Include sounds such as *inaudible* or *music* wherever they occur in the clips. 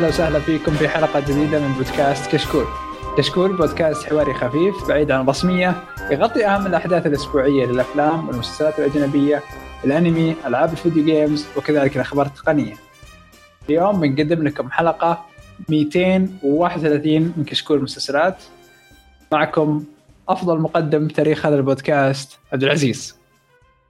أهلا وسهلا فيكم في حلقة جديدة من بودكاست كشكول. كشكول بودكاست حواري خفيف بعيد عن الرسمية يغطي أهم الأحداث الأسبوعية للأفلام والمسلسلات الأجنبية، الأنمي، ألعاب ال video games وكذلك الأخبار التقنية. اليوم بنقدم لكم حلقة 231 من كشكول المسلسلات. معكم أفضل مقدم بتاريخ هذا البودكاست عبد العزيز.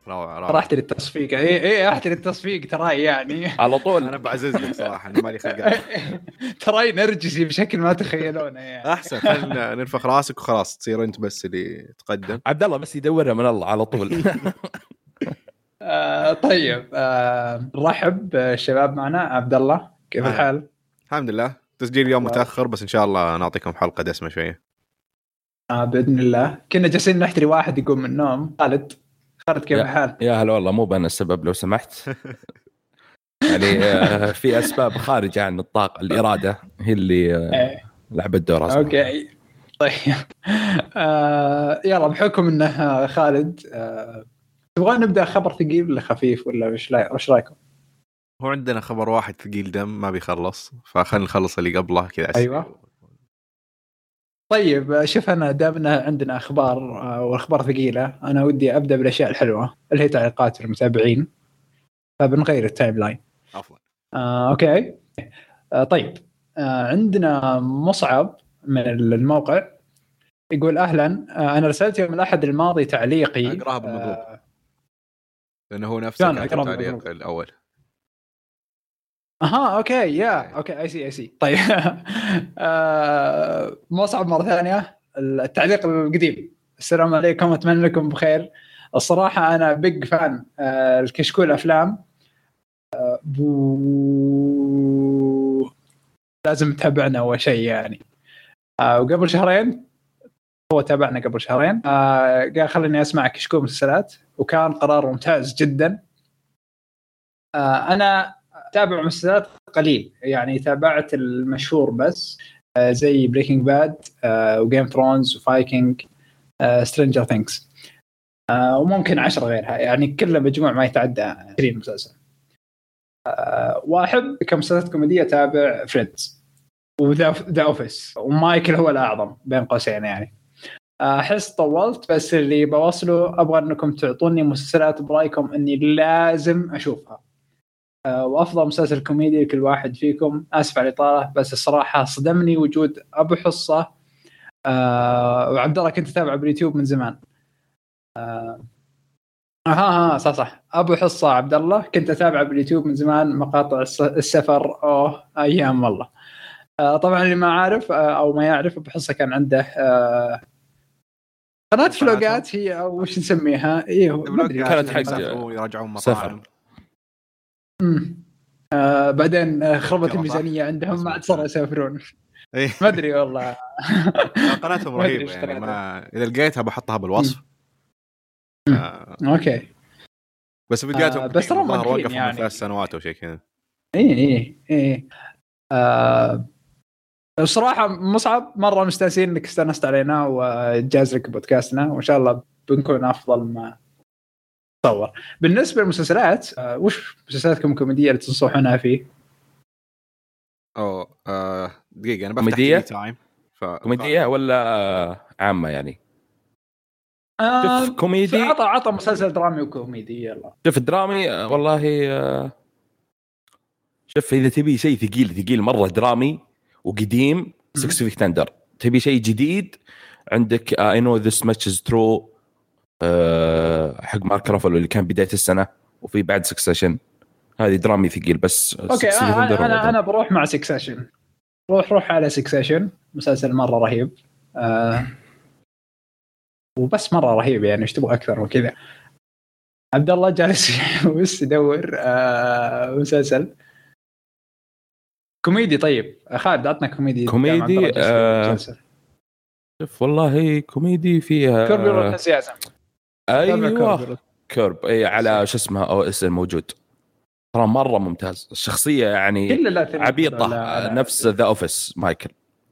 روعة روعة. احتري التصفيق اي اي احتري التصفيق ترى يعني. على طول. أنا بعزز لك صراحة أنا مالي خلق. *laughs* تراي نرجسي بشكل ما تتخيلونه يعني. أحسن خلينا ننفخ راسك وخلاص تصير أنت بس اللي تقدم. عبد الله بس يدورها من الله على طول. *laughs* آه طيب آه نرحب الشباب معنا. عبد الله كيف آه. الحال؟ الحمد لله. تسجيل اليوم الله. متأخر بس إن شاء الله نعطيكم حلقة دسمة شوية. آه بإذن الله. كنا جالسين نحتري واحد يقوم من النوم خالد. خالد كيف يا. الحال؟ يا هلا والله مو أنا السبب لو سمحت *laughs* يعني آه، في أسباب خارجة عن الطاقة الإرادة هي اللي آه، إيه. لعبت دور أصلاً. okay طيب *laughs* آه يلا بحكم إنه خالد آه تبغون نبدأ خبر ثقيل ولا خفيف ولا وش وش رأيكم؟ هو عندنا خبر واحد ثقيل دم ما بيخلص فخلينا نخلص اللي قبله كذا. أيوة. طيب شوف أنا دام إن عندنا أخبار آه، وأخبار ثقيلة أنا ودي أبدأ بالأشياء الحلوة اللي هي تعليقات المتابعين فبنغير ال timeline. افضل آه، okay. آه، طيب. آه، عندنا مصعب من الموقع يقول أهلا. آه، أنا رسلت يوم الأحد الماضي تعليقي. أقراها بالمضبوط. آه، لأنه هو نفسه كان بالمضبوط. الأول. أها أوكي yeah okay I see I see طيب. *laughs* آه، مصعب مرة ثانية. التعليق القديم. السلام عليكم أتمنى لكم بخير. الصراحة أنا big fan آه، الكشكول أفلام. آه، بو لازم تتابعنا أول شيء يعني. وقبل شهرين هو تابعنا قبل شهرين. قال خليني أسمع كشكول مسلسلات وكان قرار ممتاز جدا. أنا أتابع مسلسلات قليل. يعني تابعت المشهور بس آه، زي Breaking Bad و Game Thrones و Vikings Stranger Things وممكن عشرة غيرها. يعني كلها مجموع ما يتعدى 20 مسلسل. آه، وأحب كمسلسلات كوميدية أتابع Friends و The Office ومايكل هو الأعظم بين قوسين يعني. أحس طولت بس اللي بوصله أبغى إنكم تعطوني مسلسلات برأيكم إني لازم أشوفها. آه، وأفضل مسلسل كوميدي لكل واحد فيكم. آسف على الإطالة بس الصراحة صدمني وجود أبو حصة. آه وعبد الله كنت أتابعه باليوتيوب من زمان. آه ها ها صح صح. أبو حصة عبد الله كنت أتابعه باليوتيوب من زمان مقاطع الس- السفر أوه أيام والله. آه طبعا اللي ما عارف آه أو ما يعرف أبو حصة كان عنده آه قناة فلوقات هي أو وش نسميها؟ أيوه. كانت حق- يراجعون سفر. آه بعدين خربت. الميزانية عندهم ما. عاد صاروا يسافرون. ما أدري والله قناتهم *laughs* رهيبة يعني. ما إذا لقيتها بحطها بالوصف. آه، okay بس فيديوهاتهم آه، بس ترى منطقيين وقفوا من يعني. ثلاث سنوات أو شيء كذا إي إي إي آه الصراحة مصعب مرة مستانسين إنك استانست علينا وجاز لك بودكاستنا وإن شاء الله بنكون أفضل ما تصور. بالنسبة للمسلسلات آه وش مسلسلاتكم الكوميدية اللي تنصحونها فيه؟ أوه آه، دقيقة أنا؟ تي تايم ف... كوميدية ولا آه، عامة يعني آه شوف كوميدي عطى عطى مسلسل درامي وكوميدي يلا شوف درامي آه، والله آه، شوف إذا تبي شيء ثقيل ثقيل مرة درامي وقديم Six Feet Under تبي شيء جديد عندك I Know This Much Is True حق مارك رافلو اللي كان بداية السنة وفي بعد Succession هذه درامي ثقيل بس okay 6 Feet Under أنا, أنا بروح مع Succession روح روح على Succession مسلسل مرة رهيب. آه وبس مرة رهيب يعني إيش تبغى أكثر من كذا. عبد الله جالس *laughs* بس يدور آه مسلسل. كوميدي طيب. خالد عطنا كوميدي كوميدي، آه،. شوف والله كوميدي فيها سياسة أيوه. Curb اي على شو اسمه OSN موجود. ترى مرة ممتاز. الشخصية يعني عبيطة. لا- نفس The Office مايكل.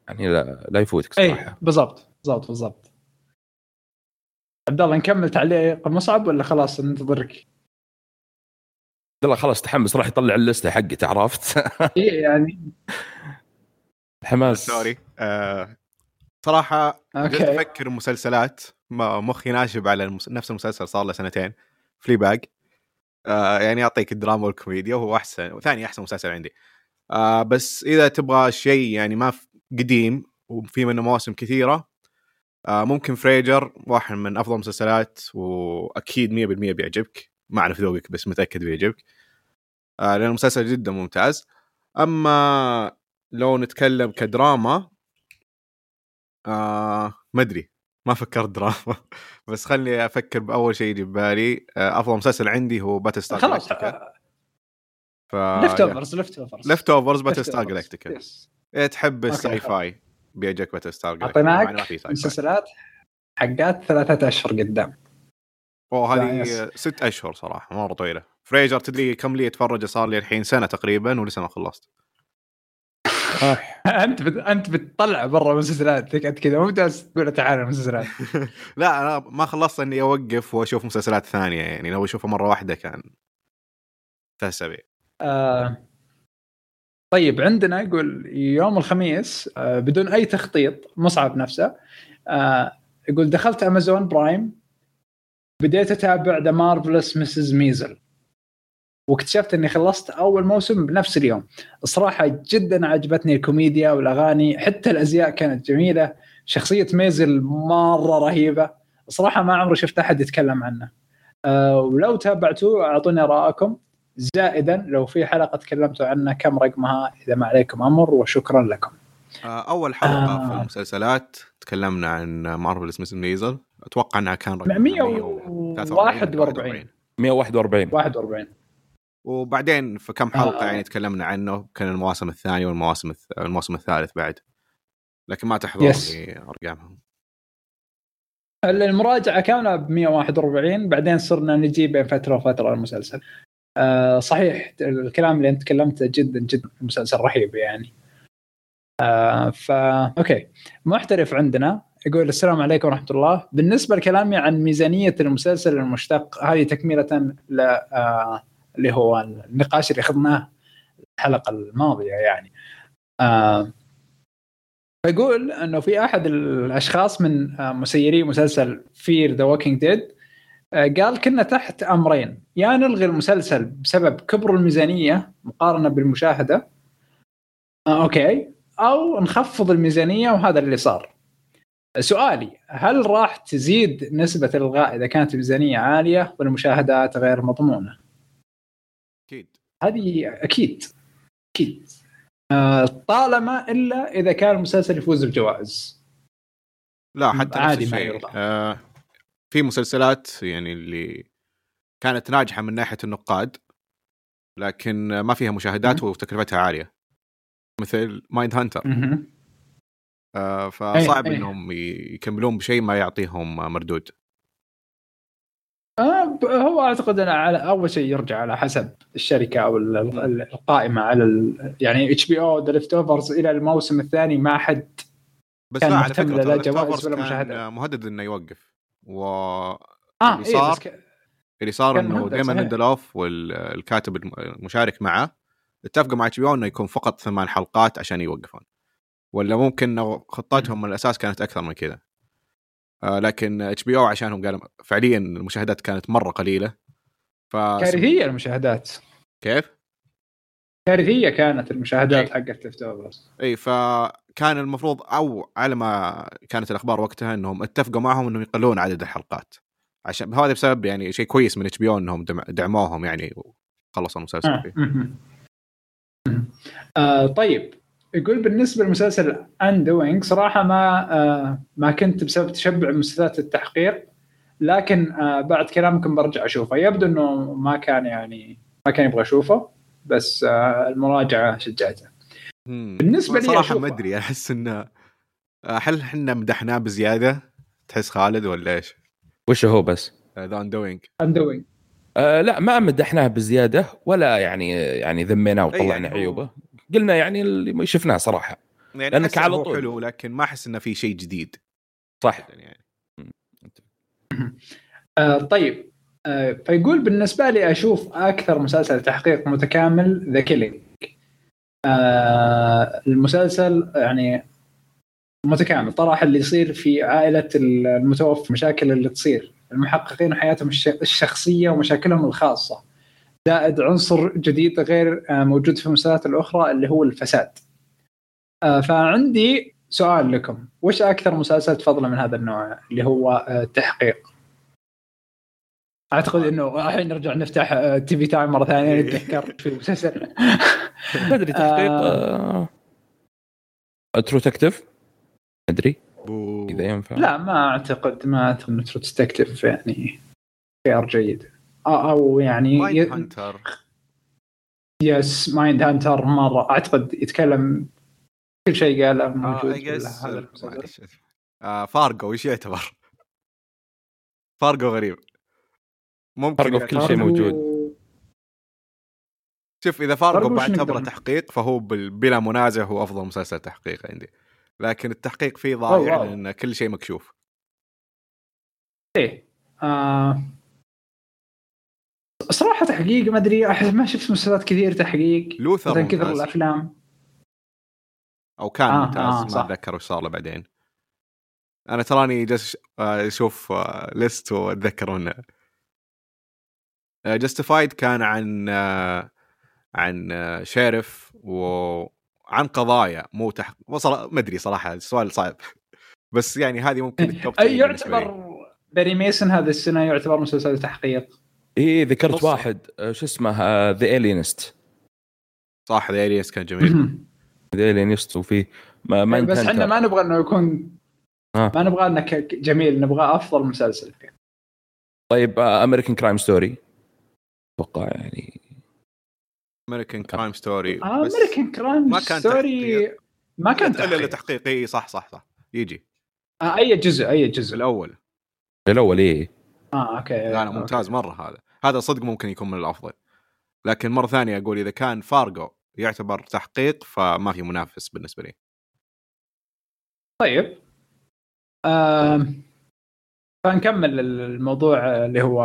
يعني لا, لا يفوتك اي صراحة. بالضبط بالضبط بالضبط. عبد الله نكمل تعليق مصعب ولا خلاص ننتظرك؟ الله خلاص تحمس راح يطلع اللسته حقته عرفت؟ *laughs* إيه يعني. حماس. sorry آه صراحة أفكر مسلسلات. مخي ناشب على المس... نفس المسلسل صار له سنتين. Fleabag آه يعني يعطيك الدراما والكوميديا وهو أحسن وثاني أحسن مسلسل عندي. آه بس إذا تبغى شيء يعني ما في قديم وفي منه مواسم كثيرة آه ممكن Frasier واحد من أفضل المسلسلات وأكيد 100% بيعجبك. ما أعرف ذوقك بس متأكد بيعجبك. آه لأن المسلسل جدا ممتاز. أما لو نتكلم كدراما آه ما أدري. ما فكرت دراما. *laughs* بس خلني أفكر بأول شيء يجي ببالي. آه أفضل مسلسل عندي هو Battlestar خلاص ف ليفت اوفرز ليفت اوفرز ليفت اوفرز باتل ستار جلاكتيكا تحب ال sci-fi؟ بيعجبك Battlestar Galactica اعطيناك مسلسلات حقات ثلاثة أشهر قدام. أوه هذه. ست أشهر صراحة مرة طويلة. Frasier تدري كم لي أتفرج؟ صار لي الحين سنة تقريبا ولسه ما خلصت. *laughs* أنت بت... أنت بتطلع برا مسلسلات انت كذا مو جالس تقول تعال المسلسلات. *laughs* لا أنا ما خلصت إني أوقف وأشوف مسلسلات ثانية يعني لو أشوفها مرة واحدة كان. ثلاث اسابيع آه... طيب عندنا يقول يوم الخميس آه بدون أي تخطيط مصعب نفسه آه يقول دخلت Amazon Prime بديت أتابع The Marvelous Mrs. Maisel واكتشفت إني خلصت أول موسم بنفس اليوم. الصراحة جدا عجبتني الكوميديا والأغاني حتى الأزياء كانت جميلة. شخصية ميزل مرة رهيبة. صراحة ما عمري شفت أحد يتكلم عنه. أه ولو تابعتوه أعطوني رأيكم. زائدا لو في حلقة تكلمتوا عنها كم رقمها إذا ما عليكم أمر وشكرا لكم. آه، أول حلقة آه. في المسلسلات تكلمنا عن مارفل اسمه ميزل أتوقع إنها كان رقم 141 141 41 وبعدين في كم حلقة آه. يعني تكلمنا عنه كان المواسم الثانية والمواسم الث... الموسم الثالث بعد. لكن ما تحضر يس. لي أرقامهم. المراجعة كاملة ب 141 بعدين صرنا نجي بين فترة وفترة المسلسل. آه صحيح الكلام اللي أنت تكلمته جدا جدا المسلسل رهيب يعني. آه فا okay. محترف عندنا يقول السلام عليكم ورحمة الله. بالنسبة لكلامي عن ميزانية المسلسل المشتق هذه تكملة ل آه اللي هو النقاش اللي أخذناه الحلقة الماضية يعني. آه فيقول إنه في أحد الأشخاص من آه، مسيري مسلسل Fear the Walking Dead قال كنا تحت أمرين. يا نلغي المسلسل بسبب كبر الميزانية مقارنة بالمشاهدة آه أوكي أو نخفض الميزانية وهذا اللي صار. سؤالي هل راح تزيد نسبة الإلغاء إذا كانت الميزانية عالية والمشاهدات غير مضمونة؟ هذه أكيد أكيد. آه طالما إلا إذا كان المسلسل يفوز بجوائز. لا حتى عادي نفس ما الشيء. آه في مسلسلات يعني اللي كانت ناجحة من ناحية النقاد لكن ما فيها مشاهدات وتكلفتها عالية. مثل Mindhunter. آه فصعب أي. إنهم يكملون بشيء ما يعطيهم مردود. آه هو أعتقد إنه على أول شيء يرجع على حسب الشركة أو ال- ال- القائمة على ال يعني HBO The Leftovers إلى الموسم الثاني ما حد بس كان لا على مهتم فكرة لا جوائز ولا مشاهدات. مهدد إنه يوقف و آه اللي إيه صار بس ك... اللي صار إنه صحيح. ليندلوف والكاتب الم- المشارك معه اتفقوا مع HBO إنه يكون فقط ثمان حلقات عشان يوقفون ولا ممكن خطتهم من الأساس كانت أكثر من كذا آه لكن HBO عشانهم قالوا فعليا المشاهدات كانت مرة قليلة ف كارثية المشاهدات كيف؟ كارثية كانت المشاهدات إيه. حقت Leftovers اي فكان المفروض أو على ما كانت الأخبار وقتها إنهم اتفقوا معهم إنهم يقللون عدد الحلقات عشان هذا بسبب يعني شيء كويس من HBO إنهم دعموهم يعني وخلصوا المسلسل آه. فيه. آه طيب يقول بالنسبة لمسلسل Undoing صراحة ما آه ما كنت بسبب تشبع مسلسلات التحقيق لكن آه بعد كلامكم برجع أشوفه يبدو إنه ما كان يعني ما كان يبغى اشوفه بس آه المراجعة شجعته مم. بالنسبة لي صراحة أشوفه. ما أدري أحس إنه هل إحنا مدحناه بزيادة تحس خالد ولا إيش؟ وش هو بس؟ The Undoing Undoing آه لا ما مدحناه بزيادة ولا يعني يعني ذميناه وطلعنا يعني هو- عيوبه قلنا يعني اللي شفناه صراحة. يعني أحس على طول. حلو لكن ما أحس إنه في شيء جديد. صح يعني. *clears throat* آه طيب. آه، فيقول بالنسبة لي أشوف أكثر مسلسل تحقيق متكامل The Killing المسلسل يعني متكامل طرح اللي يصير في عائلة المتوفى مشاكل اللي تصير المحققين وحياتهم الش- الشخصية ومشاكلهم الخاصة. زائد عنصر جديد غير آه، موجود في المسلسلات الأخرى اللي هو الفساد. آه، فعندي سؤال لكم. وش أكثر مسلسل تفضله من هذا النوع اللي هو آه، التحقيق؟ أعتقد إنه الحين نرجع نفتح TV Time مرة ثانية نتذكر في المسلسل. ما أدري تحقيق. True Detective أدري. بو. إذا ينفع. لا ما أعتقد ما أعتقد إنه True Detective يعني خيار جيد. أو يعني Mind ي- Hunter yes Mindhunter مرة. أعتقد يتكلم كل شيء قاله آه، موجود معلش. آه، فارجو وش يعتبر؟ فارجو غريب. ممكن فارجو في كل شيء موجود. شوف إذا فارجو بعتبره تحقيق فهو بال- بلا منازع هو أفضل مسلسل تحقيق عندي. لكن التحقيق فيه ضايع. لأن كل شيء مكشوف. إيه. آه صراحة تحقيق ما أدري أحس ما شفت مسلسلات كثير تحقيق. لوثر مثلا كثر الأفلام. أو كان آه، ممتاز آه، ما. أتذكر وش صار له بعدين. أنا تراني جالس آه، أشوف آه، list واتذكر منه Justified كان عن آه، عن آه، sheriff وعن قضايا مو تحق وصل ما أدري صراحة السؤال صعب. *laughs* بس يعني هذه ممكن ال top أي 3 بالنسبة لي. يعتبر Perry Mason هذه السنة يعتبر مسلسل تحقيق. اي ذكرت. واحد آه، شو اسمه The Alienist صح The Alienist كان جميل. The Alienist وفي ما ما بس انت إحنا ما نبغى إنه يكون آه. ما نبغى إنه جميل نبغى أفضل مسلسل. طيب American Crime Story أتوقع يعني. American Crime Story American Crime ما كان Story تحقيق. ما كان الا تحقيق. تحقيقي إيه، صح صح صح. يجي. آه أي جزء أي جزء. الأول. الأول إيه. آه okay. لا لا ممتاز مرة هذا. هذا صدق ممكن يكون من الأفضل. لكن مرة ثانية أقول إذا كان فارجو يعتبر تحقيق فما في منافس بالنسبة لي. طيب. آم، فنكمل الموضوع اللي هو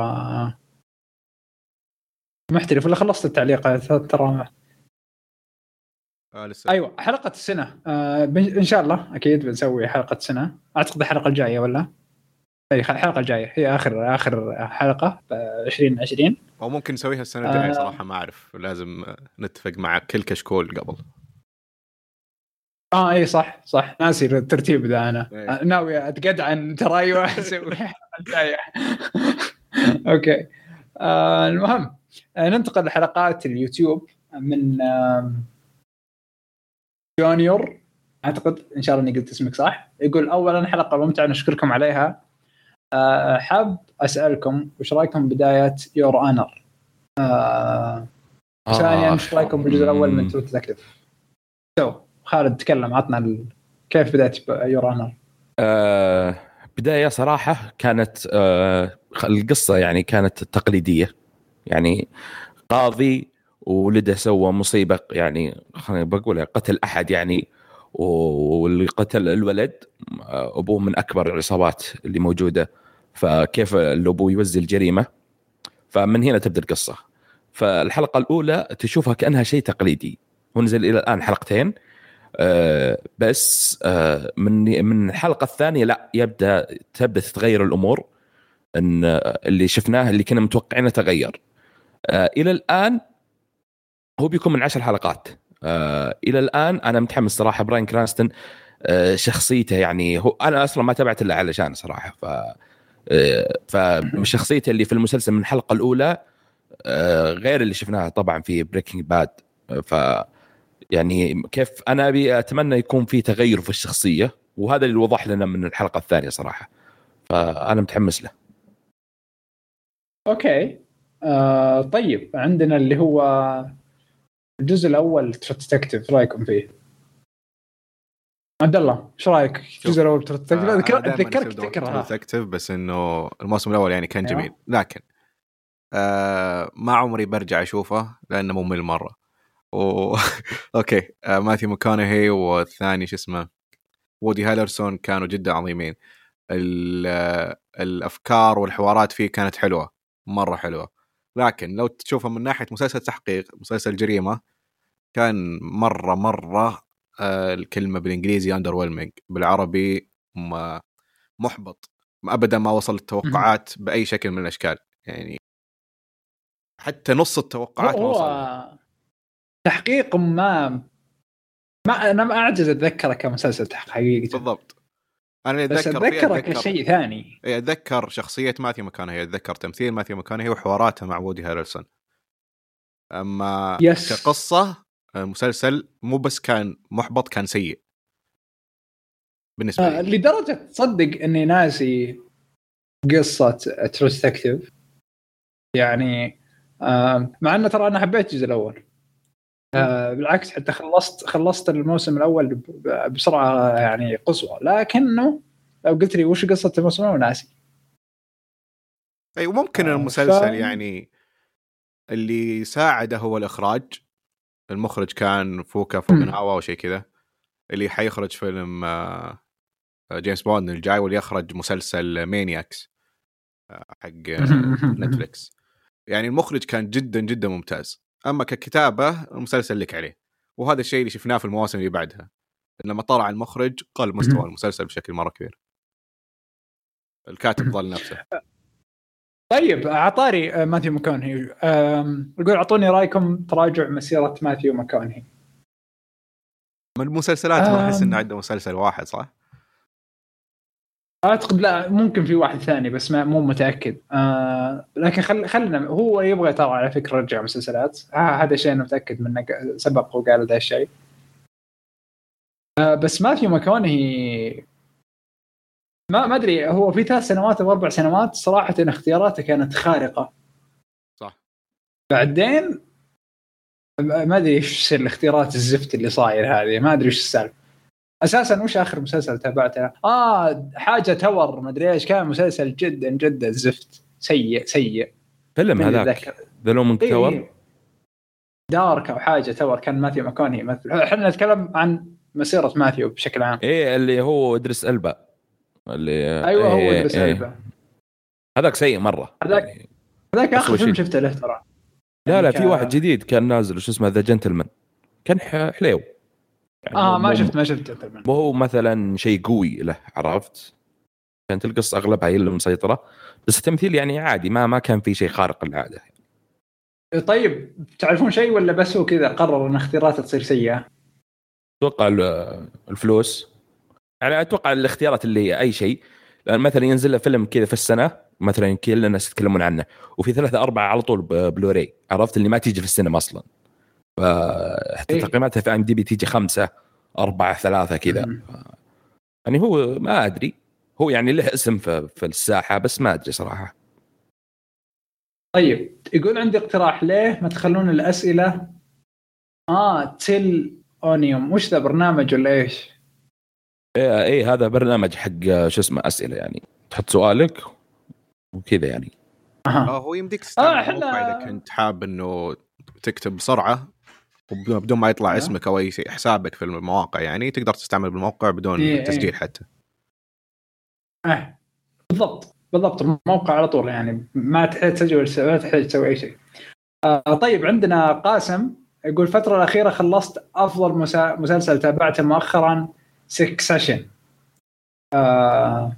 محترف ولا خلصت التعليق؟ ترى آه لسه. أيوه حلقة السنة. آه ان شاء الله أكيد بنسوي حلقة سنة. أعتقد الحلقة الجاية ولا؟ الحلقة الجاية. هي اخر آخر حلقة ب 2020 أو ممكن نسويها السنة الجاية آه. صراحة ما أعرف. لازم آه، نتفق مع كل كشكول قبل. آه إي صح صح. ناسي الترتيب ذا أنا. إيه. آه، ناوي اتقدعن ترى أيوه أسوي *laughs* okay. آه المهم آه ننتقل لحلقات اليوتيوب من آم، جونيور. أعتقد إن شاء الله إني قلت اسمك صح. يقول اولا حلقة ممتعة نشكركم عليها. آه حاب أسألكم وش رأيكم بداية Your Honor آه ثانيا وش رأيكم بالجزء الأول من True Detective so خالد تكلم عطنا ال... كيف بدايه Your Honor آه بداية صراحة كانت آه القصة يعني كانت تقليدية. يعني قاضي ولده سوى مصيبة يعني خليني بقولها قتل أحد يعني واللي قتل الولد آه، أبوه من أكبر العصابات اللي موجودة. فكيف الابو يوزي الجريمة؟ فمن هنا تبدأ القصة. فالحلقة الأولى تشوفها كأنها شيء تقليدي. ونزل إلى الآن حلقتين. آه، بس آه، من من الحلقة الثانية لا يبدأ تبدأ تتغير الأمور. إن آه، اللي شفناه اللي كنا متوقعينه تغير. آه، إلى الآن هو بيكون من عشر حلقات. آه، إلى الآن أنا متحمس صراحة براين كرانستون آه، شخصيته يعني هو أنا أصلا ما تابعت إلا علشان صراحة. ف فشخصيته اللي في المسلسل من الحلقة الأولى آه، غير اللي شفناها طبعا في Breaking Bad ف يعني كيف أنا أبي أتمنى يكون في تغير في الشخصية وهذا اللي وضح لنا من الحلقة الثانية صراحة. فأنا متحمس له. okay. آه طيب عندنا اللي هو الجزء الأول Detective رأيكم فيه؟ عبد الله إيش رأيك؟ الجزء الأول اتذكرك تكره Detective بس إنه الموسم الأول يعني كان أيوه. جميل لكن آه ما عمري برجع أشوفه لأنه ممل مره و... *laughs* okay آه ماثيو ماكونهي والثاني شو اسمه وودي هالرسون كانوا جدا عظيمين. آه، الأفكار والحوارات فيه كانت حلوة مرة حلوة لكن لو تشوفها من ناحية مسلسل تحقيق مسلسل جريمة كان مره مرة الكلمة بالإنجليزي اندر بالعربي م- محبط. ابدا ما وصل التوقعات بأي شكل من الأشكال يعني حتى نص التوقعات ما وصل تحقيق ما ما أنا ما أعجز أتذكره كمسلسل تحقيق بالضبط. أنا بس أتذكر فيه أتذكره أتذكر كشيء ثاني. إيه، أتذكر شخصية ماثيو ماكونهي أتذكر تمثيل ماثيو ماكونهي وحواراته مع وودي هارلسون أما yes. كقصة المسلسل مو بس كان محبط كان سيء. بالنسبة آه لي. لدرجة تصدق إني ناسي قصة True Detective يعني آه مع إنه ترى أنا حبيت الجزء الأول. آه بالعكس حتى خلصت خلصت الموسم الأول بسرعة يعني قصوى. لكنه لو قلت لي وش قصة الموسم الأول ناسي. أي وممكن آه، المسلسل ف- يعني اللي ساعده هو الإخراج. المخرج كان فوكا فوكوناغا أو شيء كذا اللي حيخرج فيلم آه، آه، جيمس بوند الجاي واللي يخرج مسلسل Maniac آه، حق آه، Netflix يعني المخرج كان جدا جدا ممتاز. أما ككتابة المسلسل لك عليه. وهذا الشيء اللي شفناه في المواسم اللي بعدها لما طلع المخرج قل مستوى. المسلسل بشكل مرة كبير. الكاتب ظل نفسه. طيب عطاري آه، ماثيو ماكونهي. يقول أعطوني رأيكم تراجع مسيرة ماثيو ماكونهي. من المسلسلات ما أحس. إنه عنده مسلسل واحد صح؟ أعتقد لا ممكن في واحد ثاني بس ما مو متأكد. آه لكن خل خلنا هو يبغى ترى على فكرة يرجع مسلسلات. آه هذا شيء أنا متأكد منه سبق وقال ذا الشيء. آه بس ماثيو ماكونهي ما ما أدري هو في ثلاث سنوات أو أربع سنوات صراحة اختياراته كانت خارقة. صح. بعدين ما ما أدري إيش الاختيارات الزفت اللي صاير هذه ما أدري إيش السالفة. أساسا وش آخر مسلسل تابعته؟ آه حاجة تور ما أدري إيش كان مسلسل جدا جدا زفت. سيء سيء. فيلم هذاك. The Looming Tower إيه. Dark أو حاجة Tower كان ماثيو ماكوني يمثل إحنا نتكلم عن مسيرة ماثيو بشكل عام. إيه اللي هو إدريس ألبا. اللي أيوه هو إيه، ادريس إيه. هذاك سيء مرة. هذاك- يعني هذاك آخر فيلم. شفته له ترى. لا لا في يعني ك- واحد جديد كان نازل شو اسمه The Gentlemen كان حليو. يعني آه ما شفت ما شفت جنتلمان مو هو مثلا شيء قوي له عرفت؟ كانت القصة أغلبها هي اللي مسيطرة. بس التمثيل يعني عادي ما ما كان في شيء خارق للعادة. طيب تعرفون شيء ولا بس هو كذا قرر إن اختياراته تصير سيئة؟ أتوقع ال- الفلوس. يعني أتوقع الاختيارات اللي هي أي شيء. لأن مثلا ينزل له فيلم كذا في السنة مثلا كل الناس يتكلمون عنه. وفي ثلاثة أربعة على طول بلوراي عرفت؟ اللي ما تيجي في السينما أصلا. فحتى إيه. تقييماتها في أم دي بي تيجي خمسة أربعة ثلاثة كذا. يعني هو ما أدري. هو يعني له اسم في, في الساحة بس ما أدري صراحة. طيب يقول عندي اقتراح ليه ما تخلون الأسئلة؟ آه تل أونيوم. وش ذا برنامج ولا إيش؟ إيه, إيه هذا برنامج حق شو اسمه أسئلة يعني تحط سؤالك وكذا يعني أها آه هو يمديك تستعمل آه، إذا كنت حاب إنه تكتب بسرعة وبدون بدون ما يطلع آه. اسمك أو أي شيء حسابك في المواقع يعني تقدر تستعمل بالموقع بدون إيه، إيه. تسجيل حتى آه. بالضبط بالضبط الموقع على طول يعني ما تحتاج تسجل ما تحتاج تسوي أي شيء. آه طيب عندنا قاسم يقول الفترة الأخيرة خلصت أفضل مسا- مسلسل تابعته مؤخرا Succession. آه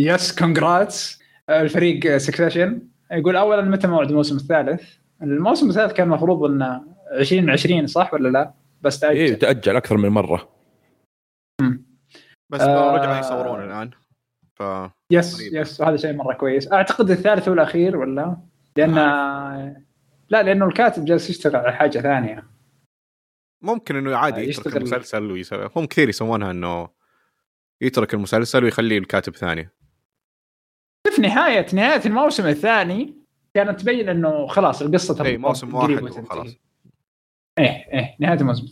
yes congrats الفريق Succession يقول أولا متى موعد الموسم الثالث؟ الموسم الثالث كان المفروض إنه 2020 صح ولا لا؟ بس تأجل. إيه تأجل أكثر من مرة بس آه. رجعوا يصورون الآن ف yes قريب. Yes هذا شيء مرة كويس أعتقد الثالث والأخير ولا لأن لا لأنه الكاتب جالس يشتغل على حاجة ثانية ممكن إنه عادي آه، يترك يشتغل- المسلسل ويسوي هم كثير يسوونها إنه يترك المسلسل ويخليه الكاتب ثاني. في نهايه نهاية الموسم الثاني كانت تبين إنه خلاص القصة اي موسم واحد. وخلاص. إيه إيه نهاية الموسم.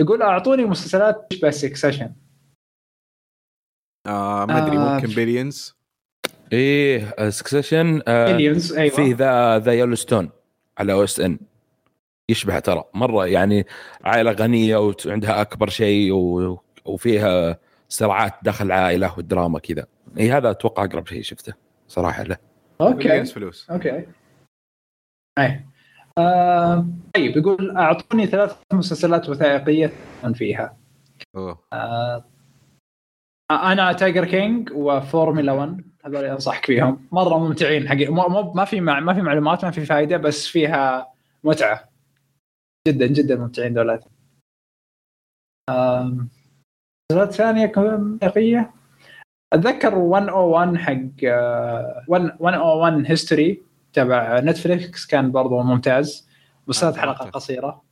يقول أعطوني مسلسلات تشبه Succession آه ما أدري آه. ممكن Billions إيه Succession آه Billions أيوه. فيه ذا ذا Yellowstone على OSN يشبه ترى. مرة يعني عائلة غنية وعندها أكبر شيء و... وفيها صراعات داخل العائله والدراما كذا. إي هذا أتوقع أقرب شيء شفته صراحة له. أوكي. فلوس. أوكي. اي آه طيب يقول أعطوني ثلاث مسلسلات وثائقية فيها. أوه. آه أنا Tiger King وفورمولا 1 هذول أنصحك فيهم. مرة ممتعين مو- ما في ما في معلومات ما في فائده بس فيها متعة. جدا جدا ممتعين دولات مسلسلات ثانية كم- وثائقيه أتذكر 101 حق آه، 101 History تبع نتفليكس كان برضو ممتاز بس ثلاث آه، ممتاز. قصيرة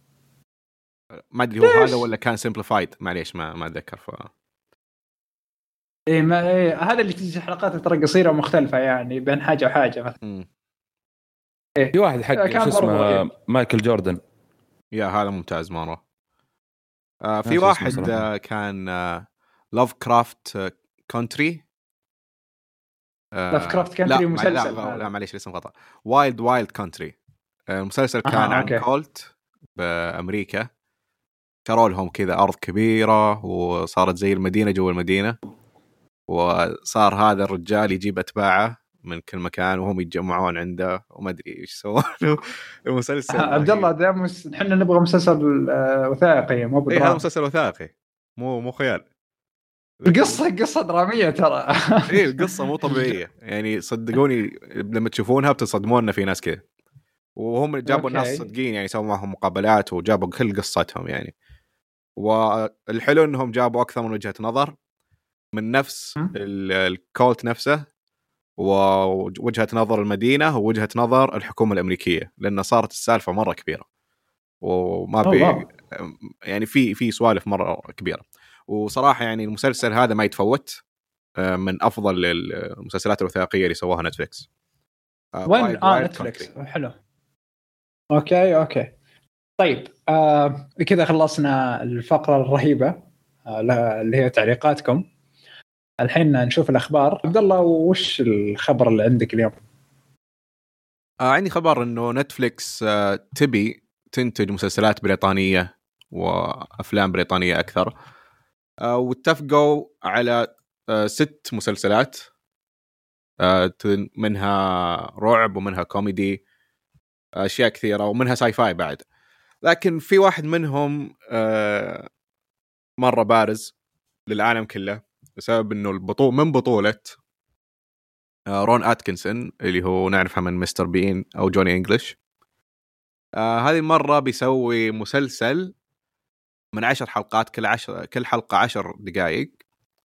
ما أدري هو؟ هذا ولا كان Simplified معليش ما ما أتذكر ف إيه ما إيه هذا اللي تجي حلقات ترى قصيرة ومختلفة يعني بين حاجة وحاجة مثلا مم. في واحد حق كان شو اسمه رهيب. مايكل جوردن يا هذا ممتاز مرة. آه في واحد. آه كان Lovecraft Country Lovecraft Country مسلسل لا, هذا. لا معليش الاسم خطا Wild Wild Country المسلسل كان آه، عن أوكي. cult بأمريكا. شروا لهم كذا أرض كبيرة وصارت زي المدينة جوا المدينة. وصار هذا الرجال يجيب أتباعه. من كل مكان وهم يتجمعون عنده وما أدري إيش له *laughs* المسلسل عبد الله مس... إحنا نبغى مسلسل آه، وثائقي مو اي هذا مسلسل وثائقي. مو مو خيال. القصة قصة درامية ترى. *laughs* اي القصة مو طبيعية. يعني صدقوني لما تشوفونها بتصدمون ان في ناس كذا. وهم جابوا أوكي. ناس صدقين يعني سووا معهم مقابلات وجابوا كل قصتهم يعني. والحلو إنهم جابوا أكثر من وجهة نظر. من نفس ال cult نفسه. ووجهة نظر المدينة ووجهة نظر الحكومة الأمريكية لأن صارت السالفة مرة كبيرة. وما بي. يعني في في سوالف مرة كبيرة. وصراحة يعني المسلسل هذا ما يتفوت آه، من أفضل المسلسلات الوثائقية اللي سواها نتفلكس آه، وين؟ آه نتفلكس. حلو. أوكي أوكي. طيب آه كذا خلصنا الفقرة الرهيبة آه اللي هي تعليقاتكم. الحين نشوف الأخبار. عبد الله وش الخبر اللي عندك اليوم؟ آه عندي خبر إنه نتفلكس آه تبي تنتج مسلسلات بريطانية وأفلام بريطانية أكثر. آه واتفقوا على آه ست مسلسلات. آه منها رعب ومنها كوميدي أشياء كثيرة ومنها sci-fi بعد. لكن في واحد منهم آه مرة بارز للعالم كله. بسبب إنه البطول من بطولة آه، رون أتكنسون اللي هو نعرفها من مستر بين أو جوني إنجلش. آه هذه المرة بيسوي مسلسل من عشر حلقات كل عشر كل حلقة عشر دقائق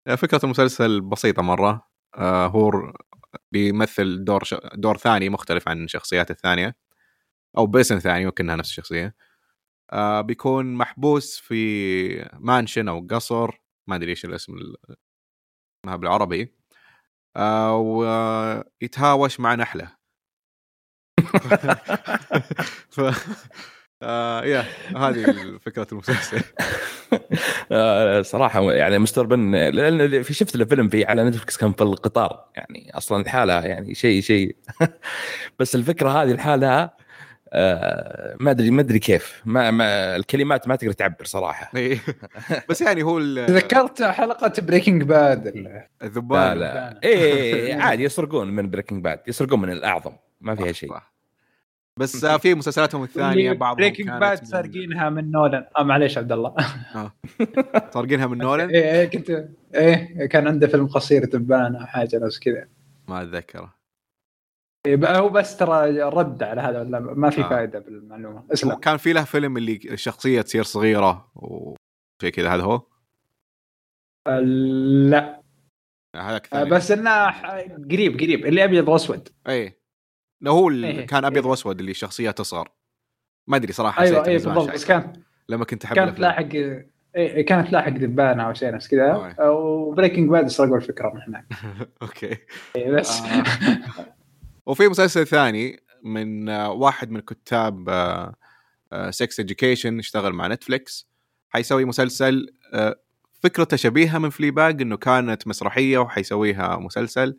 آه فكرة المسلسل بسيطة مرة. آه هو بيمثل دور ش... دور ثاني مختلف عن الشخصيات الثانية. أو باسم ثاني ممكن إنها نفس الشخصية. آه بيكون محبوس في mansion أو قصر. ما أدري إيش الاسم ما بالعربي. آه ويتهاوش مع نحلة. *laughs* ف... آه يا هذه فكرة المسلسل. *laughs* آه، صراحة يعني Mr. Bean لأن في شفت الفيلم في على نتفلكس كان في القطار يعني أصلا الحاله يعني شيء شيء. *laughs* بس الفكرة هذه الحالة آه، ما ادري ما أدري كيف. ما, ما الكلمات ما تقدر تعبر صراحة. إيه. *laughs* بس يعني هو ال- تذكرت حلقة Breaking Bad لا الذبان لا. إيه عادي يسرقون من Breaking Bad يسرقون من الأعظم. ما فيها شيء. بس آه، في مسلسلاتهم الثانية بعضهم Breaking Bad من- سارقينها من نولان. آه معليش عبد الله. سارقينها من نولان؟ *laughs* إيه إيه كنت إيه كان عنده فيلم قصير ذبان أو حاجة نفس كذا. ما أتذكره. إيه هو بس ترى رد على هذا ولا ما في آه. فائده بالمعلومة. اسلم كان في له فيلم اللي الشخصيه تصير صغيرة وشيء كذا هذا هو؟ آه، لا. هذاك آه، الثاني. بس إنه قريب قريب اللي أبيض وأسود. إي. لا هو ال- إيه، كان أبيض إيه. وأسود اللي الشخصيه تصغر. ما أدري صراحة أيوه اي بالضبط. بس. كان لما كنت أحب كانت. لاحق إيه كانت لاحق ذبانه أو شيء نفس كذا. و Breaking Bad سرقوا الفكرة من هناك. *laughs* أوكي. إيه بس. آه. *laughs* وفي مسلسل ثاني من آه، واحد من كتاب Sex Education اشتغل مع نتفليكس حيسوي مسلسل آه، فكرته شبيهة من Fleabag إنه كانت مسرحية وحيسويها مسلسل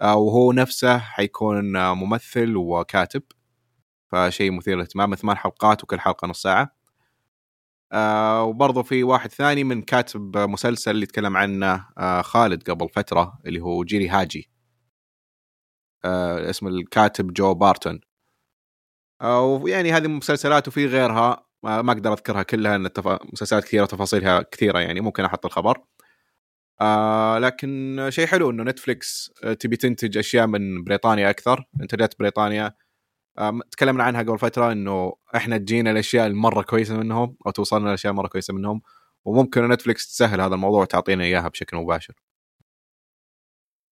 آه، وهو نفسه حيكون آه، ممثل وكاتب فشيء مثير للاهتمام ثمان حلقات وكل حلقة نص ساعة. آه وبرضه في واحد ثاني من كاتب مسلسل اللي تكلم عنه آه خالد قبل فترة اللي هو Giri/Haji. آه اسم الكاتب Joe Barton. ويعني هذه مسلسلات وفي غيرها ما أقدر أذكرها كلها ان التف... مسلسلات كثيرة تفاصيلها كثيرة يعني ممكن أحط الخبر. آه لكن شيء حلو إنه Netflix آه، تبي تنتج أشياء من بريطانيا أكثر انتجت بريطانيا. آه تكلمنا عنها قبل فترة إنه إحنا تجينا الأشياء المرة كويسة منهم أو توصلنا الاشياء مرة كويسة منهم وممكن Netflix تسهل هذا الموضوع وتعطينا إياها بشكل مباشر.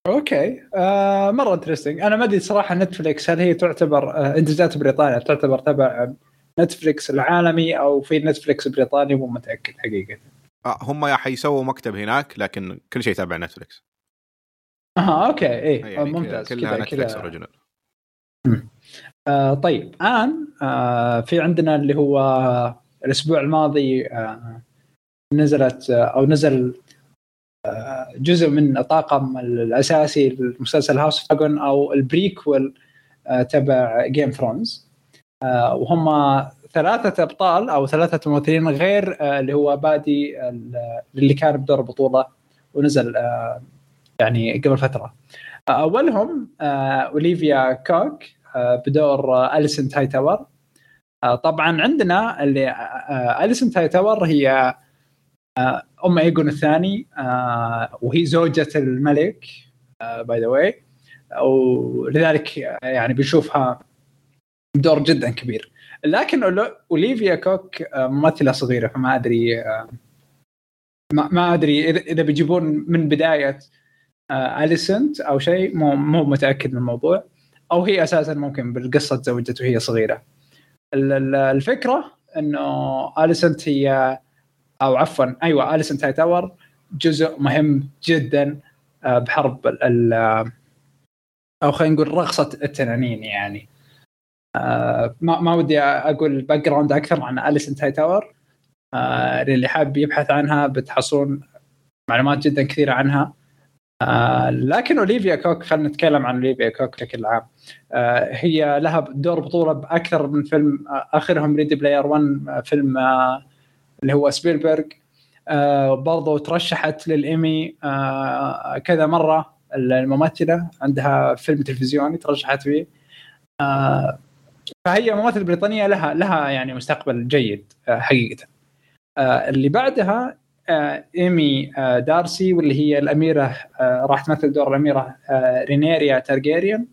Okay. آه مرة interesting أنا ما أدري صراحة Netflix هل هي تعتبر آه انتاجات بريطانيا تعتبر تبع Netflix العالمي أو في Netflix بريطاني؟ مو متأكد حقيقة. آه هم يا حيسووا مكتب هناك لكن كل شيء تابع Netflix أها okay. إيه يعني ممتاز. كلها Netflix original آه طيب. الآن آه في عندنا اللي هو الأسبوع الماضي آه نزلت آه أو نزل آه جزء من الطاقم الأساسي للمسلسل House of أو ال prequel آه تبع Game of Thrones آه وهم ثلاثة أبطال أو ثلاثة ممثلين غير آه اللي هو Paddy ال- اللي كان بدور البطولة ونزل يعني قبل فترة. أولهم آه Olivia Cooke بدور آه Alicent Hightower آه طبعا عندنا اللي آه Alicent Hightower هي أم Aegon الثاني آه وهي زوجة الملك by the way ولذلك آه، يعني بنشوفها دور جدا كبير. لكن Olivia Cooke آه، ممثلة صغيرة فما أدري آه، ما, أدري إذا بيجيبون من بداية آه، Alicent أو شيء مو مو متأكد من الموضوع. أو هي أساسا ممكن بالقصة تزوجت وهي صغيرة. ال- ال- الفكرة إنه Alicent هي أو عفوا أيوه Alicent Hightower جزء مهم جدا آه، بحرب ال- ال- أو خلينا نقول رقصة التنانين يعني. آه، ما ما ودي أقول background أكثر عن Alicent Hightower آه، للي حاب يبحث عنها بتحصلون معلومات جدا كثيرة عنها. آه، لكن Olivia Cooke خلينا نتكلم عن Olivia Cooke بشكل عام. آه، هي لها دور بطولة بأكثر من فيلم آه، آخرهم Ready Player 1 آه، فيلم آه، اللي هو Spielberg آه، برضو ترشحت للإيمي آه، كذا مرة الممثلة عندها فيلم تلفزيوني ترشحت فيه. آه، فهي ممثلة بريطانية لها لها يعني مستقبل جيد آه، حقيقة. آه، اللي بعدها آه، Emma آه، D'Arcy واللي هي الأميرة آه، راح تمثل دور الأميرة آه، Rhaenyra Targaryen.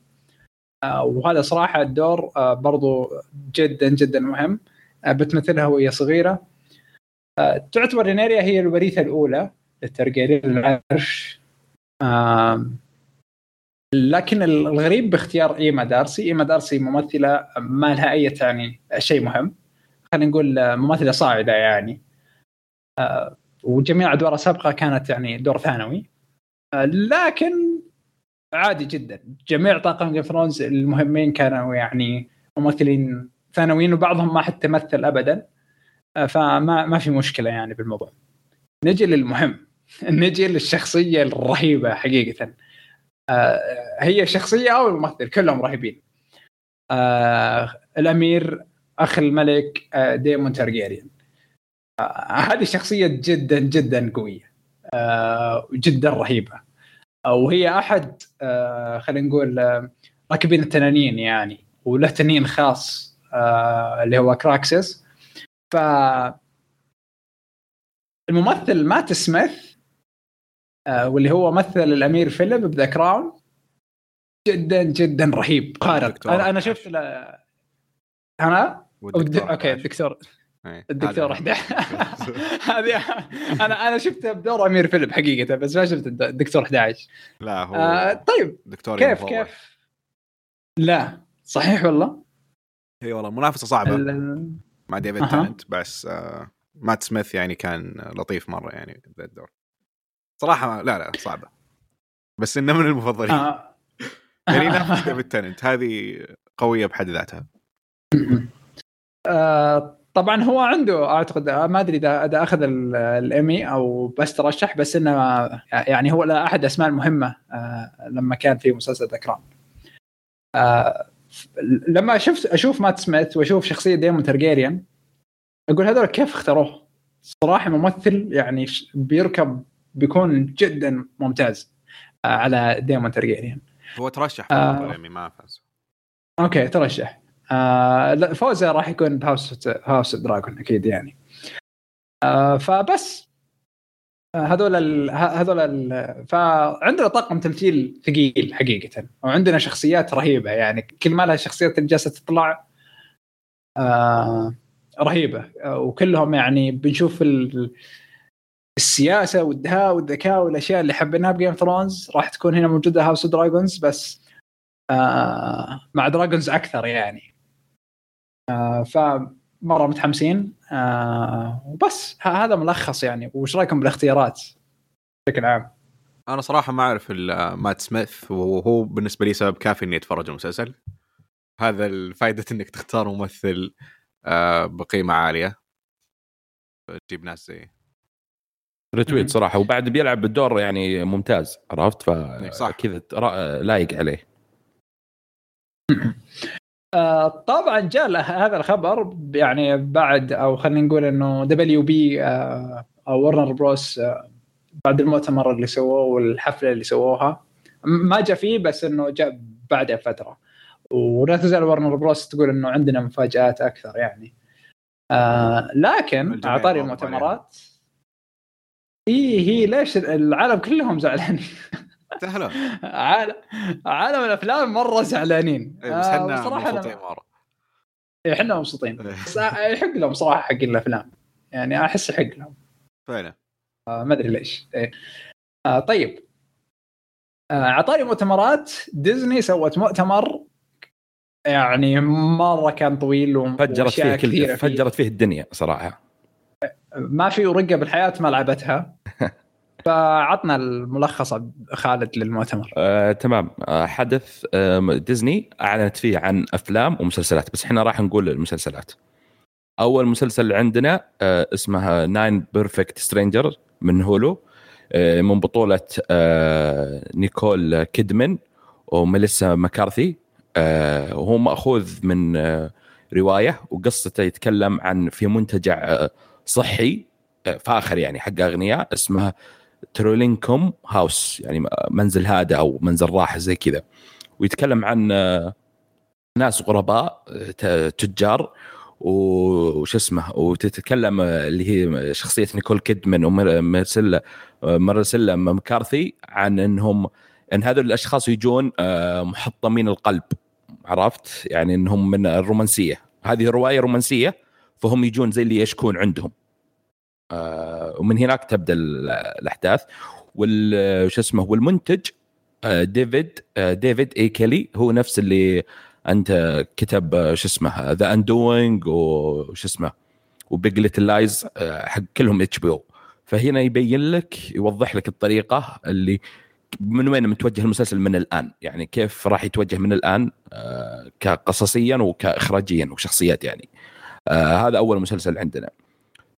آه، وهذا صراحة الدور آه، برضو جدا جدا مهم. بتمثلها وهي صغيرة. تعتبر Rhaenyra هي الوريثه الأولى لل Targaryen العرش لكن الغريب باختيار Emma D'Arcy Emma D'Arcy ممثلة ما لها أي يعني شيء مهم. خلينا نقول ممثلة صاعدة يعني. آه، وجميع أدوارها السابقة كانت يعني دور ثانوي. آه، لكن عادي جدا. جميع طاقم جيم ثرونز المهمين كانوا يعني ممثلين ثانويين وبعضهم ما حتى مثل ابدا. فما ما في مشكلة يعني بالموضوع. نجي للمهم. *laughs* نجي للشخصية الرهيبة حقيقة. آه، هي الشخصيه أو الممثل كلهم رهيبين. آه، الأمير أخ الملك آه، Daemon Targaryen. آه، هذه شخصية جدا جدا قوية. آه، وجدا رهيبة. آه، وهي أحد آه، خلينا نقول آه، راكبين التنانين يعني وله تنين خاص آه، اللي هو Caraxes. ف الممثل Matt Smith آه، واللي هو مثل الأمير فيليب ب The Crown. جدا جدا رهيب خارق أنا أنا. شفت ل... أنا والدكتور أوكي. الدكتور. إيه، الدكتور هذا- 11 *laughs* هذه أنا أنا شفته بدور أمير فيليب حقيقة بس ما شفت الد- الدكتور 11 لا هو آه طيب. دكتور كيف. كيف؟ لا. صحيح والله؟ اي والله منافسة صعبة. ال- مع ديفيد أها. تالنت بس آه مات سميث يعني كان لطيف مرة يعني ذا الدور. صراحة لا لا صعبة. بس إنه من المفضلين. آه. *laughs* يعني نفس *laughs* David Tennant هذه قوية بحد ذاتها. آه، طبعا هو عنده أعتقد آه، ما أدري إذا إذا أخذ ال- الايمي أو بس ترشح بس إنه يعني هو لا أحد الاسماء المهمة آه، لما كان في مسلسل The Crown آه، لما شفت أشوف Matt Smith وأشوف شخصية Daemon Targaryen أقول هذول كيف اختاروه؟ صراحة ممثل يعني بيركب بيكون جدا ممتاز آه، على Daemon Targaryen هو ترشح آه. يعني ما فاز. okay ترشح. آه فوزه راح يكون ب House House Dragon أكيد يعني. آه فبس. هذول ال... هذول ال... فعندنا طاقم تمثيل ثقيل حقيقة وعندنا شخصيات رهيبة يعني كل ما لها الشخصيات اللي جالسة تطلع آه رهيبة. آه وكلهم يعني بنشوف ال... السياسة والدهاء والذكاء والأشياء اللي حبيناها ب Game of Thrones راح تكون هنا موجودة House Dragons بس آه مع dragons أكثر يعني. آه فمره متحمسين آه وبس. ه- هذا ملخص يعني. وش رأيكم بالاختيارات بشكل عام؟ أنا صراحة ما أعرف الا Matt Smith وهو بالنسبة لي سبب كافي إني أتفرج المسلسل. هذا الفائدة إنك تختار ممثل آه، بقيمة عالية. تجيب ناس زي. retweet صراحة. وبعد بيلعب بالدور يعني ممتاز عرفت. فكذا را- لايق عليه. *laughs* آه طبعا جاء له- هذا الخبر يعني بعد أو خلينا نقول إنه WB آه أو Warner Bros آه بعد المؤتمر اللي سووه والحفلة اللي سووها. ما جاء فيه بس إنه جاء بعدها فتره ولا تزال ورنر بروس تقول إنه عندنا مفاجآت أكثر يعني. آه لكن على طاري المؤتمرات. هي هي ليش العالم كلهم زعلانين؟ *laughs* عالم عالم الأفلام مرة زعلانين. إيه، بس آه، إحنا أنا- مبسوطين مرة. إحنا مبسوطين. بس يحق لهم صراحة حق الأفلام. يعني أحس يحق لهم. فعلا. آه ما أدري ليش. إيه. آه طيب. آه عطاري مؤتمرات. ديزني سوت مؤتمر. يعني مرة كان طويل و- فجرت وأشياء فيه كل فجرت فيه الدنيا صراحة. ما في ورقة بالحياة ما لعبتها. فعطنا الملخص خالد للمؤتمر. آه، تمام. آه، حدث آه، ديزني أعلنت فيه عن أفلام ومسلسلات بس إحنا راح نقول المسلسلات. أول مسلسل عندنا آه، اسمها Nine Perfect Strangers من Hulu آه، من بطولة آه، نيكول كيدمن وميليسا مكارثي آه، وهو مأخوذ من آه، رواية وقصته يتكلم عن في منتجع آه، صحي آه، فاخر يعني حق أغنياء اسمه Tranquillum House يعني منزل هذا أو منزل راحه زي كذا. ويتكلم عن آه، ناس غرباء آه، تجار وش اسمه وتتكلم آه، اللي هي شخصية نيكول كيدمان ومارسيلا آه، مارسيلا مكارثي عن إنهم إن هذول الأشخاص يجون محطمين القلب. عرفت؟ يعني إنهم من الرومانسية. هذه رواية رومانسية فهم يجون زي اللي يشكون عندهم. ومن هناك تبدأ ال- الأحداث. شو اسمه والمنتج آه، ديفيد آه، ديفيد اي كيلي. هو نفس اللي أنت كتب آه، شو اسمه The Undoing وش اسمه و Big Little Lies حق كلهم HBO فهنا يبين لك يوضح لك الطريقة اللي من وين متوجه المسلسل من الآن. يعني كيف راح يتوجه من الآن آه، كقصصيا وكاخراجيا وشخصيات يعني. آه، هذا أول مسلسل عندنا.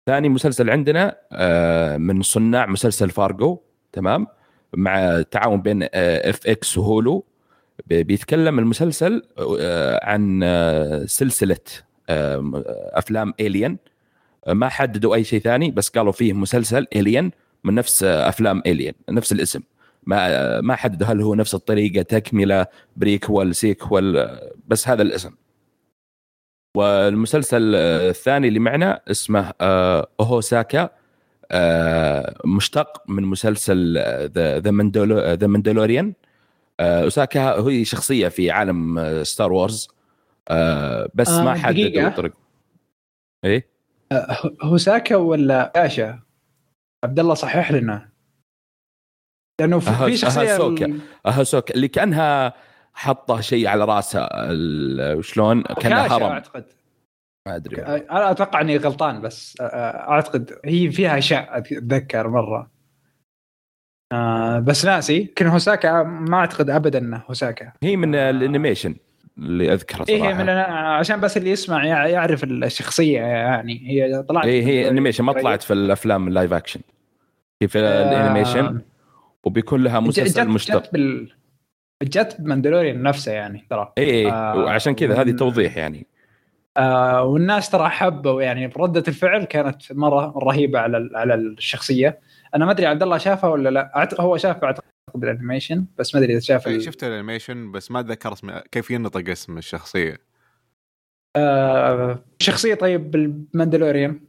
ثاني مسلسل عندنا آه، من صناع مسلسل فارجو تمام؟ مع تعاون بين FX و Hulu. بي- بيتكلم المسلسل آه، عن آه، سلسلة آه، أفلام Alien ما حددوا أي شيء ثاني بس قالوا فيه مسلسل Alien من نفس آه، أفلام الين نفس الاسم. ما آه، ما حددوا هل هو نفس الطريقة تكملة prequel sequel آه، بس هذا الاسم. والمسلسل آه، الثاني اللي معنا اسمه آه، اوهوساكا آه، مشتق من مسلسل ذا ذا ماندلوريان اوساكا هي شخصية في عالم ستار وورز بس آه، ما دقيقة. طريق. إيه؟ هوساكا ولا باشا عبد الله صحح لنا. لأنه في شخصية أهوسوكا. اهوسوكا اللي كأنها حاطه شيء على راسها ال- شلون؟ كاشا هرم. أعتقد. ما أدري. أنا أتوقع إني غلطان بس آه، أعتقد هي فيها أشياء أتذكر مرة. آه بس ناسي. كن هوساكا ما أعتقد ابدا إنه هوساكا. هي من ال animation اللي أذكره إيه صراحة. هي من عشان بس اللي يسمع يع- يعرف الشخصية يعني. هي طلعت هي هي animation ما طلعت في الأفلام ال live action. هي في ال animation وبيكون لها مسلسل مشتق. بال جت ب Mandalorian نفسه يعني ترى. اي اي آه، وعشان كذا هذه توضيح يعني. آه والناس ترى حبوا يعني ردة الفعل كانت مرة رهيبة على ال- على الشخصية. أنا ما أدري عبد الله شافها ولا لا. أعتقد هو شافها أعتقد ال animation بس ما أدري إذا شاف إيه، ال- شفت ال animation بس ما أتذكر اسم كيف ينطق اسم الشخصية؟ آه شخصية طيب بال Mandalorian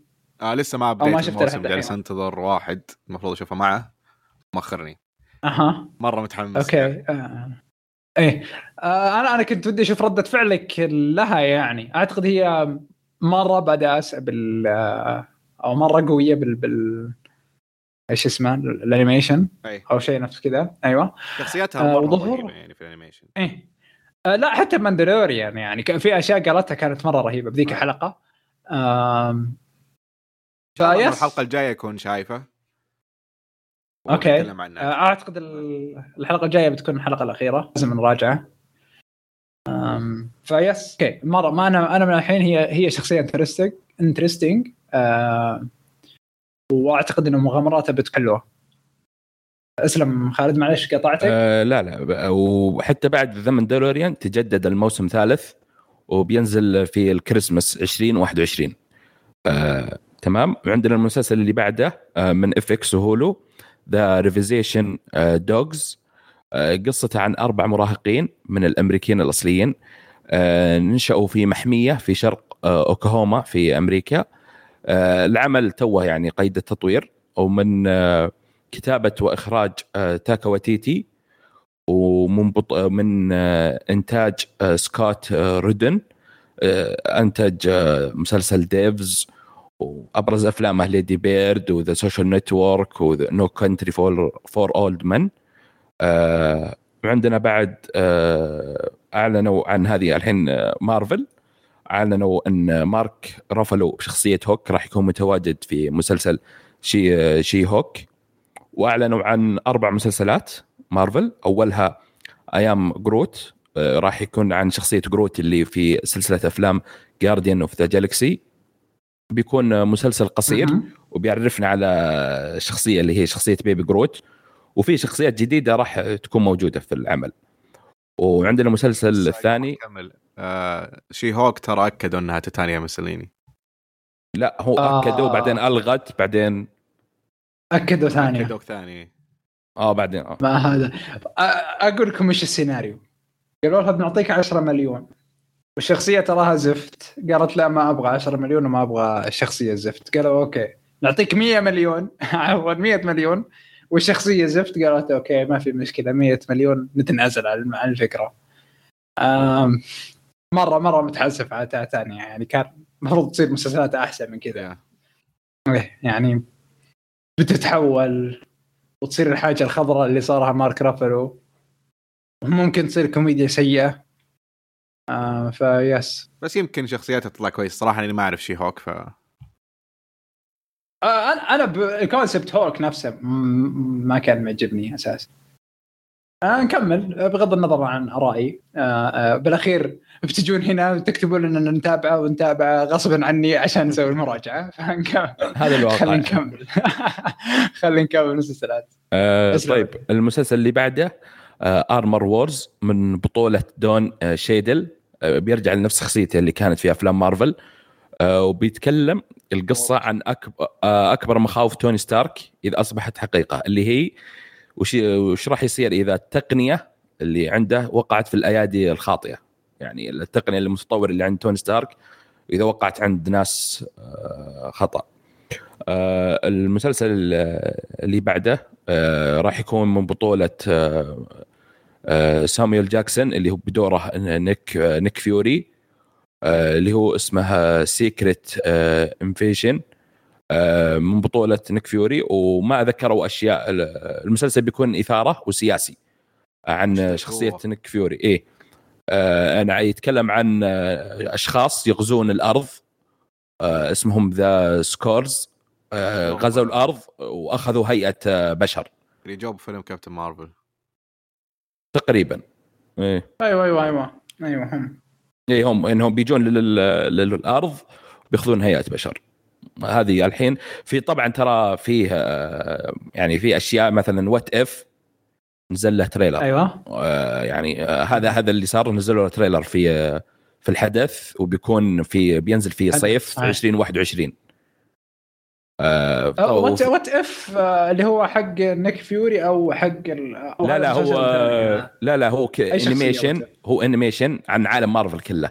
آه لسه ما ما بديت شفته الموسم جالس. أنتظر واحد المفروض أشوفه معه. مأخرني أها. مرة متحمس. أوكي. آه. إيه. آه أنا أنا كنت ودي أشوف ردة فعلك لها يعني. أعتقد هي مرة badass بال آه، أو مرة قوية بال بال إيش اسمه ال animation. أو شيء نفس كذا. أيوه. شخصياتها آه، مرة وظهور- رهيبة يعني في ال animation. إيه. آه لا حتى Mandalorian يعني. كان في أشياء قالتها كانت مرة رهيبة بذيك آه. الحلقة. آم فيس. فيس الحلقة الجاية يكون شايفة. عنها آه، أعتقد ال- الحلقة الجاية بتكون الحلقة الأخيرة. لازم نراجعه. أم، فيس. أوكي. مرة ما أنا أنا من الحين هي هي شخصية interesting interesting وأعتقد إنه مغامراته بتكون حلوة أسلم خالد معلش قطعتك. آه لا لا. وحتى بعد The Mandalorian تجدد الموسم ثالث وبينزل في الكريسماس 2021 آه تمام. وعندنا المسلسل اللي بعده آه من FX و Hulu. The Reservation Dogs قصته عن أربع مراهقين من الأمريكيين الأصليين. آه نشأوا في محمية في شرق آه اوكلاهوما في أمريكا. آه العمل توه يعني قيد التطوير. ومن كتابة وإخراج تاكا واتيتي. ومن بط... من إنتاج سكوت رودن. أنتج مسلسل Devs وأبرز افلامه Lady Bird و The Social Network و No Country for for Old Man وعندنا بعد آه أعلنوا عن هذه الحين آه، مارفل. أعلنوا إن مارك رافلو بشخصية هوك راح يكون متواجد في مسلسل She آه، She-Hulk. وأعلنوا عن أربع مسلسلات مارفل. أولها I Am Groot آه، راح يكون عن شخصية Groot اللي في سلسلة أفلام Guardians of the Galaxy بيكون مسلسل قصير. وبيعرفنا على الشخصيه اللي هي شخصية Baby Groot وفي شخصيات جديدة راح تكون موجودة في العمل. وعندنا المسلسل الثاني كمل آه She-Hulk ترى أكدوا إنها تاتيانا مسلاني. لا هو آه. أكدوا بعدين ألغت بعدين أكدوا ثانية. أكدوا ثاني آه بعدين آه. ما هذا. أقول لكم إيش السيناريو. قالوا لها بنعطيك 10 مليون. والشخصية تراها زفت. قالت لا ما أبغى 10 مليون وما أبغى الشخصيه زفت. قالوا أوكي. نعطيك 100 مليون. *laughs* عفوا 100 مليون. والشخصية زفت قالت أوكي ما في مشكلة. 100 مليون نتنازل عن الفكرة. مره مرة متحسف على Titania يعني كان المفروض تصير مسلسلات أحسن من كذا. إيه، يعني بتتحول وتصير الحاجة الخضراء اللي صارها مارك رافلو. وممكن تصير كوميديا سيئة. آه فيس بس يمكن شخصياتها تطلع كويس. صراحة اني ما أعرف شي هوك ف آه أنا أنا ال concept هوك نفسه ما كان معجبني أساسا. آه نكمل. بغض النظر عن ارائي آه آه بالأخير *laughs* بتجون هنا وتكتبون اننا نتابعه ونتابعه غصبا عني عشان نسوي المراجعة. *laughs* فنكمل. هذا الواقع. خلينا نكمل. *laughs* خلينا نكمل. مسلسلات. اسمع. طيب. المسلسل اللي بعده؟ Armor Wars من بطولة دون آه شيدل. آه بيرجع لنفس شخصيته اللي كانت في أفلام مارفل. آه وبيتكلم القصة عن اكبر آه أكبر مخاوف توني ستارك إذا أصبحت حقيقة اللي هي وش راح يصير إذا التقنية اللي عنده وقعت في الأيادي الخاطئة. يعني التقنية المتطورة اللي عند توني ستارك إذا وقعت عند ناس آه خطأ. آه المسلسل اللي بعده آه راح يكون من بطولة آه آه سامويل جاكسون اللي هو بدوره نيك آه نيك فيوري آه اللي هو اسمها Secret Invasion من بطولة نيك فيوري. وما ذكروا أشياء المسلسل بيكون إثارة وسياسي عن هو؟ نيك فيوري. إيه. آه أنا يتكلم عن آه أشخاص يغزون الأرض آه اسمهم The Skrulls. آه غزوا الأرض وأخذوا هيئة آه بشر. اللي جو بفيلم كابتن مارفل تقريبا. إيه. أيوه أيوه أيوه. أيوه هم. إيه هم إنهم بيجون لل- للأرض بياخذون هيئة بشر. هذه الحين في طبعا ترى فيه آه، يعني في أشياء مثلا What If نزل له تريلر. أيوه. آه، يعني آه، هذا هذا اللي صار نزلوا له تريلر في آه، في الحدث وبيكون في بينزل في صيف صحيح. 2021 آه وات وات اف آه، اللي هو حق نيك فيوري أو حق ال- أو لا لا المسلسل هو. لا لا هو animation؟ هو animation عن عالم مارفل كله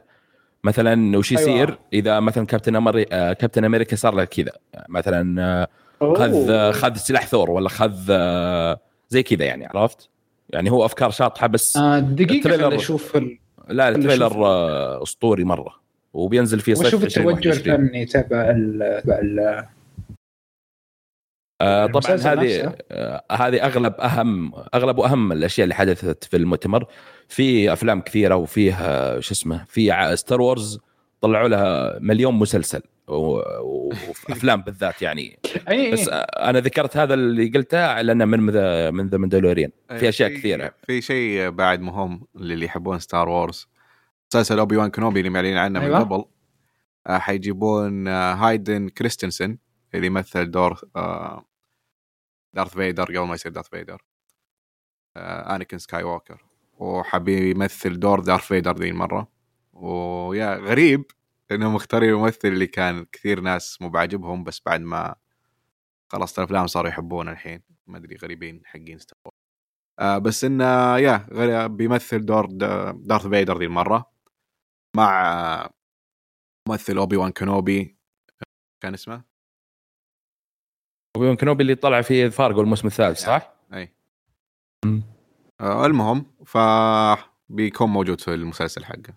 مثلا وش أيوة. يصير إذا مثلا كابتن أمريكا كابتن أمريكا صار له كذا مثلا آه، أوه. خذ خذ سلاح ثور ولا خذ آه، زي كذا يعني عرفت؟ يعني هو أفكار شاطحة بس آه، دقيقة التريلر- أشوف ال... لا التريلر. آه، أسطوري مرة وبينزل في صيف وأشوف التوجه 2021 الفني تبع ال... تبع ال... آه، طبعا المسلسل هذه. آه، هذه أغلب أهم أغلب وأهم الأشياء اللي حدثت في المؤتمر. في أفلام كثيرة وفيه شو اسمه في Star Wars طلعوا لها مليون مسلسل وافلام *laughs* بالذات يعني. أي بس آه، أنا ذكرت هذا اللي قلته لأنه من ذا من The Mandalorian في أشياء كثيرة. في شيء بعد مهم للي يحبون Star Wars مسلسل اوبي وان كنوبي اللي معلنين عنه من أيوة. قبل. حيجيبون هايدن كريستنسن اللي يمثل دور دارث فيدر قبل ما يصير دارث فيدر. آه، أنيكن سكاي ووكر وحيمثل دور دارث فيدر ذي المرة. ويا غريب انهم مختارين الممثل اللي كان كثير ناس مو بعاجبهم بس بعد ما خلصت الأفلام صاروا يحبونه الحين. ما أدري غريبين حقين Star. آه بس إنه يا بيمثل دور دارث فيدر ذي المرة. مع آه، ممثل أوبي وان كنوبي. كان اسمه؟ أوبي وان كنوبي اللي طلع في فارجو الموسم الثالث صح؟ أي. آه المهم ف بيكون موجود في المسلسل حقه.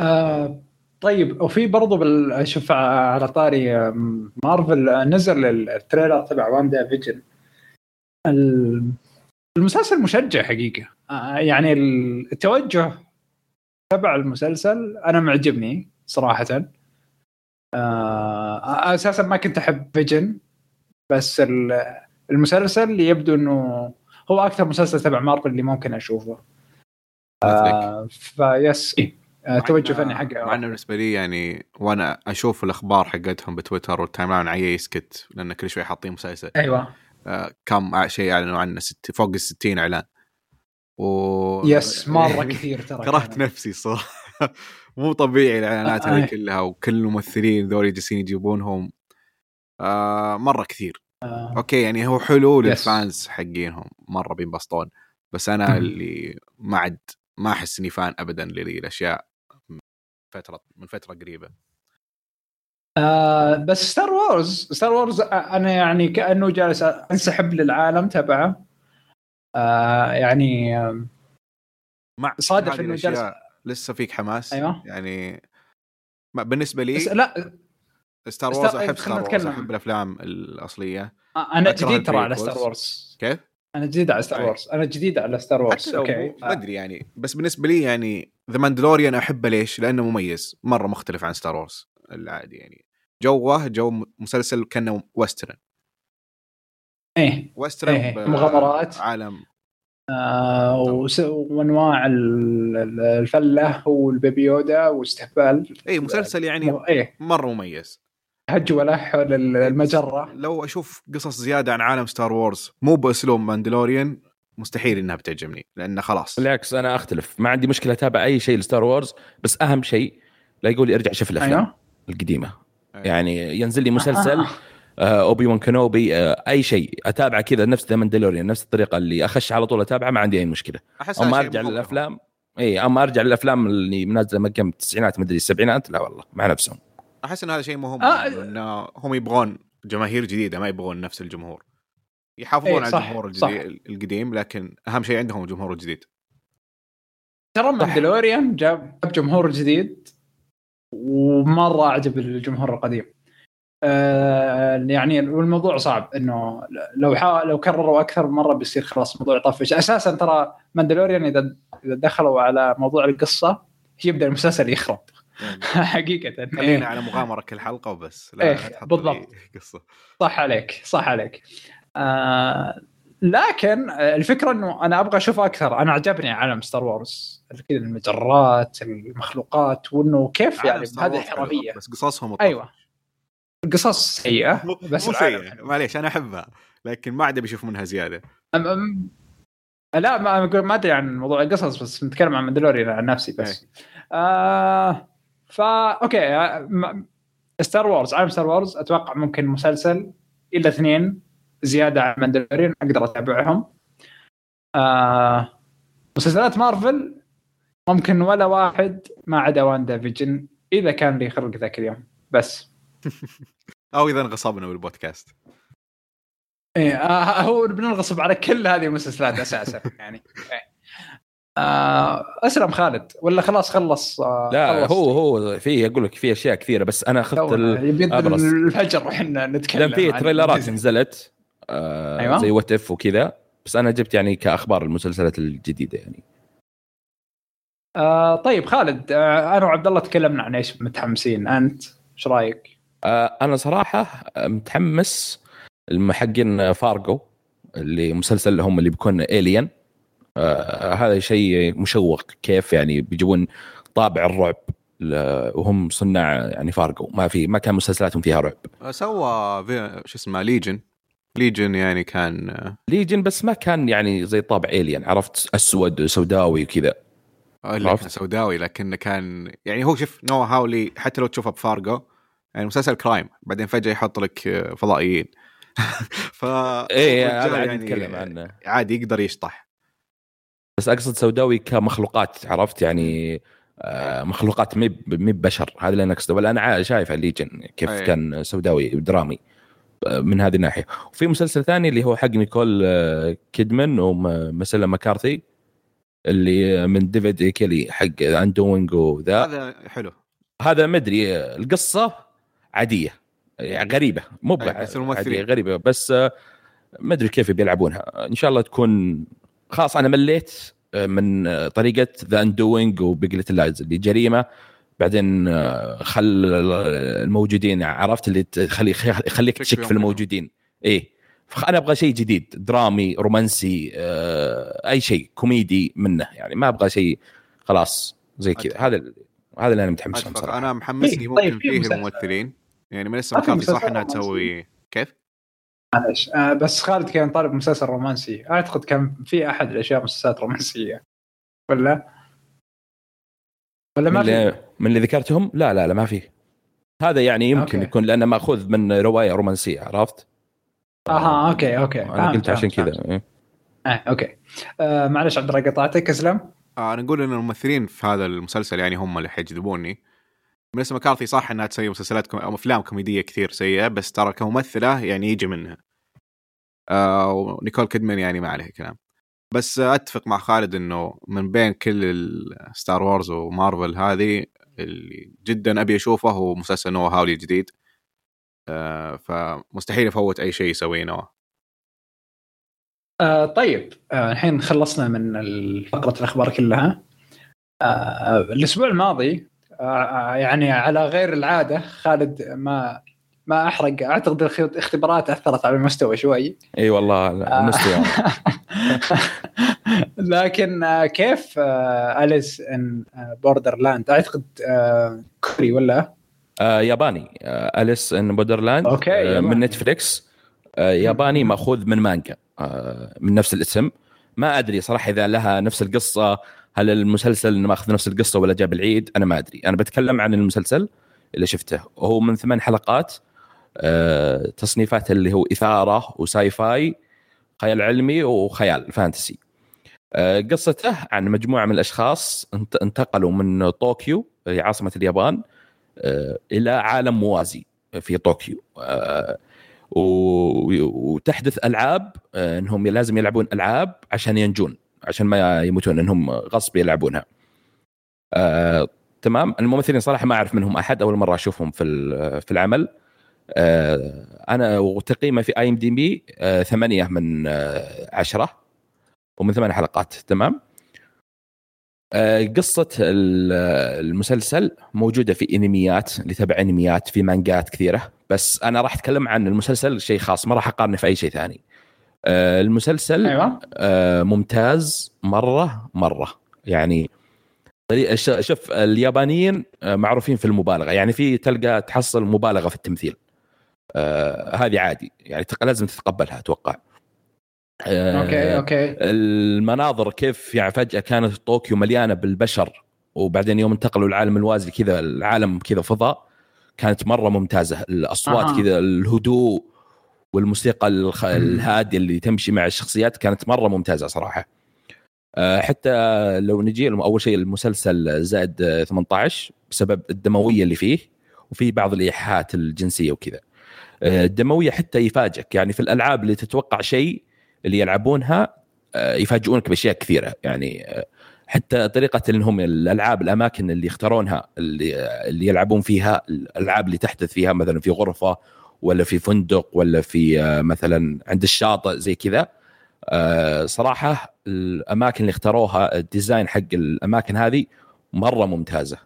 آه طيب وفي برضو بال... شوف على طاري آم، مارفل آه، نزل التريلر تبع WandaVision. ال- المسلسل مشجع حقيقة. آه يعني التوجه تبع المسلسل أنا معجبني صراحة. آه أساسا ما كنت أحب فيجن بس ال- المسلسل يبدو إنه هو أكثر مسلسل تبع مارفل اللي ممكن أشوفه. آه فيس إيه. آه توجه فني حقه. مع إنه بالنسبة لي يعني وأنا أشوف الأخبار حقتهم بتويتر وال timeline عيا يسكت لأن كل شوي حاطين مسلسل. أيوه. آه كم شيء أعلنوا عنه ست فوق ال 60 إعلان. و yes مرة كثير ترى *laughs* كرهت. نفسي صراحة. مو طبيعي الإعلانات آه. هذه كلها وكل الممثلين ذول جالسين يجيبونهم. آه مرة كثير. آه. أوكي يعني هو حلو yes. لل fans حقينهم مرة بينبسطون. بس أنا مم. اللي ما عد ما أحس إني fan ابدا لذي الاشياء من فترة من فترة قريبة. آه بس Star Wars Star Wars أنا يعني كأنه جالس أنسحب للعالم تبعه. آه يعني آه مع صادف إنه الأشياء. لسه فيك حماس أيوة. يعني ما بالنسبة لي بس لا Star Wars أحب Star Wars. أحب الأفلام الأصلية أنا جديد ترى على. Star Wars كيف؟ أنا جديد على Star. Wars أنا جديد على Star Wars okay ما أدري يعني بس بالنسبة لي يعني The Mandalorian أحبه ليش؟ لأنه مميز مرة مختلف عن Star Wars العادي يعني جوه جو مسلسل كأنه western إيه western إيه، ب- مغامرات. عالم آه وانواع ال- ال- الفلة وال Baby Yoda واستهبال. اي مسلسل يعني مو- إيه. مرة مميز. هج ولح حول ال- المجرة. لو أشوف قصص زيادة عن عالم Star Wars مو بأسلوب Mandalorian مستحيل إنها بتعجبني لأنه خلاص. بالعكس أنا أختلف. ما عندي مشكلة أتابع أي شيء ل Star Wars بس أهم شيء لا يقول لي أرجع شوف الأفلام أيوه. القديمة. أيوة. يعني ينزل لي مسلسل آه. آه، Obi-Wan Kenobi آه، أي شيء اتابعه كذا نفس The Mandalorian نفس الطريقة اللي أخش على طول أتابعه ما عندي أي مشكلة احس أما هذا شيء أرجع. للأفلام اي أما أرجع للأفلام اللي منزلة من كم التسعينات مدري السبعينات لا والله مع نفسهم أحس إن هذا شيء مهم آه. إنه هم يبغون جماهير جديدة ما يبغون نفس الجمهور يحافظون إيه، على الجمهور القديم لكن أهم شيء عندهم الجمهور الجديد ترى Mandalorian جاب جمهور جديد ومرة أعجب الجمهور القديم. آه يعني والموضوع صعب إنه لو لو كرروا أكثر مرة بيصير خلاص الموضوع يطفش أساسا ترى Mandalorian إذا إذا دخلوا على موضوع القصة يبدأ المسلسل يخرب. *laughs* حقيقة. خلينا إيه. على مغامرة كل حلقة وبس. لا إيه، بالضبط. قصة. صح عليك صح عليك. آه لكن الفكرة إنه أنا أبغى أشوف أكثر. أنا عجبني عالم ستار وورز. كذا المجرات المخلوقات وإنه كيف يعني هذه الحرفية. بس قصصهم أيوه. القصص سيئة بس مو حلو. معليش أنا أحبها لكن ما عاد بشوف منها زيادة. أم أم لا ما ما أدري عن موضوع القصص بس نتكلم عن Mandalorian عن نفسي بس. آه فا okay Star Wars عالم Star Wars أتوقع ممكن مسلسل إلى اثنين زيادة عن Mandalorian أقدر أتابعهم. آه مسلسلات مارفل ممكن ولا واحد ما عدا WandaVision إذا كان لي خلق ذاك اليوم بس. أو إذا انغصبنا بالبودكاست إيه آه هو بننغصب على كل هذه المسلسلات أساسا *laughs* يعني إيه. آه أسلم خالد ولا خلاص خلص آه لا خلص. هو هو في أقول لك في أشياء كثيرة بس أنا أخذت. الفجر وإحنا نتكلم لأن في عن تريلرات. نزلت آه أيوة. زي وات اف وكذا بس أنا جبت يعني كأخبار المسلسلات الجديدة يعني آه طيب خالد آه أنا وعبد الله تكلمنا عن إيش متحمسين أنت إيش رأيك؟ آه أنا صراحة متحمس الم- حقين فارجو اللي مسلسل هم اللي بيكون Alien آه هذا شيء مشوق كيف يعني بيجيبون طابع الرعب وهم صناع يعني فارجو. ما في ما كان مسلسلاتهم فيها رعب. سوى في- شو اسمه Legion Legion يعني كان آه، Legion بس ما كان يعني زي طابع Alien عرفت؟ أسود سوداوي وكذا. اللي عرفت؟ كان سوداوي لكنه كان يعني هو شوف نوا هاولي حتى لو تشوفه بفارجو يعني مسلسل crime بعدين فجأة يحط لك فضائيين. *laughs* ف إيه الرجال هذا يعني نتكلم عنه. عادي يقدر يشطح. بس أقصد سوداوي كمخلوقات عرفت؟ يعني آه، مخلوقات مي مي بشر. هذا اللي أنا أقصده. ولا أنا شايف ال Legion كيف أي. كان سوداوي درامي آه، من هذه الناحية. وفي مسلسل ثاني اللي هو حق نيكول آه، كيدمان وملسا مكارثي اللي من ديفيد كيلي حق Undoing وذا. هذا حلو. هذا مدري آه، القصة عادية يعني غريبة مو. عادية، غريبة بس آه، ما أدري كيف بيلعبونها إن شاء الله تكون خلاص أنا مليت آه، من آه، طريقة The Undoing و Big Little Lies اللي جريمة بعدين خل الموجودين عرفت اللي تخلي يخليك تشك في الموجودين إيه أنا أبغى شيء جديد درامي رومانسي أي شيء كوميدي منه يعني ما أبغى شيء خلاص زي كذا. هذا هذا اللي أنا متحمس له. صراحة أنا محمسني طيب، ممكن في فيه. الممثلين يعني ملسا مكارثي صح مسلسل إنها رومانسي. تسوي كيف؟ معلش آه بس خالد كان طالب مسلسل رومانسي أعتقد كان في أحد الأشياء مسلسلات رومانسية ولا ولا من ما في اللي, من اللي ذكرتهم لا لا لا ما في هذا يعني يمكن okay. يكون لأنه مأخوذ من رواية رومانسية عرفت؟ أها okay okay أنا فهمت، قلت عشان كذا. إيه. آه okay آه معلش عبد الله قطعتك أسلم آه أنا أقول إن الممثلين في هذا المسلسل يعني هم اللي حيجذبوني ملسا مكارثي صح إنها تسوي مسلسلات. أو أفلام كوميدية كثير سيئة بس ترى كممثلة يعني يجي منها. آه ونيكول كيدمان يعني ما عليه كلام. بس أتفق مع خالد إنه من بين كل ال Star Wars و Marvel هذه اللي جدا أبي أشوفه هو مسلسل نوا هاولي الجديد. آه فمستحيل أفوت أي شيء يسويه نوا آه طيب. آه الحين خلصنا من فقرة الأخبار كلها. آه الأسبوع الماضي يعني على غير العادة خالد ما ما أحرق. أعتقد الاختبارات أثرت على المستوى شوي. إي والله لا، آه. المستوى. *laughs* لكن آه كيف آه Alice in Borderland أعتقد آه كوري ولا؟ آه ياباني. آه Alice in Borderland okay، آه ياباني. من Netflix. آه ياباني مأخوذ من مانجا آه من نفس الاسم. ما أدري صراحة إذا لها نفس القصة هل المسلسل ماخذ نفس القصة ولا جاب العيد أنا ما أدري. أنا بتكلم عن المسلسل اللي شفته. وهو من ثمان حلقات آه تصنيفات اللي هو إثارة و sci-fi خيال علمي وخيال فانتسي. آه، قصته عن مجموعة من الأشخاص انت- انتقلوا من طوكيو عاصمة اليابان آه، إلى عالم موازي في طوكيو. آه، وتحدث ألعاب آه، إنهم لازم يلعبون ألعاب عشان ينجون. عشان ما يموتون إنهم غصب يلعبونها. آه، تمام؟ الممثلين صراحة ما أعرف منهم أحد أول مرة أشوفهم في في العمل. آه، أنا وتقييمه في اي ام دي بي ثمانية من آه، عشرة ومن ثمان حلقات. تمام؟ آه، قصة ال- المسلسل موجودة في أنميات اللي تبع أنميات في مانجات كثيرة. بس أنا راح أتكلم عن المسلسل شيء خاص ما راح أقارنه في أي شيء ثاني. آه، المسلسل أيوه. آه، ممتاز مرة مرة. يعني شوف اليابانيين آه، معروفين في المبالغة. يعني في تلقى تحصل مبالغة في التمثيل. آه، هذه عادي. يعني لازم تتقبلها أتوقع. آه، okay okay. المناظر كيف يعني فجأة كانت طوكيو مليانة بالبشر وبعدين يوم انتقلوا للعالم الموازي كذا العالم كذا فضاء كانت مرة ممتازة. الأصوات أها. كذا الهدوء والموسيقى الخ... الهادية اللي تمشي مع الشخصيات كانت مرة ممتازة صراحة. آه، حتى لو نجي أول شيء المسلسل زائد آه، 18 بسبب الدموية اللي فيه وفي بعض الإيحاءات الجنسية وكذا. آه، الدموية حتى يفاجئك. يعني في الألعاب اللي تتوقع شيء اللي يلعبونها آه، يفاجئونك بأشياء كثيرة. يعني حتى طريقة إنهم الألعاب الأماكن اللي يختارونها اللي اللي يلعبون فيها الألعاب اللي تحدث فيها مثلا في غرفة ولا في فندق ولا في آه، مثلا عند الشاطئ زي كذا. آه، صراحة الأماكن اللي اختاروها الديزاين حق الأماكن هذه مرة ممتازة.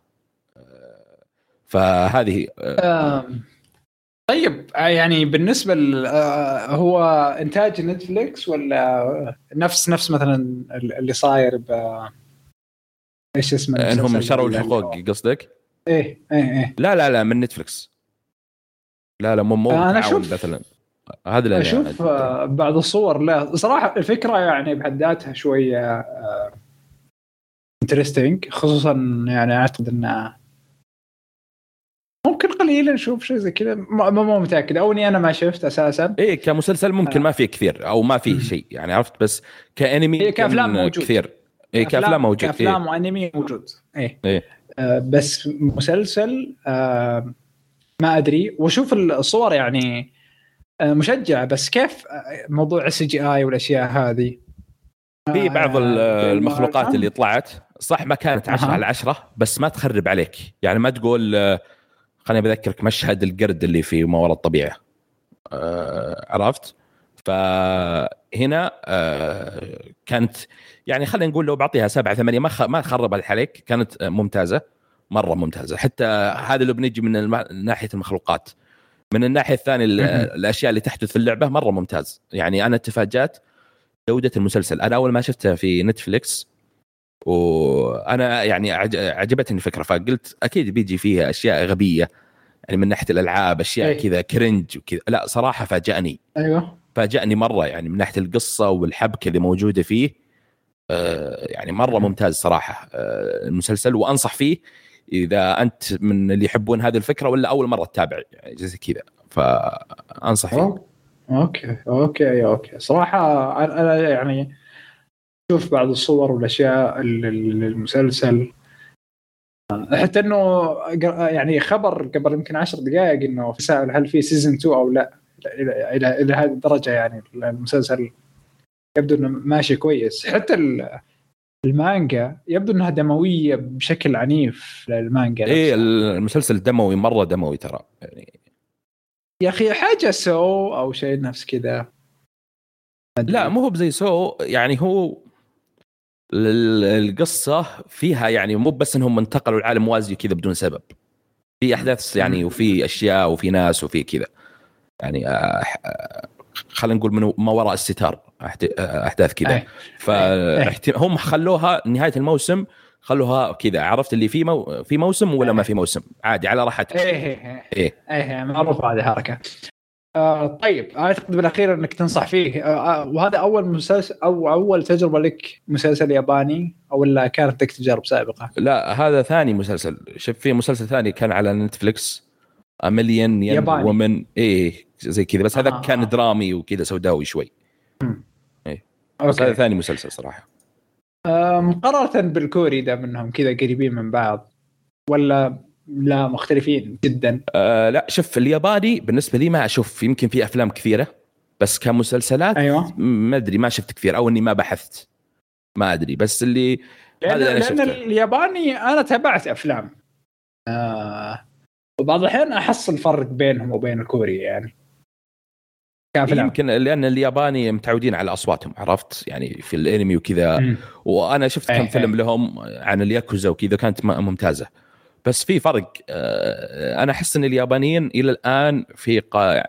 آه، فهذه طيب يعني بالنسبة هو إنتاج نتفليكس ولا نفس نفس مثلا اللي صاير ب إيش اسمه؟ إنهم شروا الحقوق قصدك؟ إيه إيه إيه. لا لا لا من نتفلكس لا لا مو مو أنا تعاون أشوف- مثلا. هذا اللي أشوف آه، بعض الصور لا. صراحة الفكرة يعني بحد ذاتها شوية interesting خصوصا يعني أعتقد انها ممكن قليلا نشوف شيء زي كذا. ما مو متأكد. أو إني أنا ما شفت أساسا. إيه كمسلسل ممكن آه. ما فيه كثير أو ما فيه شيء يعني عرفت؟ بس كأنمي إيه، كأفلام يمكن موجود. كثير. إيه كافلام موجود كأفلام إيه. وأنمي موجود. إيه, إيه. آه بس مسلسل آه ما أدري. وأشوف الصور يعني آه مشجعة بس كيف آه، موضوع ال CGI والأشياء هذه؟ في آه، بعض ال- المخلوقات. اللي طلعت. صح ما كانت 10 أها. على 10 بس ما تخرب عليك. يعني ما تقول خليني بذكرك مشهد القرد اللي في ما وراء الطبيعة. عرفت؟ فهنا كانت يعني خلينا نقول لو بعطيها سبعة ثمانية ما ما خربت عليك كانت آه، مرة ممتازة. حتى هذا لو بنجي من الم- ناحية المخلوقات. من الناحية الثانية ال- مهم. الأشياء اللي تحدث في اللعبة مرة ممتاز. يعني أنا تفاجأت جودة المسلسل. أنا أول ما شفته في نتفليكس وأنا يعني عج- عجبتني الفكرة. فقلت أكيد بيجي فيها أشياء غبية. يعني من ناحية الألعاب أشياء إيه. كذا cringe وكذا. لا صراحة فاجأني. أيوه. فاجأني مرة يعني من ناحية القصة والحبكة اللي موجودة فيه. آه، يعني مرة مم. ممتاز صراحة. آه، المسلسل وأنصح فيه إذا أنت من اللي يحبون هذه الفكرة ولا أول مرة تتابع يعني زي كذا. فأنصح. okay okay okay. صراحة أنا يعني شوف بعض الصور والأشياء ال- ال- المسلسل. حتى إنه يعني خبر قبل يمكن عشر دقائق إنه تساؤل هل في سيزون 2 أو لا. إلى إلى إلى هذه الدرجة يعني المسلسل يبدو إنه ماشي كويس. حتى ال- المانجا يبدو انها دموية بشكل عنيف للمانجا إيه. المسلسل دموي مرة دموي ترى يعني. يا أخي حاجة سو أو شيء نفس كذا. لا مو هو بزي سو يعني هو ال- القصة فيها يعني مو بس إنهم انتقلوا لعالم موازي كذا بدون سبب. في أحداث يعني وفي أشياء وفي ناس وفي كذا. يعني آه، خلينا نقول من ما وراء الستار أحداث كذا. إيه. فهم خلوها نهاية الموسم خلوها كذا. عرفت اللي في مو في موسم ولا ما في موسم؟ عادي على راحتك. إيه إيه إيه. معروف هذه الحركة. آه طيب أعتقد بالأخير إنك تنصح فيه. آه آه، وهذا أول مسلسل أو أول تجربة لك مسلسل ياباني أو ولا كانت لك تجارب سابقة؟ لا هذا ثاني مسلسل. شوف في مسلسل ثاني كان على نتفلكس مليون ياباني. ومن إيه زي كذا بس هذا آه. كان درامي وكذا سوداوي شوي. بس هذا ثاني مسلسل صراحة. آه مقارنه بالكوري ده منهم كذا قريبين من بعض ولا لا مختلفين جدا؟ آه لا شوف الياباني بالنسبة لي ما أشوف يمكن في أفلام كثيرة بس كمسلسلات أيوه. ما أدري ما شفت كثير أو إني ما بحثت ما أدري بس اللي هذا اللي أنا لأن شفته. الياباني أنا تابعت أفلام. آه وبعض الأحيان احصل فرق بينهم وبين الكوري يعني. يمكن لأن الياباني متعودين على أصواتهم عرفت يعني في الأنمي وكذا. وأنا شفت كم إيه، فيلم إيه. لهم عن الياكوزا وكذا كانت ممتازة بس في فرق آه، أنا أحس إن اليابانيين إلى الآن في قا...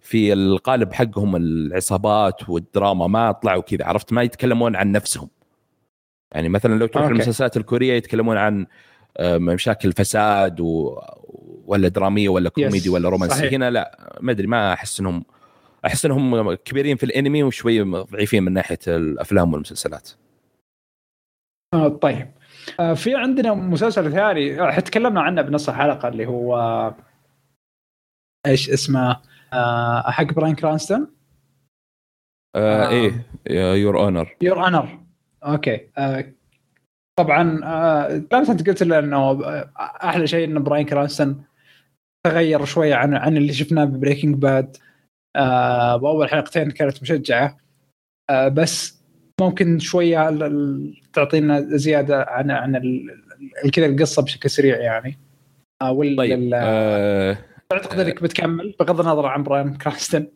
في القالب حقهم العصابات والدراما ما طلعوا كذا عرفت ما يتكلمون عن نفسهم يعني مثلا لو تروح. المسلسلات الكورية يتكلمون عن آه، مشاكل فساد و... ولا درامية ولا كوميدي ولا رومانسي. هنا لا ما أدري ما أحس إنهم أحس إنهم كبيرين في الأنمي وشوي ضعيفين من ناحية الأفلام والمسلسلات. آه طيب. آه في عندنا مسلسل ثاني آه، تكلمنا عنه بنص الحلقة اللي هو إيش اسمه؟ آه حق براين كرانستون. آه. إيه يور أونر. يور أونر okay. آه طبعا آه أنت قلت لي إنه أحلى شيء إن براين كرانستون تغير شوية عن عن اللي شفناه ببريكنج باد. آه باول حلقتين كانت مشجعة. آه بس ممكن شوية تعطينا زيادة عن عن كذا القصة بشكل سريع يعني. آه ولا طيب آه تعتقد إنك بتكمل بغض النظر عن براين كرانستون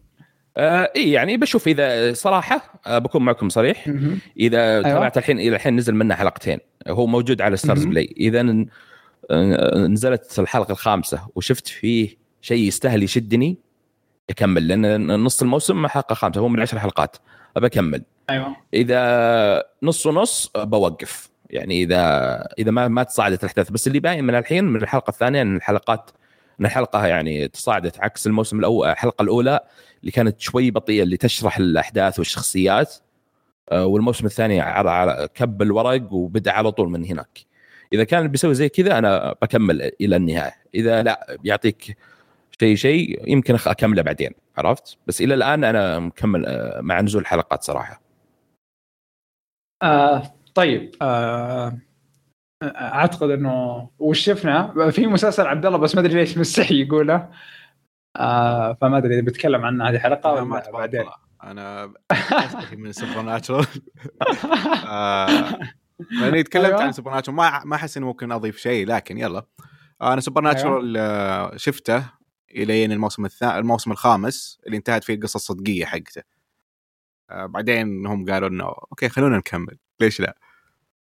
آه إي يعني بشوف إذا صراحة آه بكون معكم صريح. إذا أيوة. تابعت الحين إلى الحين نزل منه حلقتين. هو موجود على ستارز. بلاي إذا نزلت الحلقة الخامسة وشفت فيه شيء يستاهل يشدني أكمل لأن نص الموسم حلقه خامسة هو من عشر حلقات أبى أكمل. أيوه. إذا نص ونص بوقف يعني إذا إذا ما ما تصاعدت الأحداث. بس اللي باين من الحين من الحلقة الثانية إن الحلقات إن الحلقة يعني تصاعدت عكس الموسم الأول الحلقة الأولى اللي كانت شوي بطيئة اللي تشرح الأحداث والشخصيات آه، والموسم الثاني على كب الورق وبدأ على طول من هناك. إذا كان بيسوي زي كذا أنا بكمل إلى النهاية. إذا لا بيعطيك شيء شيء يمكن أكمله بعدين عرفت؟ بس إلى الآن أنا مكمل آه، مع نزول الحلقات صراحة. آه طيب آه أعتقد إنه وش شفنا في مسلسل عبد الله بس ما أدري ليش مستحي يقوله. آه فما أدري إذا بتكلم عنه هذه حلقه أنا ما ولا تبغى بعدين. أنا أستحي من سوبر ناتشرال لأني تكلمت أيوة. عن سوبر ناتشرال ما ما أحس اني ممكن أضيف شيء لكن يلا. أنا سوبر ناتشرال آه، شفته. إلين الموسم الثاني الموسم الخامس اللي انتهت فيه القصة الصدقية حقته. آه، بعدين هم قالوا إنه okay خلونا نكمل. ليش لا؟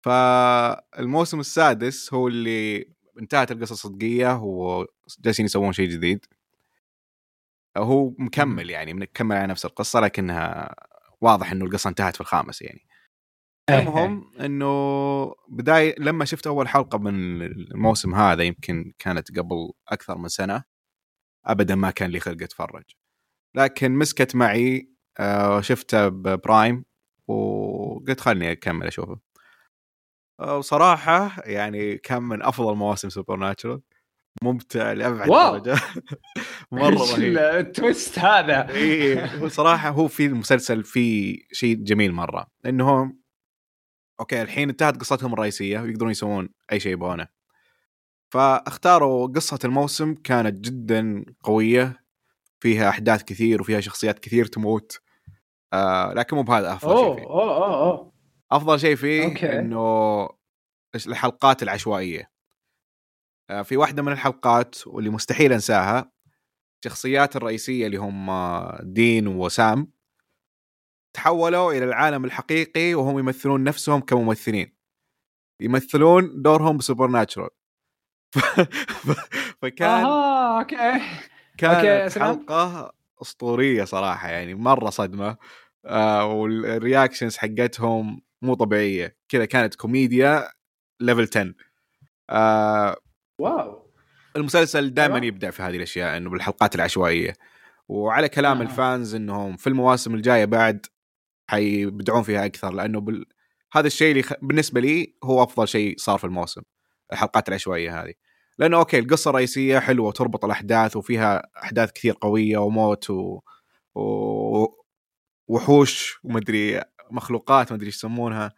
فالموسم السادس هو اللي انتهت القصة الصدقية وجالسين يسوون شيء جديد. هو مكمل يعني مكمل على نفس القصة لكنها واضح إنه القصة انتهت في الخامس يعني. المهم إنه بداية لما شفت أول حلقة من الموسم هذا يمكن كانت قبل أكثر من سنة ابدا ما كان لي خلق أتفرج. لكن مسكت معي آه، شفته ببرايم وقلت خلني أكمل أشوفه. آه، وصراحة يعني كان من أفضل مواسم سوبر ناتشرال ممتع لأبعد *laughs* مرة إيش رهيب. ال twist هذا؟ هو صراحة هو في المسلسل في شيء جميل مرة. إنهم okay الحين انتهت قصتهم الرئيسية ويقدرون يسوون أي شيء يبغونه. فاختاروا قصة الموسم كانت جدا قوية فيها أحداث كثير وفيها شخصيات كثير تموت. آه لكن مو بهذا أفضل شيء فيه. أوه أوه أوه. أفضل شيء فيه okay. إنه الحلقات العشوائية. آه، في واحدة من الحلقات واللي مستحيل أنساها الشخصيات الرئيسية اللي هم آه، دين وسام. تحولوا إلى العالم الحقيقي وهم يمثلون نفسهم كممثلين. يمثلون دورهم بسوبر ناتشرال فكان أها okay. كانت. حلقة أسطورية صراحة يعني مرة صدمة. آه وال reactions حقتهم مو طبيعية. كذا كانت كوميديا level 10 آه wow. المسلسل دائما. يبدع في هذه الأشياء إنه بالحلقات العشوائية. وعلى كلام آه. ال fans إنهم في المواسم الجاية بعد حيبدعون فيها أكثر لأنه بال... هذا الشيء اللي خ... بالنسبة لي هو أفضل شيء صار في الموسم. الحلقات العشوائية هذه. لأنه okay القصة الرئيسية حلوة وتربط الأحداث وفيها أحداث كثير قوية وموت و... و... وحوش ومدري مخلوقات مدري إيش يسمونها.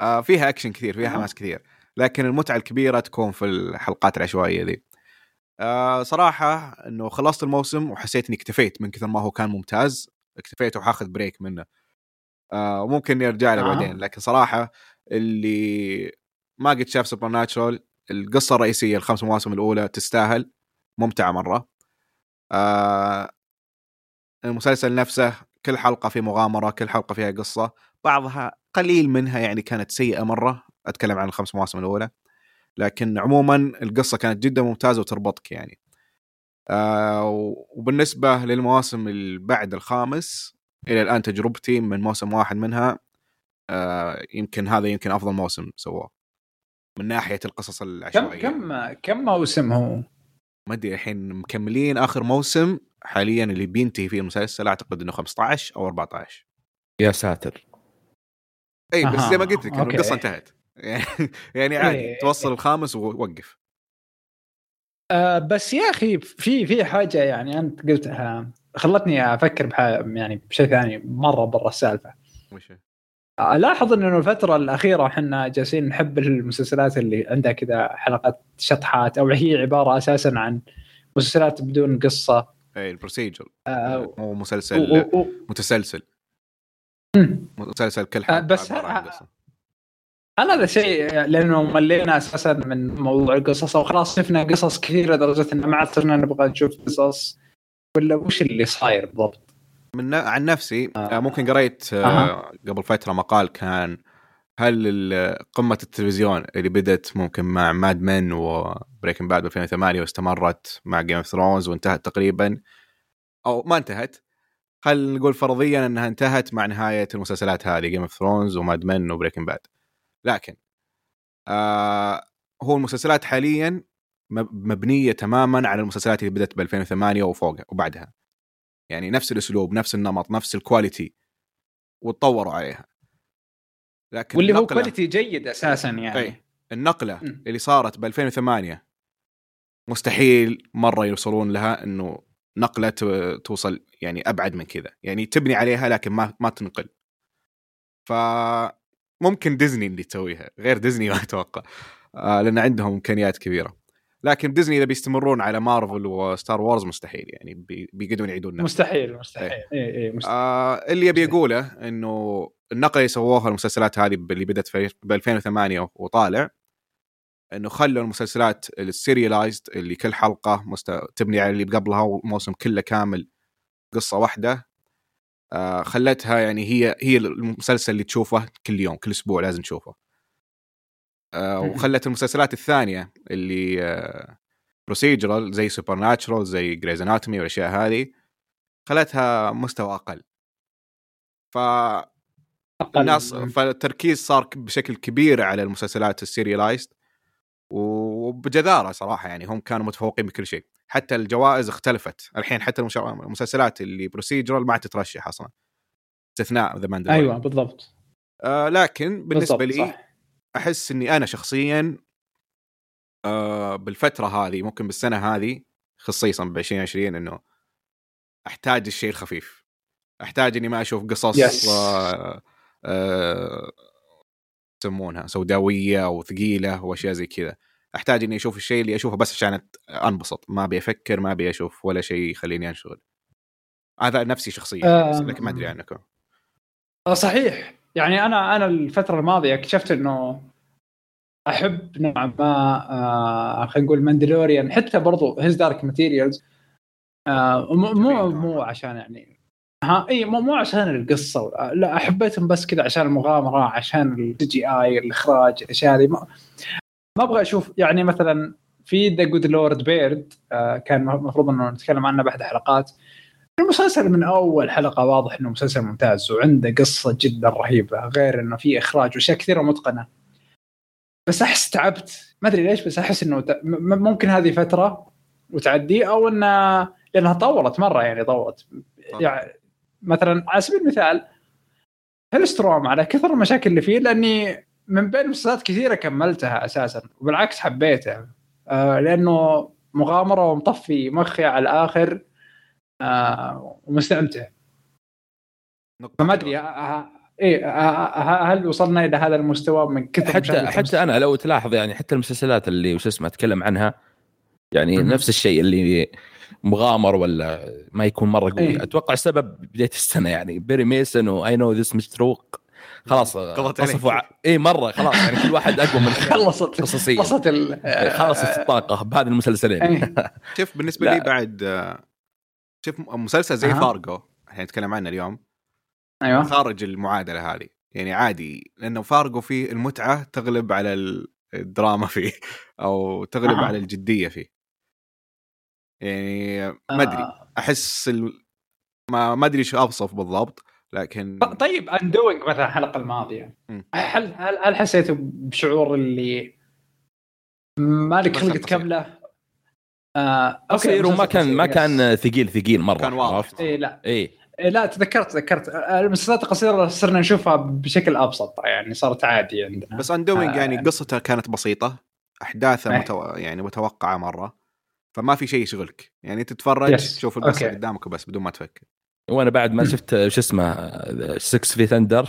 آه فيها أكشن كثير فيها. حماس كثير. لكن المتعة الكبيرة تكون في الحلقات العشوائية ذي. آه صراحة إنه خلصت الموسم وحسيت إني اكتفيت من كثر ما هو كان ممتاز. اكتفيت وحاخذ break منه. آه وممكن اني ارجع له آه. بعدين. لكن صراحة اللي ما قد شاف سوبر ناتشرال القصة الرئيسية الخمس مواسم الأولى تستاهل. ممتعة مرة. آه المسلسل نفسه كل حلقة في مغامرة كل حلقة فيها قصة. بعضها قليل منها يعني كانت سيئة مرة. أتكلم عن الخمس مواسم الأولى. لكن عموما القصة كانت جدا ممتازة وتربطك يعني. آه وبالنسبة للمواسم اللي بعد الخامس إلى الآن تجربتي من موسم واحد منها آه يمكن هذا يمكن أفضل موسم سواه من ناحية القصص كم العشوائية كم كم موسم هو؟ ما أدري الحين مكملين آخر موسم حاليا اللي بينتهي فيه المسلسل أعتقد إنه 15 أو 14 يا ساتر اي بس زي ما قلت لك. القصة انتهت يعني *laughs* يعني عادي إيه. توصل الخامس ووقف آه بس يا أخي في في حاجة يعني أنت قلتها خلتني أفكر بح يعني بشيء ثاني مرة برا السالفة وش؟ ألاحظ إنه الفترة الأخيرة إحنا جالسين نحب المسلسلات اللي عندها كذا حلقات شطحات أو هي عبارة أساسا عن مسلسلات بدون قصة اي البروسيجر آه مو و- مسلسل و- و- متسلسل. مسلسل كل آه، حلقة بس عبارة عن ه- قصة. أنا هذا شيء لأنه ملينا أساسا من موضوع القصص أو خلاص شفنا قصص كثيرة لدرجة إن ما عاد صرنا نبغى نشوف قصص ولا وش اللي صاير بالضبط؟ من عن نفسي آه. آه. ممكن قريت آه. قبل فترة مقال كان هل قمة التلفزيون اللي بدت ممكن مع ماد مان وبريكنج باد 2008 واستمرت مع جيم أوف ثرونز وانتهت تقريبا أو ما انتهت خل نقول فرضيا إنها انتهت مع نهاية المسلسلات هذه جيم أوف ثرونز وماد مان وبريكنج باد لكن آه هو المسلسلات حاليا مب- مبنية تماما على المسلسلات اللي بدات ب 2008 وفوقها وبعدها يعني نفس الأسلوب نفس النمط نفس ال quality وتطوروا عليها. لكن واللي هو quality جيد أساسا يعني. أي. النقلة مم. اللي صارت ب 2008 مستحيل مرة يوصلون لها إنه نقلة توصل يعني أبعد من كذا. يعني تبني عليها لكن ما ما تنقل. فممكن ديزني اللي تسويها غير ديزني *laughs* ما أتوقع. آه لأن عندهم إمكانيات كبيرة. لكن ديزني إذا بيستمرون على مارفل وستار وورز مستحيل يعني بي- بيقعدون يعيدون مستحيل مستحيل. اي اي مستحيل آه اللي يبي يقوله إنه النقله اللي سووها المسلسلات هذه اللي بدأت في ب 2008 وطالع إنه خلوا المسلسلات ال serialized اللي كل حلقة مست... تبني على اللي قبلها والموسم كله كامل قصة واحدة. آه خلتها يعني هي هي المسلسل اللي تشوفه كل يوم كل أسبوع لازم تشوفه. وخلت المسلسلات الثانية اللي آه procedural زي Supernatural زي Grey's Anatomy والأشياء هذه خلتها مستوى أقل. ف. الناس فالتركيز صار بشكل كبير على المسلسلات ال serialized وبجدارة صراحة يعني هم كانوا متفوقين بكل شيء. حتى الجوائز اختلفت. الحين حتى المسلسلات اللي procedural ما عاد تترشح أصلا. استثناء The Mandalorian أيوه بالضبط. آه لكن بالنسبة بالضبط، لي صح. أحس إني أنا شخصيا آه بالفترة هذه ممكن بالسنة هذه خصيصا ب 2020 إنه أحتاج الشيء الخفيف. أحتاج إني ما أشوف قصص Yes. آه آه يسمونها سوداوية وثقيله واشياء زي كذا. أحتاج إني أشوف الشيء اللي أشوفه بس عشان أنبسط. ما أبي أفكر ما أبي أشوف ولا شيء يخليني أنشغل. هذا نفسي شخصيا آم. لكن ما أدري عنكم. آه، صحيح. يعني أنا أنا الفترة الماضية اكتشفت إنه أحب نوعا ما آه خلينا نقول Mandalorian حتى برضو His Dark Materials آه مو مو مو عشان يعني ها إي مو مو عشان القصة لا حبيتهم بس كذا عشان المغامرة عشان ال CGI الإخراج الأشياء هذه. ما, ما أبغى أشوف يعني مثلا في The Good Lord Bird كان المفروض إنه نتكلم عنه باحد الحلقات المسلسل من أول حلقة واضح إنه مسلسل ممتاز وعنده قصة جدا رهيبة غير إنه في إخراج وأشياء كثيرة متقنه بس أحس تعبت. ما أدري ليش بس أحس إنه ممكن هذه فترة وتعدي أو ان لأنها طولت مرة يعني طولت. يعني مثلا على سبيل المثال هيلستروم على كثر المشاكل اللي فيه لأني من بين مسلسلات كثيرة كملتها أساسا وبالعكس حبيته. آه لأنه مغامرة ومطفي مخي على الآخر. آه ومستمتع فما أدري آه، آه، إيه هل وصلنا إلى هذا المستوى من كثر حتى حتى أنا لو تلاحظ يعني حتى المسلسلات اللي وش اسمه أتكلم عنها يعني مهم. نفس الشيء اللي مغامر ولا ما يكون مرة قوي إيه. أتوقع السبب بداية السنة يعني بيري ميسون واي نو ذس مستروق خلاص. *laughs* قصفوا ع- اي مرة خلاص يعني كل واحد أقوى من *laughs* خلصت قصصيا خلصت ال إيه، خلصت الطاقة بهذه المسلسلين إيه. *laughs* شوف بالنسبة. لي بعد شوف مسلسل زي أها. فارجو إحنا نتكلم عنه اليوم أيوه خارج المعادلة هذه يعني عادي لأنه فارجو فيه المتعة تغلب على ال- الدراما فيه *laughs* أو تغلب أها. على الجدية فيه يعني ما أدري آه. أحس ال... ما ما أدري شو أوصف بالضبط لكن طيب اندوينج مثلا الحلقة الماضية. هل هل هل حسيتوا بشعور اللي مالك خلق. تكمله؟ آه قصير وما كان ما كان ثقيل ثقيل مرة كان واضح. عرفت؟ اي لا اي إيه لا تذكرت تذكرت آه، المسلسلات القصيرة صرنا نشوفها بشكل أبسط يعني صارت عادي عندنا بس اندوينج آه. يعني قصته كانت بسيطة أحداثه إيه. متو... يعني متوقعة مرة فما في شيء يشغلك يعني تتفرج Yes. تشوف القصة. قدامك وبس بدون ما تفكر وأنا بعد ما شفت شو اسمه 6 في ثندر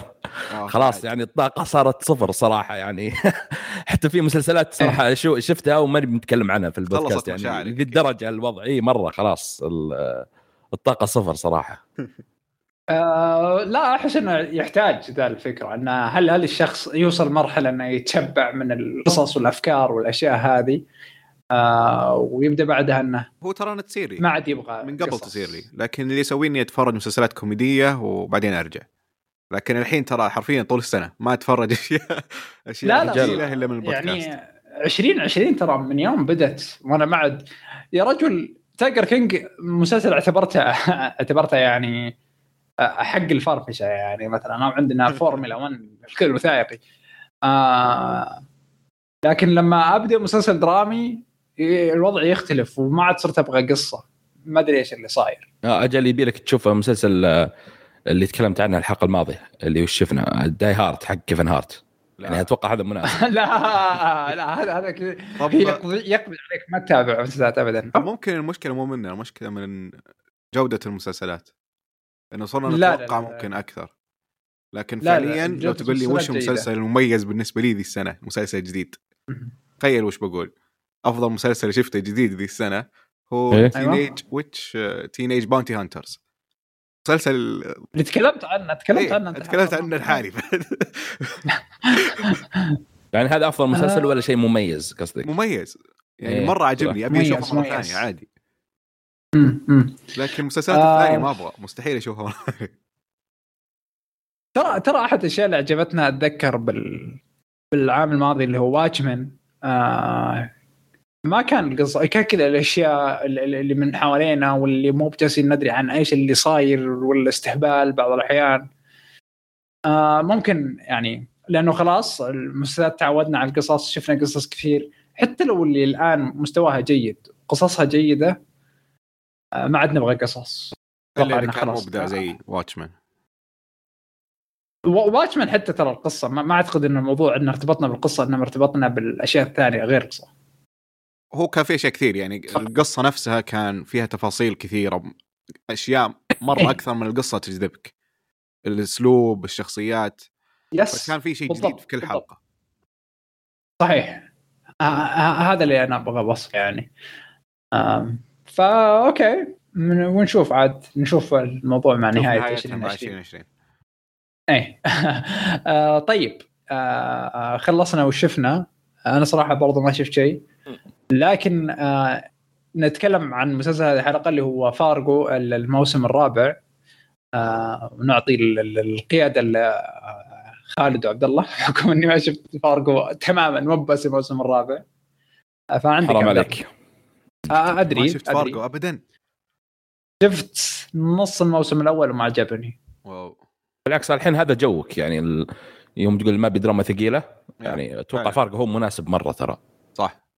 خلاص. يعني الطاقة صارت صفر صراحة يعني. *laughs* حتى في مسلسلات صراحة شو شفتها وماني بنتكلم عنها في البودكاست يعني. الدرجه الوضع إي مرة خلاص ال- الطاقة صفر صراحة. *laughs* آه لا أحس إنه يحتاج ذا الفكرة انه هل هل الشخص يوصل مرحلة إنه يتشبع من القصص والأفكار والأشياء هذه؟ آه ويبدأ بعدها إنه هو ترى أنا تصير لي. ما عاد يبغى من قبل قصص. تصير لي. لكن اللي يسوي اني أتفرج مسلسلات كوميدية وبعدين أرجع. لكن الحين ترى حرفيا طول السنة ما أتفرج *laughs* اشياء أشياء لا لا إلا من البودكاست. يعني 2020 ترى من يوم بدت وأنا ما عاد يا رجل Tiger King مسلسل اعتبرته اعتبرته يعني حق الفرفشة يعني. مثلا أو عندنا *laughs* فورمولا 1 الكل وثائقي. آه لكن لما أبدأ مسلسل درامي الوضع يختلف وما عاد صرت أبغى قصة. ما أدري إيش اللي صاير. آه، أجل يبي لك تشوف مسلسل آه، اللي تكلمت عنه الحلقة الماضية اللي وش شفنا؟ Die Hart حق كيفن هارت. يعني لا. أتوقع هذا مناسب. *laughs* لا لا هذا هذا يقضي يقضي عليك ما تتابع مسلسلات ابدا. ممكن المشكلة مو منا المشكلة من جودة المسلسلات. إنه صرنا لا، لا، نتوقع لا، لا. ممكن أكثر. لكن لا، لا، فعليا لو جودة تقول لي وش المسلسل المميز بالنسبة لي ذي السنة مسلسل جديد. تخيل وش بقول. أفضل مسلسل شفته جديد ذي السنة هو إيه؟ Teenage witch Teenage Bounty Hunters مسلسل اللي تكلمت عنه تكلمت إيه، عنه أنت. تكلمت عنه الحالي *laughs* يعني هذا أفضل مسلسل آه. ولا شيء مميز قصدك مميز يعني إيه، مرة عجبني أبي أشوفه مرة. ثانية عادي. لكن المسلسلات آه. الثانية ما أبغى مستحيل أشوفها. *laughs* ترى ترى أحد الأشياء اللي عجبتنا أتذكر بال بالعام الماضي اللي هو واتشمان آه ما كان القصة كان كذا الاشياء اللي اللي من حوالينا واللي مو بجالسين ندري عن إيش اللي صاير ولا استهبال بعض الأحيان. آه ممكن يعني لأنه خلاص المسلسلات تعودنا على القصص شفنا قصص كثير. حتى لو اللي الآن مستواها جيد قصصها جيدة آه ما عاد نبغى قصص. إنه كان. مبدع زي واتشمان Watchmen حتى ترى القصة ما, ما أعتقد إن الموضوع انه ارتبطنا بالقصة إنما ارتبطنا بالأشياء الثانية غير القصة. هو كان في اشياء كثير يعني القصة نفسها كان فيها تفاصيل كثيرة أشياء مرة إيه. أكثر من القصة تجذبك. الأسلوب الشخصيات. yes فكان في شيء جديد في كل بالضبط. حلقة. صحيح. آه آه هذا اللي أنا أبغى اوصل يعني. فا okay. من- ونشوف عاد نشوف الموضوع مع نهاية نهايتها 2020 2020 إيه. *laughs* آه طيب. آه آه خلصنا وش شفنا أنا صراحة برضو ما شفت شيء. لكن آه نتكلم عن مسلسل هذه الحلقة اللي هو فارجو الموسم الرابع. آه ونعطي ال- ال- القيادة لخالد وعبد الله. *laughs* بحكم إني ما شفت فارجو تماما مو بس الموسم الرابع. آه فعندك حرام. عليك. آه ادري ما شفت أدري. فارجو ابدا. شفت نص الموسم الأول وما عجبني. wow. بالعكس الحين هذا joke يعني ال... يوم تقول ما بدراما ثقيلة يعني أتوقع. فارق هو مناسب مرة ترى. صح.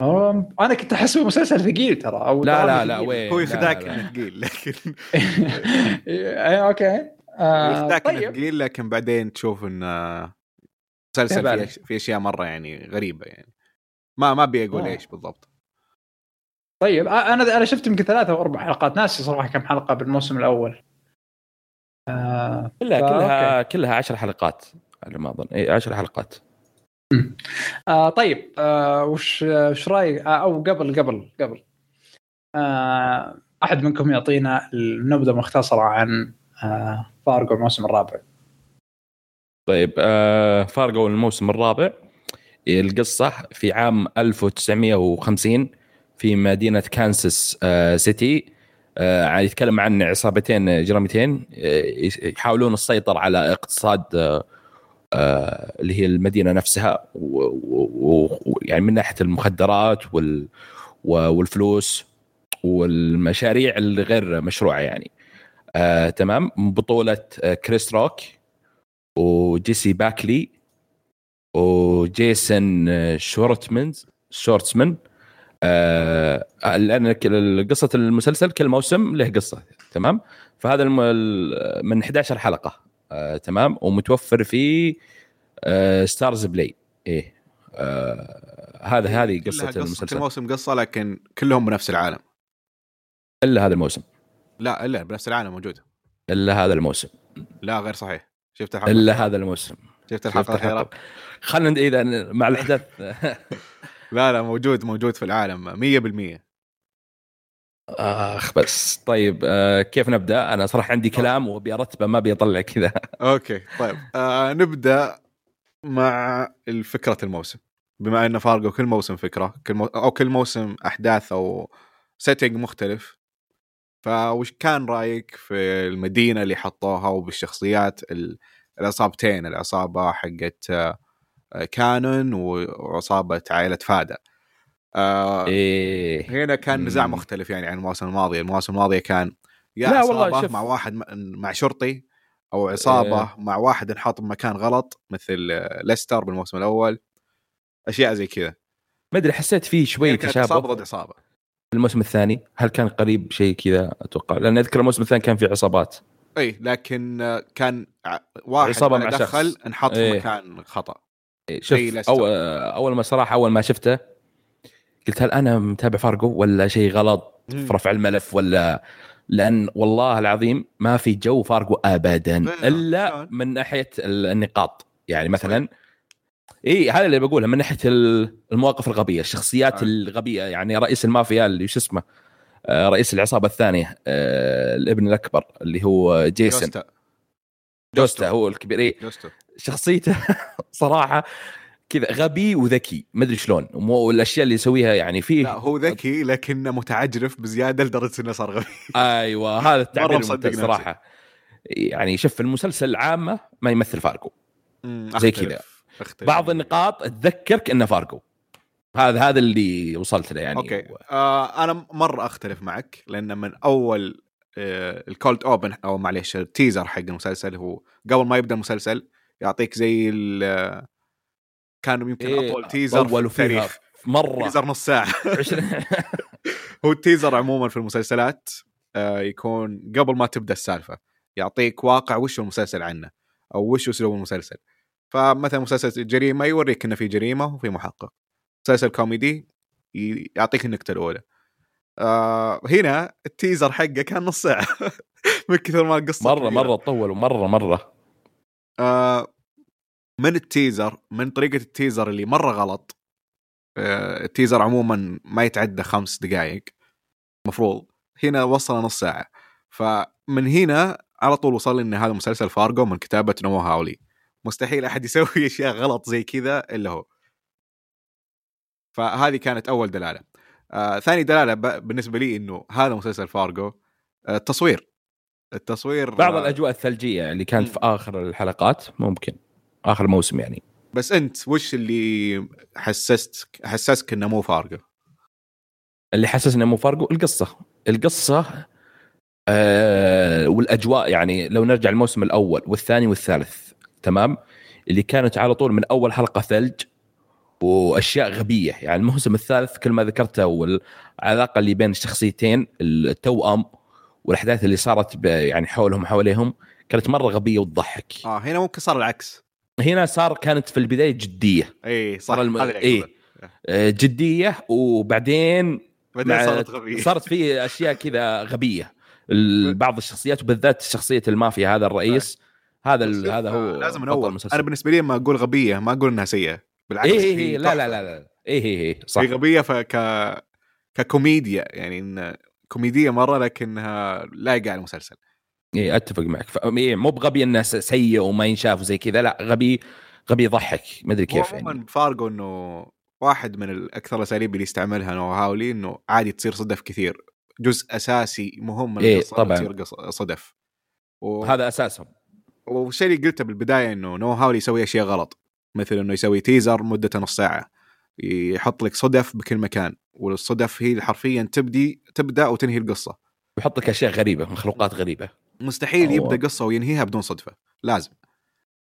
أنا كنت احسبه مسلسل ثقيل ترى أو لا لا لا. وين؟ هو يخدعك لا. انه ثقيل لكن *laughs* اي okay. آه يخدعك انه ثقيل لكن بعدين تشوف انه مسلسل استهبال. في في أشياء مرة يعني غريبة يعني. ما ما أبي أقول آه. إيش بالضبط. طيب آه، أنا أنا شفت يمكن ثلاثة أو أربع حلقات ناسي صراحة كم حلقة بالموسم الأول. آه كلها كلها كلها 10 حلقات على ما أظن. اي 10 حلقات. آه طيب آه وش وش رأيك؟ آه أو قبل قبل قبل. آه أحد منكم يعطينا النبذة مختصرة عن آه فارجو الموسم الرابع. طيب آه فارغو الموسم الرابع. القصة في عام 1950 في مدينة كانساس آه سيتي. آه يتكلم عن عصابتين اجراميتين آه يحاولون السيطرة على اقتصاد آه اللي هي المدينة نفسها ويعني من ناحية المخدرات وال والفلوس والمشاريع اللي غير مشروعة يعني. آه تمام. بطولة آه كريس روك وجيسي باكلي وجيسون آه، شورتمان شورتسمان آه لأن قصة المسلسل كل موسم له قصة تمام؟ فهذا من 11 حلقة. آه تمام؟ ومتوفر في آه Starz Play إيه. آه هذا هذه قصة قصة المسلسل. الموسم قصة لكن كلهم بنفس العالم. إلا هذا الموسم. لا إلا بنفس العالم موجود. إلا هذا الموسم. لا غير صحيح. شفت الحلقة إلا؟ هذا الموسم. شفت الحلقة الأخيرة. خلينا إذا مع الأحداث. *laughs* *laughs* لا لا موجود موجود في العالم 100% آخ بس. طيب آه كيف نبدأ؟ أنا صراحة عندي كلام وأبي أرتبه ما أبي أطلع كذا. أوكي طيب. آه نبدأ مع فكره الموسم. بما إن فارجو كل موسم فكرة كل مو... أو كل موسم أحداث أو سيتنج مختلف فوش كان رأيك في المدينة اللي حطوها وبالشخصيات ال... العصابتين العصابة حقت آه، كانون وعصابة عائلة فادا آه إيه هنا كان نزاع. مختلف يعني عن المواسم الماضية، المواسم الماضية كان يا لا عصابه والله شوف. مع واحد مع شرطي أو عصابه إيه. مع واحد انحط بمكان غلط مثل ليستر بالموسم الأول أشياء زي كذا ما أدري حسيت فيه شوي يعني كانت عصابه تشابه ضد عصابه في الموسم الثاني هل كان قريب شيء كذا أتوقع لأن أذكر الموسم الثاني كان في عصابات إي لكن كان واحد عصابة ما مع دخل شخص. انحط في إيه. مكان خطأ إيه، شوف. أول, أول ما صراحة أول ما شفته قلت هل أنا متابع فارجو ولا شيء غلط. في رفع الملف ولا؟ لأن والله العظيم ما في جو فارجو ابدا لا، إلا؟ من ناحية ال- النقاط. يعني مثلا اي هذا اللي بقوله من ناحية ال- المواقف الغبية الشخصيات آه. الغبية يعني رئيس المافيا اللي شو اسمه آه، رئيس العصابة الثانية آه، الابن الأكبر اللي هو جيسون. جوستو. جوستو هو الكبير إيه. شخصيته *laughs* صراحة كذا غبي وذكي ما أدري شلون. والاشياء اللي يسويها يعني فيه لا هو ذكي لكنه متعجرف بزيادة لدرجة إنه صار غبي. *laughs* أيوه هذا التعبير الممتاز. صراحة. يعني شوف المسلسل عامه ما يمثل فارجو مم، زي. كذا. بعض النقاط تذكرك إنه فارجو هذا هذا اللي وصلت له يعني. أوكي. آه أنا مرة أختلف معك لأن من أول آه ال cold open أو معليش ال teaser حق المسلسل هو قبل ما يبدأ المسلسل يعطيك زي كان يمكن إيه، أطول teaser في التاريخ. مرة. *laughs* teaser نص ساعة. 20 *laughs* هو ال teaser عموما في المسلسلات آه يكون قبل ما تبدأ السالفة. يعطيك واقع وش المسلسل عنه أو وش أسلوب المسلسل. فمثلا مسلسل جريمة يوريك إنه في جريمة وفي محقق. مسلسل كوميدي يعطيك النكتة الأولى. آه هنا ال teaser حقه كان نص ساعة. *laughs* من كثر ما القصة مرة كبيرة. مرة طولوا مره مرة. آه من التيزر من طريقة التيزر اللي مرة غلط آه التيزر عموما ما يتعدى خمس دقائق مفروض. هنا وصل نص ساعة. فمن هنا على طول وصل لي إن هذا مسلسل فارجو من كتابة نوا هاولي. مستحيل أحد يسوي *laughs* أشياء غلط زي كذا إلا هو. فهذه كانت أول دلالة. آه ثاني دلالة بالنسبة لي إنه هذا مسلسل فارجو آه التصوير. التصوير بعض آه، الأجواء الثلجية اللي كانت مم. في آخر الحلقات ممكن. آخر موسم يعني. بس أنت وش اللي حسست حسسك إنه مو فارجو؟ اللي حسسني مو فارجو القصة. القصة آه والأجواء يعني لو نرجع الموسم الأول والثاني والثالث تمام؟ اللي كانت على طول من أول حلقة ثلج وأشياء غبية. يعني الموسم الثالث كل ما ذكرته والعلاقة اللي بين الشخصيتين التوأم والأحداث اللي صارت يعني حولهم وحواليهم كانت مرة غبية وتضحك. آه هنا ممكن صار العكس. هنا صار كانت في البداية جدية. اي صار الم... إيه. أقصده. آه، جدية وبعدين بعدين صارت غبية. صارت في أشياء كذا غبية. بعض الشخصيات وبالذات شخصية المافيا هذا الرئيس هذا ال- هذا هو لازم بطل نور المسلسل. أنا بالنسبة لي لما أقول غبية ما أقول إنها سيئة. بالعكس إيه هي إيه لا لا. لا لا إيه إيه إيه صح. هي غبية فك ككوميديا يعني إن كوميدية مرة لكنها لايقة على المسلسل. إيه أتفق معك. ف... إيه مو بغبي إنه سيء وما ينشاف وزي كذا لا غبي غبي يضحك. ما أدري كيف يعني. فارجو إنه واحد من الاكثر الأساليب اللي يستعملها نوا هاولي إنه عادي تصير صدف كثير. جزء أساسي مهم من إيه، طبعاً. تصير صدف. و... هذا أساسهم. والشيء اللي قلته بالبداية إنه نوا هاولي يسوي أشياء غلط. مثل إنه يسوي teaser مدته نص ساعة. يحط لك صدف بكل مكان والصدف هي حرفيا تبدي تبدأ وتنهي القصة. يحط لك أشياء غريبة مخلوقات غريبة. مستحيل يبدأ قصة وينهيها بدون صدفة لازم.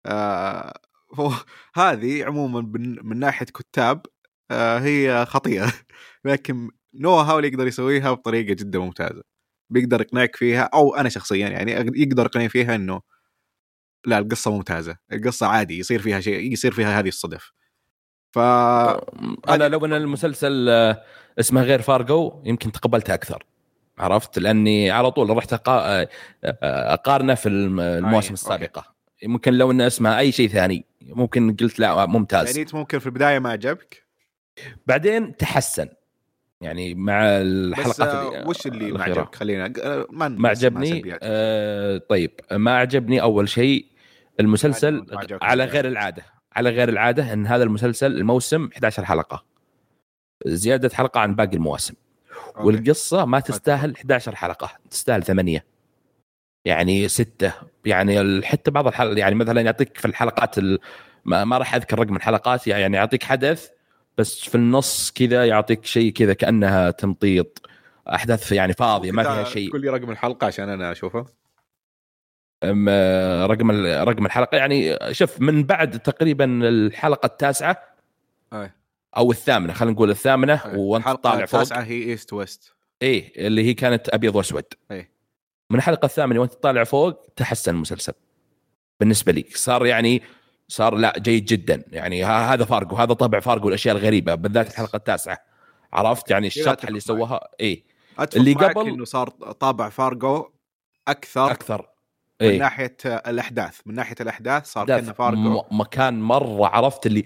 آه *laughs* هذه عموما من, ناحية كتاب آه هي خطيئه *laughs* لكن نو هاولي يقدر يسويها بطريقة جدا ممتازة. بيقدر يقنعك فيها أو أنا شخصيا يعني يقدر يقنعني فيها إنه لا القصة ممتازة. القصة عادي يصير فيها شيء يصير فيها هذه الصدف. ف أنا لو أن المسلسل آه، اسمه غير فارجو يمكن تقبلته أكثر. عرفت؟ لأني على طول رحت آه، آه، أقارنه في الم- المواسم أوكي. السابقة. ممكن لو انه اسمه أي شيء ثاني ممكن قلت لا ممتاز. يعني ممكن في البداية ما عجبك؟ بعدين تحسن. يعني مع بس الحلقات آه، اللي- وش اللي ما. عجبك؟ خلينا ما ما عجبني. آه طيب ما عجبني أول شيء المسلسل على. غير العادة. على غير العادة إن هذا المسلسل الموسم 11 حلقة. زيادة حلقة عن باقي المواسم. أوكي. والقصة ما تستاهل 11 حلقة تستاهل ثمانية. يعني ستة. يعني حتى بعض الحلقات يعني مثلا يعطيك في الحلقات ال... ما, ما راح أذكر رقم الحلقات يعني يعطيك حدث بس في النص كذا يعطيك شيء كذا كأنها تمطيط أحداث يعني فاضية ما فيها شيء. تقول لي رقم الحلقة عشان أنا أشوفه. أم، آه، رقم رقم الحلقة يعني شوف من بعد تقريبا الحلقة التاسعة. أو الثامنة خلينا نقول الثامنة وأنت الحلقة طالع فوق. التاسعه هي East West إيه اللي هي كانت أبيض وأسود. إيه. من الحلقة الثامنة وأنت طالع فوق تحسن المسلسل. بالنسبة لي صار يعني صار لا جيد جدا. يعني هذا فارجو هذا طبع فارجو الأشياء الغريبة بالذات الحلقة التاسعة. عرفت؟ يعني الشطح أتفق اللي. سواها إيه. أتفق اللي قبل- إنه صار طابع فارجو أكثر أكثر. من إيه. ناحية الأحداث. من ناحية الأحداث صار كأنه فارجو مكان مرة عرفت؟ اللي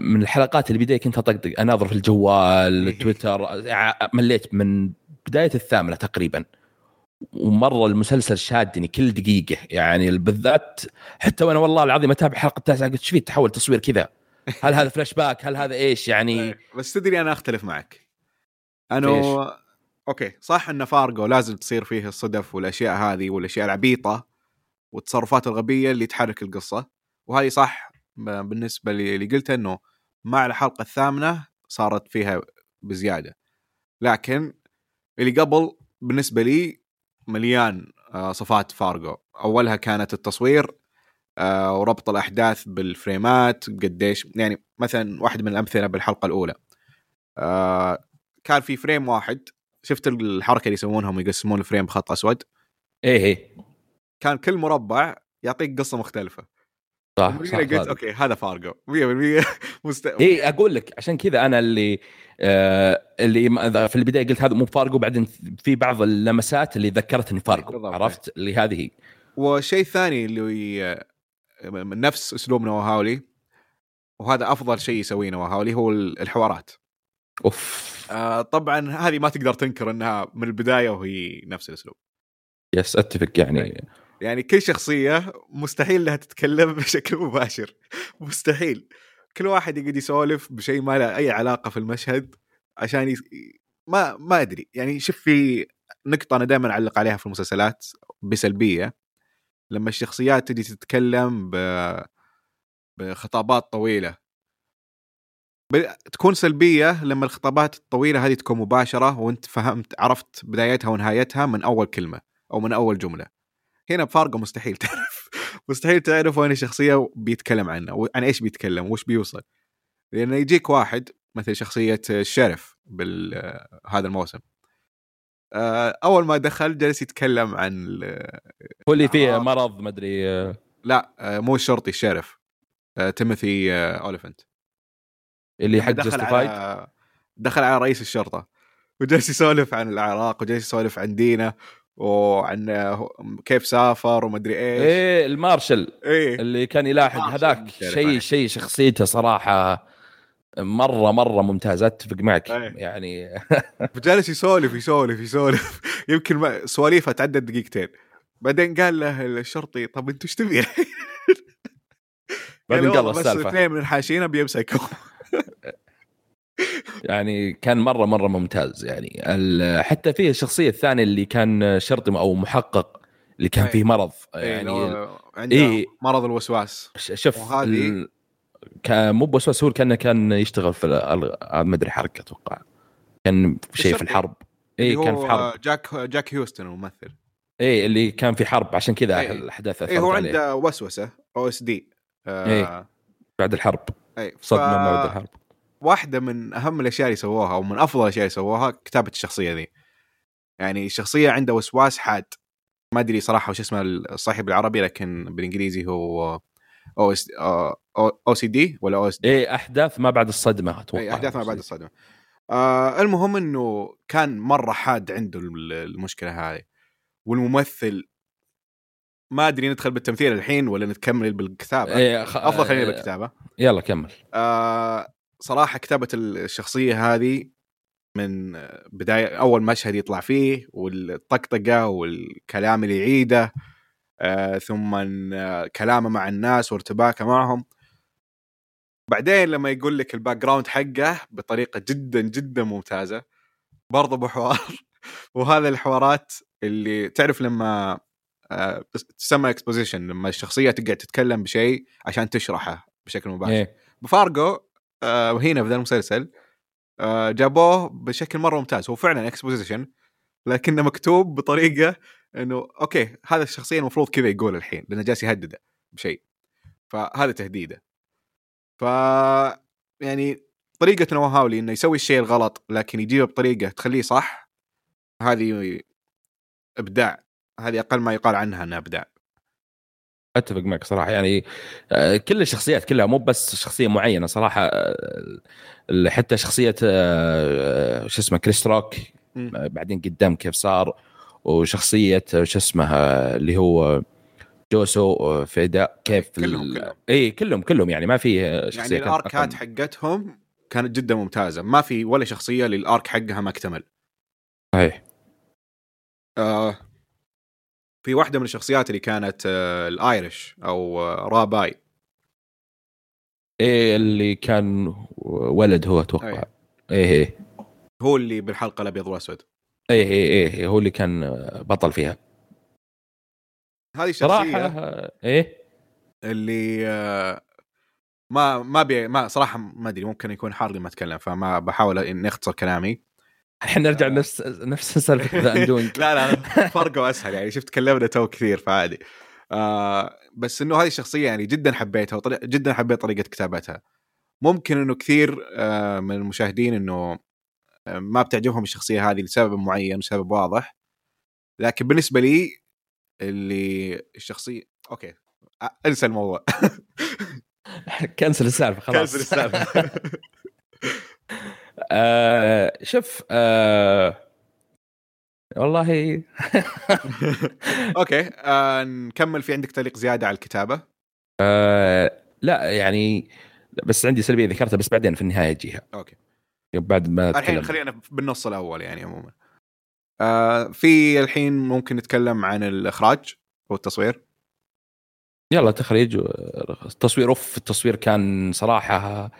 من الحلقات اللي بداية كنت أطقطق. اناظر في الجوال *laughs* تويتر مليت من بداية الثامنة تقريبا. ومرة المسلسل شادني كل دقيقة. يعني بالذات حتى وأنا والله العظيم أتابع الحلقة التاسعة قلت إيش في؟ تحول تصوير كذا. هل هذا *laughs* فلاش باك هل هذا إيش؟ يعني إيه. بس تدري أنا أختلف معك. انه أوكي صح إن فارجو لازم تصير فيه الصدف والأشياء هذه والأشياء العبيطة والتصرفات الغبية اللي تحرك القصة. وهذه صح. بالنسبة لي اللي قلته إنه مع الحلقة الثامنة صارت فيها بزيادة. لكن اللي قبل بالنسبة لي مليان آه، صفات فارجو أولها كانت التصوير آه، وربط الأحداث بالفريمات قديش يعني مثلا واحد من الأمثلة بالحلقة الأولى. آه، كان في frame واحد. شفت الحركة اللي يسوونها هم يقسمون ال frame بخط أسود؟ إيه إيه. كان كل مربع يعطيك قصة مختلفة. صح, صح قلت هذا. أوكي هذا فارجو 100% مست... إيه أقول لك عشان كذا أنا اللي آه اللي في البداية قلت هذا مو فارجو بعدين في بعض اللمسات اللي ذكرتني فارجو. عرفت؟ اللي هذه هي. والشيء الثاني اللي آه، من نفس أسلوب نوا هاولي وهذا أفضل شيء يسويه نواهاولي هو الحوارات. أوف. آه، طبعا هذه ما تقدر تنكر إنها من البداية وهي نفس الأسلوب. يس أتفق يعني. يعني كل شخصية مستحيل إنها تتكلم *laughs* بشكل مباشر. مستحيل. كل واحد يقعد يسولف بشيء ما له أي علاقة في المشهد عشان يس... ما ما أدري. يعني شوف في نقطة أنا دائما أعلق عليها في المسلسلات بسلبية. لما الشخصيات تجي تتكلم ب... بخطابات طويلة. تكون سلبية لما الخطابات الطويلة هذه تكون مباشرة وأنت فهمت عرفت بدايتها ونهايتها من أول كلمة أو من أول جملة. هنا بفارقة مستحيل تعرف. *laughs* مستحيل تعرف وين الشخصية بيتكلم عنها عن إيش بيتكلم وش بيوصل. لأنه يجيك واحد مثل شخصية الشرف بهذا الموسم. آه، أول ما دخل جلس يتكلم عن هو اللي فيه. مرض مدري آه، لا آه، مو الشرطي ال sheriff. تيموثي أوليفنت. اللي حق دخل Justified على دخل على رئيس الشرطة. وجالس يسولف عن العراق وجالس يسولف عن دينه وعن كيف سافر ومدري إيش. إيه المارشل. إيه. اللي كان يلاحق هذاك. شيء. شيء شخصيته صراحة مره مرة ممتاز. اتفق معك. إيه. يعني *laughs* فجالس يسولف يسولف يسولف. *laughs* يمكن سواليفه تعدت دقيقتين. بعدين قال له الشرطي طب أنت إيش تبي؟ *laughs* بعدين قال قال والله بس السالفة. اثنين من الحاشين أبي أمسكهم. يعني كان مرة مرة ممتاز يعني. حتى فيه الشخصية الثانية اللي كان شرطي أو محقق اللي كان إيه. فيه مرض يعني يعني عنده إيه. مرض الوسواس. شوف وهذه- كان مو بوسواس هو كأنه كان يشتغل في ما أدري حركة أتوقع. كان في شيء في. الحرب. اي كان هو في حرب. جاك جاك هيوستن الممثل. اي اللي كان في حرب. عشان كذا إيه. الأحداث اي هو أثرت عليه. عنده وسوسة OSD. إيه. بعد الحرب. اي صدمة بعد الحرب. واحدة من أهم الأشياء اللي سووها أو من أفضل الأشياء اللي سووها كتابة الشخصية ذي. يعني الشخصية عنده وسواس حاد. ما أدري صراحة وش اسمه الصحيح بالعربي لكن بالإنجليزي هو أو إس أو سي دي ولا أو إس دي؟ إيه أحداث ما بعد الصدمة أتوقع. اي أحداث ما بعد الصدمة. آه المهم إنه كان مرة حاد عنده ال- المشكلة هذه. والممثل ما أدري ندخل بالتمثيل الحين ولا نكمل بالكتابة. إيه خ... أفضل خلينا آه، بالكتابة. يلا كمل. آه صراحة كتابة الشخصية هذه من بداية أول مشهد يطلع فيه والطقطقة والكلام اللي يعيده آه ثم كلامه مع الناس وارتباكه معهم. بعدين لما يقول لك ال background حقه بطريقة جدا جدا ممتازة. برضه بحوار. *laughs* وهذا الحوارات اللي تعرف لما آه، تسمى exposition لما الشخصية تقعد تتكلم بشيء عشان تشرحه بشكل مباشر. إيه. بفارجو وهنا في ذا المسلسل آه جابوه بشكل مرة ممتاز. هو فعلا exposition لكنه مكتوب بطريقة إنه okay هذا الشخصية المفروض كذا يقول الحين لأنه جالس يهدده بشيء. فهذا تهديده. ف يعني طريقة نوا هاولي إنه يسوي الشيء الغلط لكن يجيبه بطريقة تخليه صح هذه إبداع. هذه أقل ما يقال عنها إنها إبداع. أتفق معك صراحة. يعني آه، كل الشخصيات كلها مو بس شخصية معينة صراحة. آه، حتى شخصية آه، شو اسمه كريس روك بعدين قدام كيف صار. وشخصية شو اسمه اللي هو جوسو في اداء كيف كلهم- كلهم. إي كلهم كلهم. يعني ما في يعني شخصيه كانت الاركات. حقتهم كانت جدا ممتازة. ما في ولا شخصية للآرك حقها ما اكتمل صحيح. آه في واحدة من الشخصيات اللي كانت آه الآيرش أو آه راباي. إيه اللي كان ولد هو أتوقع. أي. إيه إيه. هو اللي بالحلقة الأبيض والأسود. إيه إيه إيه هو اللي كان بطل فيها. هذه الشخصية إيه؟ اللي آه ما ما بي ما صراحة ما أدري ممكن يكون حار لما أتكلم فما بحاول إني أختصر كلامي. الحين نرجع لنفس نفس *laughs* سالفة ذا اندوينج لا لا فرقه أسهل يعني. شفت كلمنا تو كثير فعادي. آه بس إنه هذه الشخصية يعني جدا حبيتها وطريق جدا حبيت طريقة كتابتها. ممكن إنه كثير آه من المشاهدين إنه آه، ما بتعجبهم الشخصية هذه لسبب معين وسبب واضح. لكن بالنسبة لي اللي الشخصية أوكي أنسى الموضوع. *laughs* كنسل السالفة خلاص. كنسل السالفة. *laughs* آه شوف آه والله *laughs* okay آه نكمل في عندك تعليق زيادة على الكتابة. آه لا يعني بس عندي سلبية ذكرتها بس بعدين في النهاية أجيها. أوكي. بعد ما الحين خلينا بالنص الأول يعني عموما. آه في الحين ممكن نتكلم عن الإخراج والتصوير. يلا تخريج التصوير أوف التصوير كان صراحة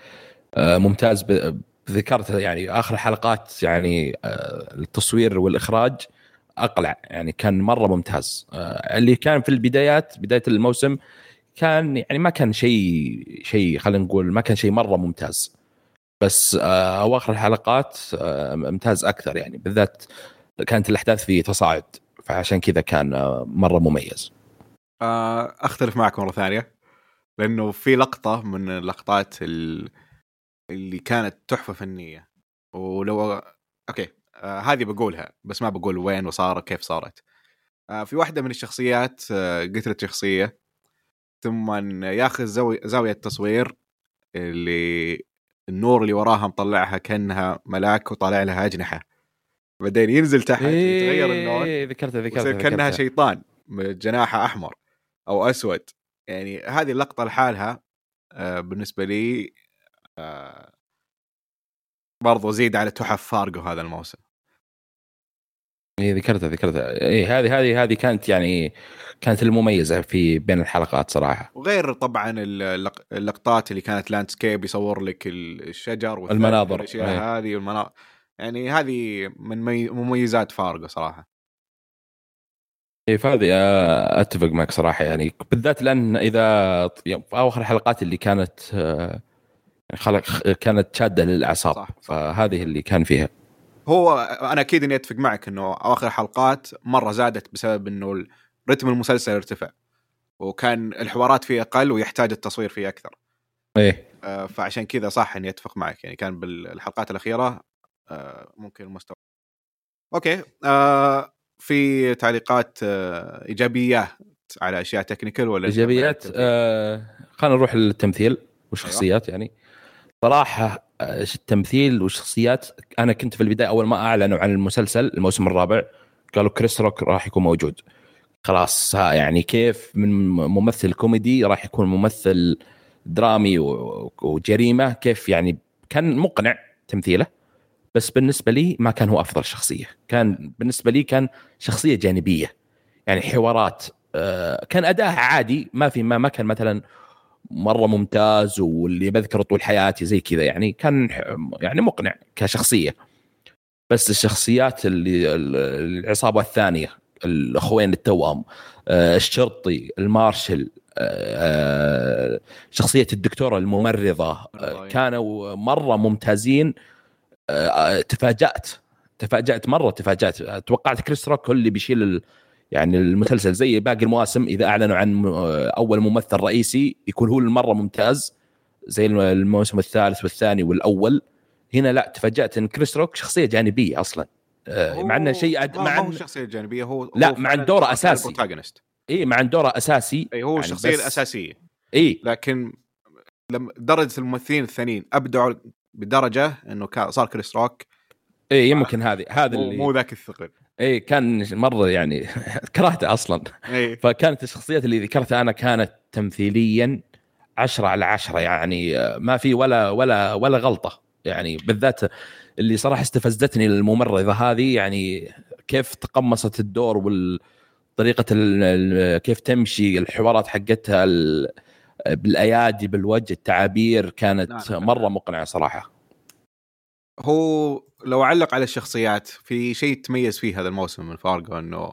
آه، ممتاز ب- ذكرت يعني آخر حلقات يعني آه، التصوير والإخراج أقلع. يعني كان مرة ممتاز. آه، اللي كان في البدايات بداية الموسم كان يعني ما كان شيء شيء خلينا نقول ما كان شيء مرة ممتاز. بس آه، أواخر الحلقات ممتاز أكثر يعني. بالذات كانت الأحداث في تصاعد فعشان كذا كان مرة مميز. أختلف معك مرة ثانية. لأنه في لقطة من اللقطات ال- اللي كانت تحفة فنية. ولو أوكي آه هذه بقولها بس ما بقول وين وصار كيف صارت. آه في واحدة من الشخصيات آه قتلت شخصية ثم ياخذ زاوية التصوير اللي النور اللي وراها مطلعها كأنها ملاك وطالع لها أجنحة. بعدين ينزل تحت يتغير اللون إيه، ذكرتها ذكرتها كأنها. شيطان جناحه أحمر أو أسود. يعني هذه اللقطة لحالها بالنسبة لي برضو زيد على تحف فارجو هذا الموسم اي ذكرتها ذكرتها اي هذه هذه هذه كانت يعني كانت المميزة في بين الحلقات صراحة وغير طبعا اللق- اللقطات اللي كانت landscape يصور لك الشجر والثلج المناظر. والأشياء أي. هذه والمناظر يعني هذه من مي- مميزات فارقو صراحة اي فهذه آه، أتفق معك صراحة يعني بالذات لأن إذا في اواخر الحلقات اللي كانت آه، خلق كانت شادة للأعصاب. صح،. فهذه اللي كان فيها. هو أنا أكيد إني أتفق معك إنه اواخر الحلقات مرة زادت بسبب إنه رتم المسلسل ارتفع. وكان الحوارات فيه أقل ويحتاج التصوير فيه أكثر. إيه. آه، فعشان كذا صح إني أتفق معك. يعني كان بالحلقات الأخيرة آه، ممكن المستوى. okay آه، في تعليقات ايجابيه على أشياء technical ولا إيجابيات؟ آه خلينا نروح للتمثيل والشخصيات يعني. صراحة آه، التمثيل والشخصيات أنا كنت في البداية أول ما أعلنوا عن المسلسل الموسم الرابع قالوا كريس روك راح يكون موجود. خلاص ها يعني كيف من ممثل كوميدي راح يكون ممثل درامي وجريمة؟ كيف يعني؟ كان مقنع تمثيله بس بالنسبة لي ما كان هو أفضل شخصية. كان بالنسبة لي كان شخصية جانبية. يعني حوارات آه، كان اداءه عادي ما في ما, ما كان مثلا مرة ممتاز واللي بذكره طول حياتي زي كذا. يعني كان يعني مقنع كشخصية. بس الشخصيات اللي ال- العصابة الثانية الأخوين التوأم آه، الشرطي المارشل آه، شخصية الدكتورة الممرضة آه، كانوا مرة ممتازين. تفاجأت. تفاجأت مرة تفاجأت. توقعت كريس روك هو اللي بيشيل يعني المسلسل زي باقي المواسم إذا أعلنوا عن أول ممثل رئيسي يكون هو المرة ممتاز زي الم- الموسم الثالث والثاني والأول. هنا لا تفاجأت إن كريس روك شخصية جانبية أصلا. آه، مع إنه شيء أد... مع هو شخصية جانبية هو لا، مع شخصية أساسي. ال protagonist. اي مع إن دوره أساسي. أي هو يعني الشخصيه بس- الاساسيه اي لكن لما درجة الممثلين الثانيين أبدعوا بدرجة إنه صار كريس روك. اي يمكن هذه هذا اللي مو ذاك الثقل. اي كان مرة يعني *laughs* كرهته أصلا. اي فكانت الشخصيات اللي ذكرتها أنا كانت تمثيليا عشرة على عشرة يعني ما في ولا ولا ولا غلطة. يعني بالذات اللي صراحة استفزتني الممرضة هذه يعني كيف تقمصت الدور والطريقة ال- ال- كيف تمشي الحوارات حقتها ال- بالأيادي بالوجه التعابير كانت نعم،. مرة مقنعة صراحة. هو لو علق على الشخصيات في شيء تميز فيه هذا الموسم من فارغو إنه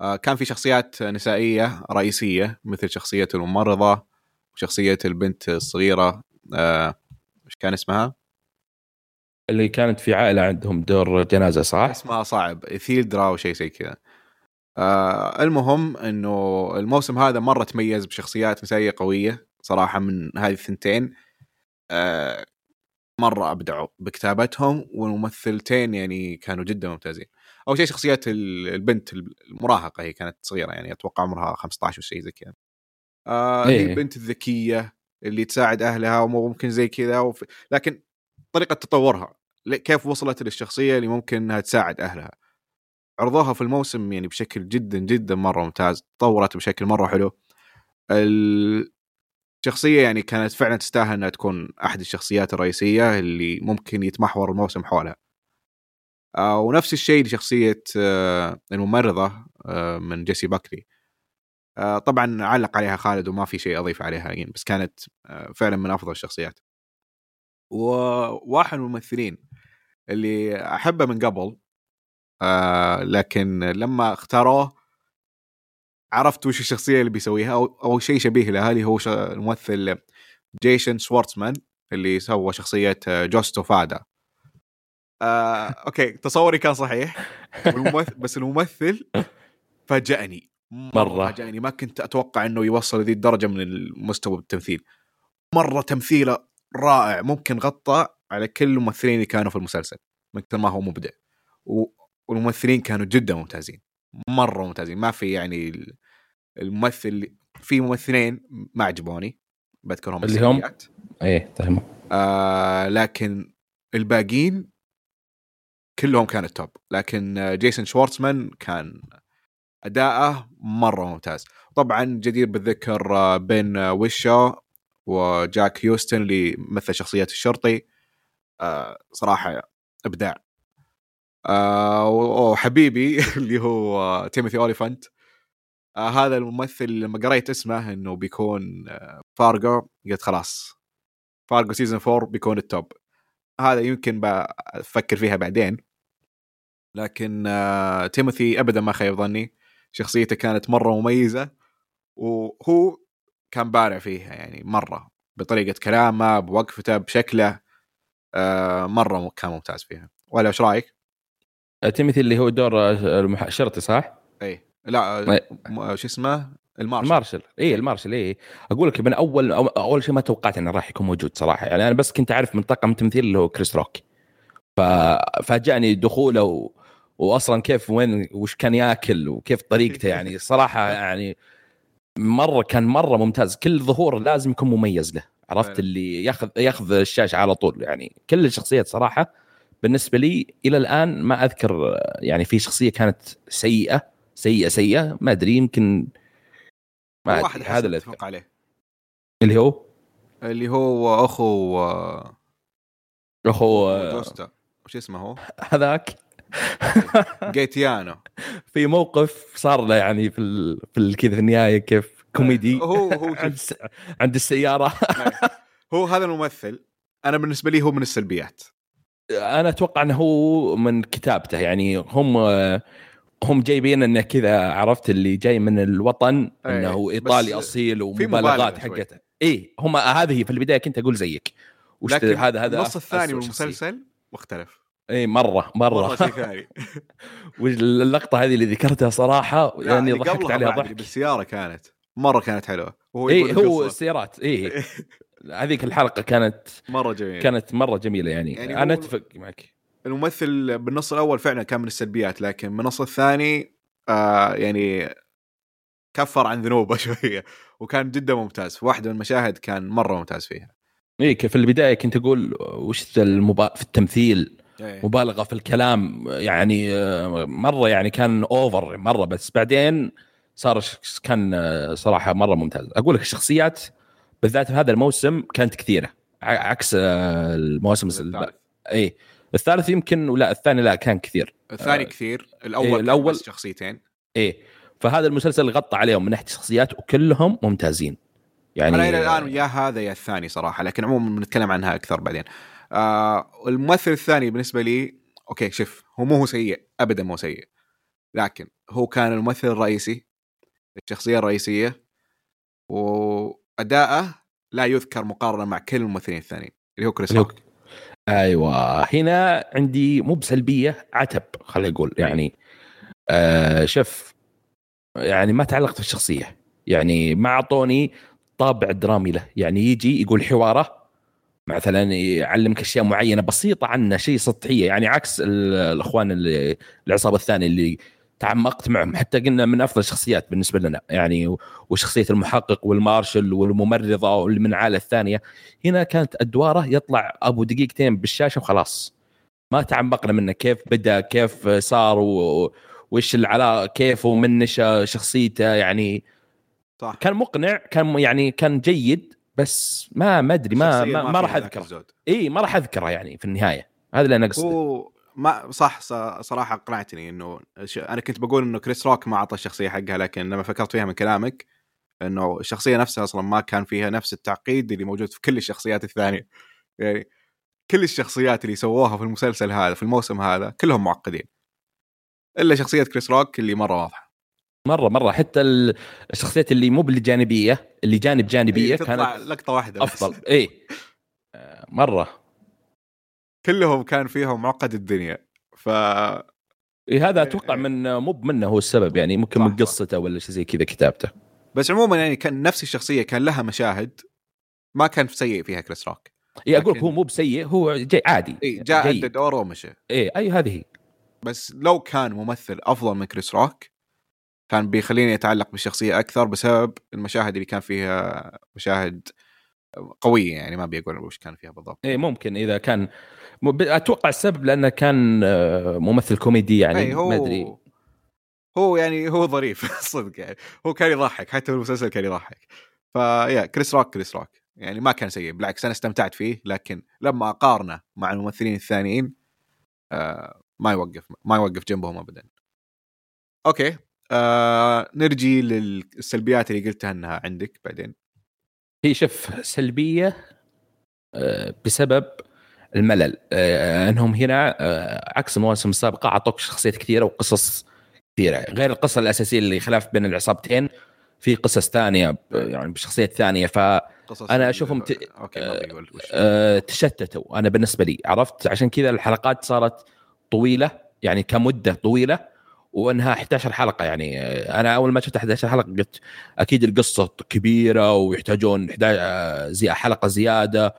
آه، كان في شخصيات نسائية رئيسية مثل شخصية الممرضة وشخصية البنت الصغيرة آه، إيش كان اسمها؟ اللي كانت في عائلة عندهم دور جنازة صح؟ اسمها صعب إثيلدرا أو شيء زي كذا آه المهم إنه الموسم هذا مرة تميز بشخصيات نسائية قوية صراحة من هذه الثنتين آه مرة أبدعوا بكتابتهم والممثلتين يعني كانوا جدا ممتازين. أول شيء شخصيات ال- البنت المراهقة هي كانت صغيرة يعني أتوقع عمرها 15 أو شيء زي كذا. آه إيه. البنت الذكية اللي تساعد أهلها وممكن زي كذا وف... لكن طريقة تطورها كيف وصلت للشخصية اللي ممكن إنها تساعد أهلها. عرضوها في الموسم يعني بشكل جدا جدا مرة ممتاز تطورت بشكل مرة حلو. الشخصيه يعني كانت فعلا تستاهل إنها تكون أحد الشخصيات الرئيسية اللي ممكن يتمحور الموسم حولها. آه ونفس الشيء لشخصية آه الممرضة آه من جيسي باكلي. طبعا علق عليها خالد وما في شيء أضيف عليها يعني بس كانت فعلا من أفضل الشخصيات. وواحد من الممثلين اللي أحبه من قبل لكن لما اختاروه عرفت وش الشخصية اللي بيسويها؟ أو, أو شيء شبيه لها اللي هو الممثل جيسون شوارتزمان اللي سوى شخصية آه، جوستو فادا آه، *laughs* okay تصوري كان صحيح والممثل *laughs* بس الممثل فاجأني. مرة. فاجأني. ما كنت أتوقع إنه يوصل لذي الدرجة من المستوى بالتمثيل مرة تمثيله رائع ممكن غطى على كل الممثلين اللي كانوا في المسلسل من كثر ما هو مبدع. والممثلين كانوا جدا ممتازين. مرة ممتازين. ما في يعني الممثل اللي- في ممثلين ما عجبوني بذكرهم اللي هم؟ إيه فاهمه آه لكن الباقيين كلهم كانوا توب لكن آه، جيسون شوارتزمان كان أداءه مرة ممتاز. طبعا جدير بالذكر آه، بين آه، ويشو وجاك هيوستن اللي مثل شخصيه الشرطي. آه صراحة إبداع. آه وحبيبي *laughs* اللي هو تيموثي أوليفانت. آه هذا الممثل لما قريت اسمه إنه بيكون آه فارجو قلت خلاص. فارجو season 4 بيكون ال top هذا يمكن بفكر فيها بعدين. لكن آه تيموثي ابدا ما خيب ظني. شخصيته كانت مرة مميزة وهو كان بارع فيها يعني مرة. بطريقة كلامه بوقفته بشكله آه مرة كان ممتاز فيها. ولا إيش رأيك؟ تيمثي اللي هو دور آه، الشرطي صح؟ اي لا إيه. م- شو اسمه؟ ال marshal. ال marshal. اي المارشل اي أقول لك من أول أول شيء ما توقعت إنه راح يكون موجود صراحة. يعني أنا بس كنت أعرف من طاقم تمثيل اللي هو كريس روك. ففاجأني دخوله و... واصلا كيف وين وش كان ياكل وكيف طريقته *laughs* يعني. صراحة يعني مرة كان مرة ممتاز. كل ظهور لازم يكون مميز له. عرفت. اللي ياخذ ياخذ الشاشة على طول. يعني كل الشخصيات صراحة بالنسبة لي إلى الآن ما أذكر يعني في شخصية كانت سيئة. سيئة سيئة. ما أدري يمكن ما واحد أدري. هذا اللي أتفق. عليه. اللي هو؟ اللي هو أخو أخو آه، جوستا وش اسمه هو؟ هذاك؟ *laughs* جيتيانو. *laughs* في موقف صار له يعني في ال... في ال- كذا في النهاية كيف كوميدي. هو هو *laughs* عند. عند السيارة. هو هذا الممثل. أنا بالنسبة لي هو من السلبيات. أنا أتوقع إنه هو من كتابته. يعني هم هم جايبين إنه كذا عرفت اللي جاي من الوطن إيه، إنه إيطالي أصيل ومبالغات. حقته. اي هم هذه في البداية كنت أقول زيك. وش لكن هذا هذا النص الثاني من. المسلسل مختلف. اي مرة مرة, مرة شيء ثاني. *laughs* *laughs* واللقطه هذه اللي ذكرتها صراحة يعني ضحكت عليها ضحك. بالسيارة كانت. مرة كانت حلوة. وهو اي هو. السيارات. اي *laughs* هذيك الحلقة كانت مرة جميل كانت مرة جميلة يعني, يعني أنا أتفق معك. الممثل بالنص الأول فعلا كان من السلبيات لكن بالنص الثاني آه يعني كفر عن ذنوبه *laughs* شوية وكان جدا ممتاز. في واحدة من المشاهد كان مرة ممتاز فيها. اي في البداية كنت أقول وش المبا... في التمثيل؟ إيه. مبالغة في الكلام يعني آه، مرة يعني كان اوفر مرة بس بعدين صار كان آه، صراحة مرة ممتاز. أقول لك الشخصيات بالذات في هذا الموسم كانت كثيرة عكس آه، المواسم. اي الثالث يمكن ولا الثاني لا كان كثير. الثاني آه، كثير الأول إيه، كان الأول- بس شخصيتين. إيه فهذا المسلسل غطى عليهم من ناحية الشخصيات وكلهم ممتازين. يعني أنا إلى الآن يا هذا يا الثاني صراحة لكن عموما بنتكلم عنها أكثر بعدين. آه الممثل الثاني بالنسبة لي okay شوف هو مو هو سيء ابدا مو سيء. لكن هو كان الممثل الرئيسي الشخصية الرئيسية وأداءه لا يذكر مقارنة مع كل الممثلين الثانيين اللي هو كريس روك. أيوه. هنا عندي مو بسلبية عتب خلينا نقول يعني آه شوف يعني ما تعلقت في الشخصيه يعني ما أعطوني طابع درامي له. يعني يجي يقول حوارة مثلا يعلمك أشياء معينة بسيطة عنه شيء سطحية. يعني عكس ال- الأخوان اللي العصابة الثانية اللي تعمقت معهم حتى قلنا من أفضل الشخصيات بالنسبة لنا. يعني وشخصية المحقق والمارشل والممرضة واللي من العائلة الثانية. هنا كانت أدواره يطلع أبو دقيقتين بالشاشة وخلاص. ما تعمقنا منه. كيف بدأ؟ كيف صار. وش العلاقة؟ كيف ومن شخصيته؟ يعني صح. كان مقنع. كان يعني كان جيد. بس ما ما أدري. ما ما, ما راح أذكره. إي ما راح أذكره يعني في النهاية. هذا اللي أنا قصدي هو ما صح صراحة اقنعتني إنه أنا كنت بقول إنه كريس روك ما أعطى الشخصية حقها لكن لما فكرت فيها من كلامك إنه الشخصية نفسها أصلا ما كان فيها نفس التعقيد اللي موجود في كل الشخصيات الثانية. يعني كل الشخصيات اللي سووها في المسلسل هذا في الموسم هذا كلهم معقدين. إلا شخصية كريس روك اللي مرة واضحة. مرة مرة. حتى ال- الشخصيات اللي مو بالجانبية اللي جانب جانبية تطلع كانت لقطة واحدة. أفضل. اي *laughs* آه، مرة. كلهم كان فيهم معقد الدنيا. ف إيه هذا أتوقع من مو منه هو السبب يعني ممكن من. قصته ولا شيء زي كذا كتابته. بس عموما يعني كان نفس الشخصية كان لها مشاهد ما كان سيء فيها كريس روك. اي أقول لكن- هو مو بسيء هو جاي عادي اي جاء أدى جيد. دوره ومشى. اي أي هذه هي. بس لو كان ممثل أفضل من كريس روك كان بيخليني أتعلق بالشخصية أكثر بسبب المشاهد اللي كان فيها مشاهد قوية يعني ما بيقول وش كان فيها بالضبط. اي ممكن إذا كان أتوقع السبب لأنه كان آه، ممثل كوميدي يعني هو ما أدري. هو يعني هو ظريف *laughs* صدق يعني. هو كان يضحك حتى في المسلسل كان يضحك. فيا كريس روك كريس روك. يعني ما كان سيء بالعكس أنا استمتعت فيه لكن لما أقارنه مع الممثلين الثانيين آه ما يوقف ما يوقف جنبهم ابدا. أوكي آه نرجي للسلبيات اللي قلتها إنها عندك بعدين. هي شوف سلبية آه، بسبب الملل. آه، انهم هنا آه، عكس المواسم السابقه اعطوك شخصيات كثيرة وقصص كثيرة. غير القصة الأساسية اللي خلاف بين العصابتين في قصص ثانية يعني بشخصيات ثانية. ف ت- وش آه، تشتتوا. أنا بالنسبة لي عرفت؟ عشان كذا الحلقات صارت طويلة يعني كمدة طويلة. وانها 11 حلقة يعني. أنا اول ما شفت 11 حلقة قلت أكيد القصة كبيرة ويحتاجون 11 زي حلقة زيادة.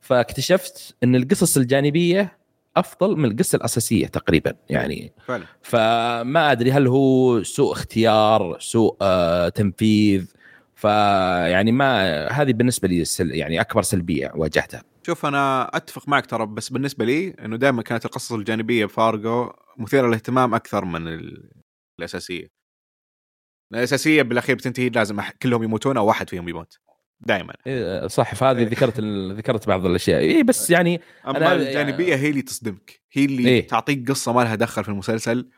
فاكتشفت ان القصص الجانبية افضل من القصة الأساسية تقريبا يعني. فعلا. فما أدري هل هو سوء اختيار سوء آه تنفيذ. فيعني ما هذه بالنسبة لي يعني أكبر سلبية واجهتها. شوف أنا أتفق معك ترى بس بالنسبة لي إنه دائما كانت القصص الجانبية بفارجو مثيرة للاهتمام أكثر من ال- الأساسية. الأساسية بالأخير بتنتهي لازم كلهم يموتون أو واحد فيهم يموت. دائما إيه، صح فهذه ذكرت ال- ذكرت بعض الأشياء. اي بس يعني أما أنا- الجانبية هي اللي تصدمك. هي اللي إيه. تعطيك قصة ما لها دخل في المسلسل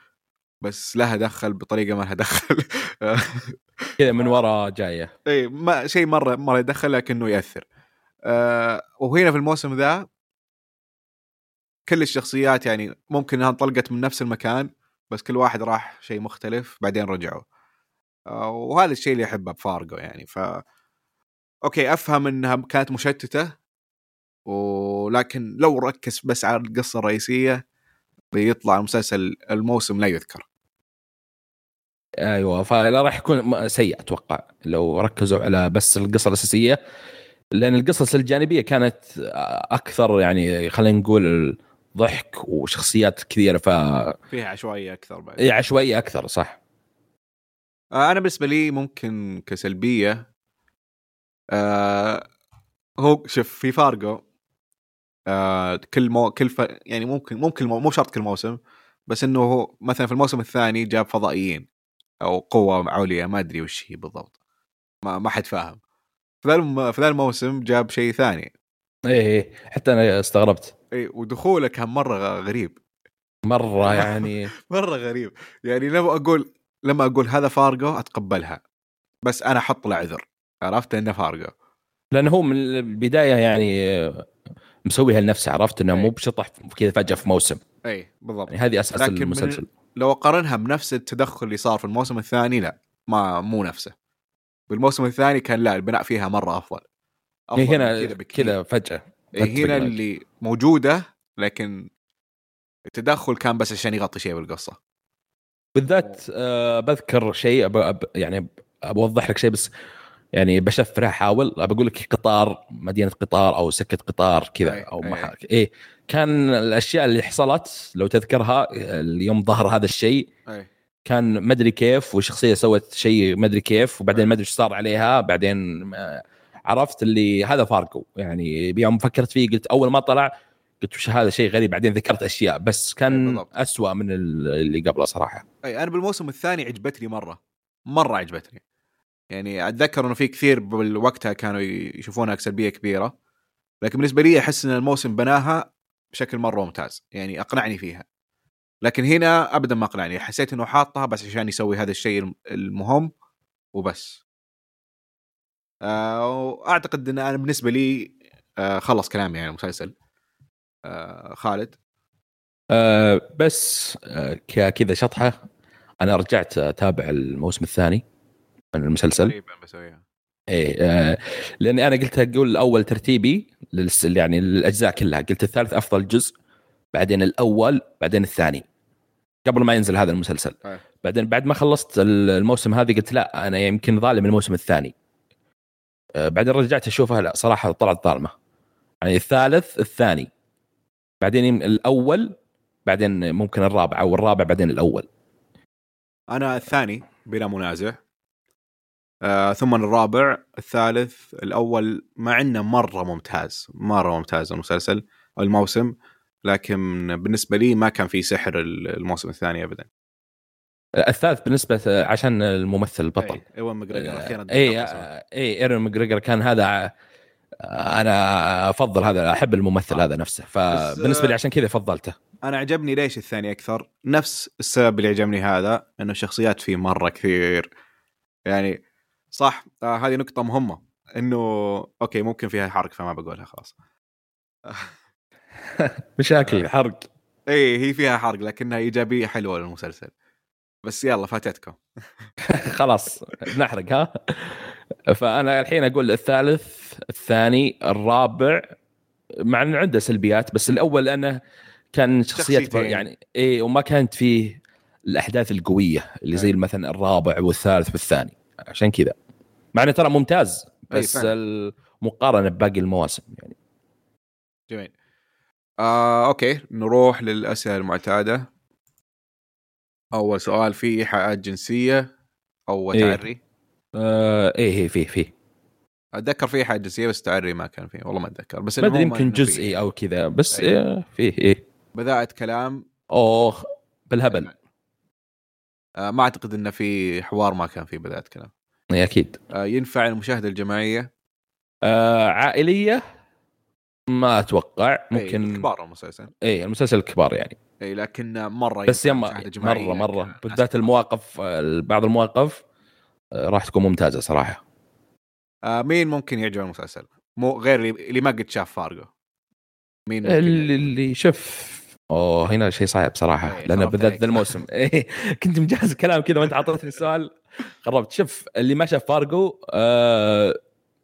بس لها دخل بطريقة ما لها دخل. *laughs* كذا من وراء جاية. اي ما شيء مرة مرة يدخل لكنه يأثر. آه وهنا في الموسم ذا كل الشخصيات يعني ممكن إنها انطلقت من نفس المكان بس كل واحد راح شيء مختلف بعدين رجعوا. آه وهذا الشيء اللي أحبه بفارجو يعني. ف okay أفهم إنها كانت مشتتة ولكن لو ركز بس على القصة الرئيسية بيطلع المسلسل الموسم لا يذكر. أيوه فلا راح يكون سيء أتوقع لو ركزوا على بس القصة الأساسية لأن القصص الجانبية كانت أكثر يعني خلينا نقول ضحك وشخصيات كثيرة ف فيها عشوائية أكثر بعد. إيه، عشوائية أكثر صح. آه، أنا بالنسبة لي ممكن كسلبية آه هو شوف في فارجو آه كل مو كل ف... يعني ممكن ممكن مو مو شرط كل موسم بس إنه هو مثلا في الموسم الثاني جاب فضائيين أو قوة عليا ما أدري وش هي بالضبط. ما ما حد فاهم. في ذا. في ذا الموسم جاب شيء ثاني. إيه إيه، حتى أنا استغربت. اي ودخوله كان مرة غريب. مرة *laughs* يعني. مرة غريب. يعني لما أقول لما أقول هذا فارجو أتقبلها. بس أنا أحط له عذر. عرفت؟ إنه فارجو لأنه هو من البداية يعني مسويها لنفسه عرفت؟ إنه إيه. مو بشطح كذا فجأة في موسم. اي بالضبط. يعني هذه أساس لكن المسلسل. لو أقارنها بنفس التدخل اللي صار في الموسم الثاني لا. ما مو نفسه. بالموسم الثاني كان لا البناء فيها مرة أفضل. إيه، من هنا كذا فجأة. هنا. اللي موجودة لكن التدخل كان بس عشان يغطي شيء بالقصة. بالذات آه بذكر شيء أب أب يعني بوضح لك شيء بس يعني بشفره احاول بقول لك قطار مدينة قطار أو سكة قطار أي، كذا أو أي. محا... إيه. كان الأشياء اللي حصلت لو تذكرها اليوم ظهر هذا الشيء. اي كان مدري كيف وشخصية سوت شيء مدري كيف وبعدين ما أدري إيش صار عليها بعدين ما- عرفت اللي هذا فارقو يعني يوم فكرت فيه قلت أول ما طلع قلت وش هذا شيء غريب. بعدين ذكرت أشياء بس كان بالضبط. أسوأ من اللي قبله صراحة. أي أنا بالموسم الثاني عجبتني مرة. مرة عجبتني. يعني أتذكر إنه في كثير بالوقتها كانوا يشوفونها سلبيه كبيرة. لكن بالنسبة لي أحس إن الموسم بناها بشكل مرة ممتاز. يعني أقنعني فيها. لكن هنا ابدا ما أقنعني. حسيت إنه حاطها بس عشان يسوي هذا الشيء المهم وبس. وأعتقد إن أنا بالنسبة لي آه خلص كلامي عن المسلسل. آه خالد؟ أه بس كذا شطحة. أنا رجعت أتابع الموسم الثاني من المسلسل. تقريبا بسويها إيه أه لأني أنا قلت أقول أول ترتيبي يعني للأجزاء كلها. قلت الثالث أفضل جزء بعدين الأول بعدين الثاني. قبل ما ينزل هذا المسلسل. أيه. بعدين بعد ما خلصت ال- الموسم هذا قلت لا أنا يمكن ظالم الموسم الثاني. بعدين رجعت أشوفها لا صراحة طلعت ظالمة. يعني الثالث الثاني. بعدين الأول بعدين ممكن الرابع أو الرابع بعدين الأول. أنا الثاني بلا منازع. آه ثم الرابع الثالث الأول مع إنه مرة ممتاز مرة ممتاز المسلسل الموسم. لكن بالنسبة لي ما كان في سحر الموسم الثاني ابدا. الثالث بالنسبة عشان الممثل البطل اي إيوان ماجريجر أخيرا اي اي إيوان ماجريجر كان هذا أنا أفضل هذا أحب الممثل هذا نفسه. فبالنسبه لي عشان كذا فضلته. أنا عجبني ليش الثاني أكثر؟ نفس السبب اللي عجبني هذا إنه الشخصيات فيه مرة كثير. يعني صح آه هذه نقطة مهمة إنه okay ممكن فيها حرق فما بقولها خلاص. *laughs* مشاكل حرق. اي هي فيها حرق لكنها إيجابية حلوة للمسلسل. بس يلا فاتتكم. *laughs* خلاص نحرق ها؟ فأنا الحين أقول الثالث الثاني الرابع. مع إنه عنده سلبيات بس الأول لأنه كان شخصيات. يعني اي وما كانت فيه الأحداث القوية اللي زي. مثلا الرابع والثالث والثاني. عشان كذا. مع إنه ترى ممتاز بس. المقارنة بباقي المواسم يعني. جميل. آه، أوكي. نروح للأسئلة المعتادة. أول سؤال في ايحاءات جنسيه أو إيه. تعري؟ آه إيه إيه فيه فيه. أتذكر في حاجة جزئيه بس تعري ما كان فيه والله ما أتذكر. بس ما أدري يمكن. جزئي أو كذا بس أيوه. إيه فيه إيه. بدايه كلام. اوه بالهبل. آه ما أعتقد إنه في حوار ما كان فيه بدايه كلام. إيه أكيد. آه ينفع المشاهدة الجماعية؟ آه عائلية؟ ما أتوقع. أي، ممكن كبار المسلسل إيه المسلسل الكبار يعني. إي لكن مرة بس يما مرة مرة. بالذات المواقف بعض المواقف آه، راح تكون ممتازة صراحة. آه مين ممكن يعجب المسلسل؟ مو غير اللي, ما قد شاف فارجو مين اللي؟ اللي شوف أوه هنا شيء صعب صراحة خربت بالذات. ذا الموسم. *laughs* كنت مجهز كلام كذا وأنت عطيتني السؤال. خربت. شوف اللي ما شاف فارجو آه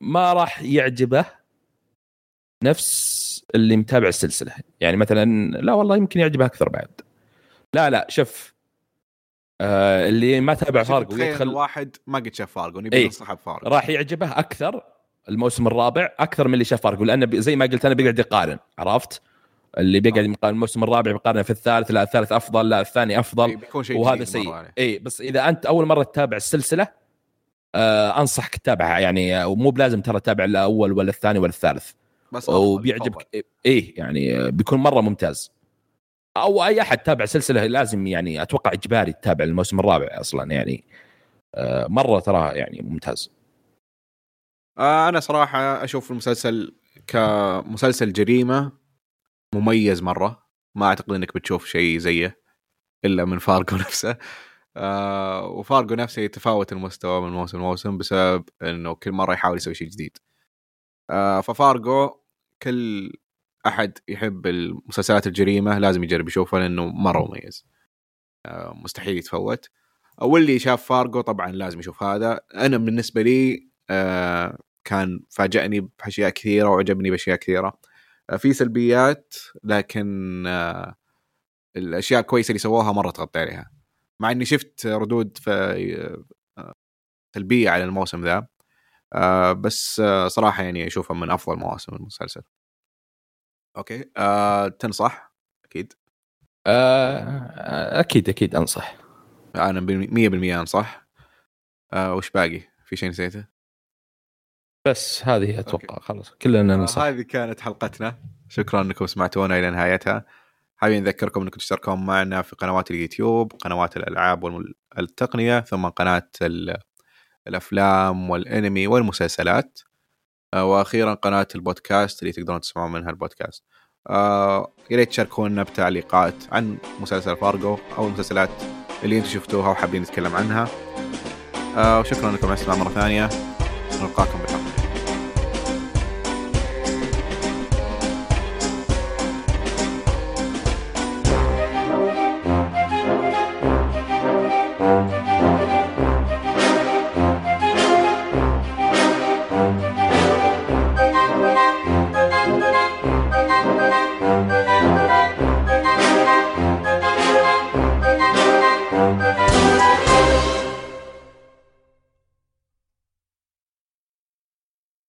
ما راح يعجبه نفس اللي متابع السلسلة يعني مثلا لا والله يمكن يعجبه أكثر بعد لا لا شوف آه اللي ما تابع فارجو يدخل واحد ما قد شاف فارجو نبي إيه. ننصحه بفارجو راح يعجبه أكثر الموسم الرابع أكثر من اللي شاف فارجو لأنه بي- زي ما قلت أنا بيقعد يقارن عرفت؟ اللي بيقعد يقارن الموسم الرابع بيقارن في الثالث لا الثالث أفضل لا الثاني إيه، افضل بيكون شيء وهذا سيء. اي بس إذا أنت أول مرة تتابع السلسلة آه أنصحك تتابعها يعني آه، ومو بلازم ترى تتابع الأول ولا الثاني ولا الثالث بس. وبيعجبك إيه يعني بيكون مرة ممتاز. أو أي أحد تابع سلسلة لازم يعني أتوقع إجباري تتابع الموسم الرابع أصلا يعني. آه مرة ترى يعني ممتاز. آه أنا صراحة أشوف المسلسل كمسلسل جريمة مميز مرة. ما أعتقد إنك بتشوف شيء زيه إلا من فارجو *laughs* نفسه. آه وفارجو نفسه يتفاوت المستوى من موسم لموسم بسبب إنه كل مرة يحاول يسوي شيء جديد. آه ففارجو كل أحد يحب المسلسلات الجريمة لازم يجرب يشوفها لأنه مرة مميز. آه مستحيل يتفوت. واللي شاف فارجو طبعا لازم يشوف هذا. أنا بالنسبة لي آه كان فاجأني بأشياء كثيرة وعجبني بأشياء كثيرة. آه في سلبيات لكن الأشياء الكويسه اللي سووها مرة تغطي عليها. مع إني شفت ردود سلبية على الموسم ذا. آه بس آه صراحة يعني أشوفها من أفضل مواسم المسلسل. أوكي. آه تنصح؟ أكيد. آه أكيد أكيد أنصح. أنا بال- 100% أنصح. آه وش باقي؟ في شيء نسيته؟ بس هذه أتوقع خلاص كلنا آه، ننصح. هذه كانت حلقتنا. شكرا أنكم سمعتونا إلى نهايتها. حابين نذكركم أنكم تشتركون معنا في قنوات اليوتيوب قنوات الألعاب والتقنيه ثم قناة ال- الأفلام والأنمي والمسلسلات. آه، وأخيرا قناة البودكاست اللي تقدرون تسمعون منها البودكاست. آه يا ريت تشاركونا بتعليقات عن مسلسل فارجو أو المسلسلات اللي أنتم شفتوها وحابين نتكلم عنها. آه وشكرا لكم على الاستماع مرة ثانية. نلقاكم بالحلقة.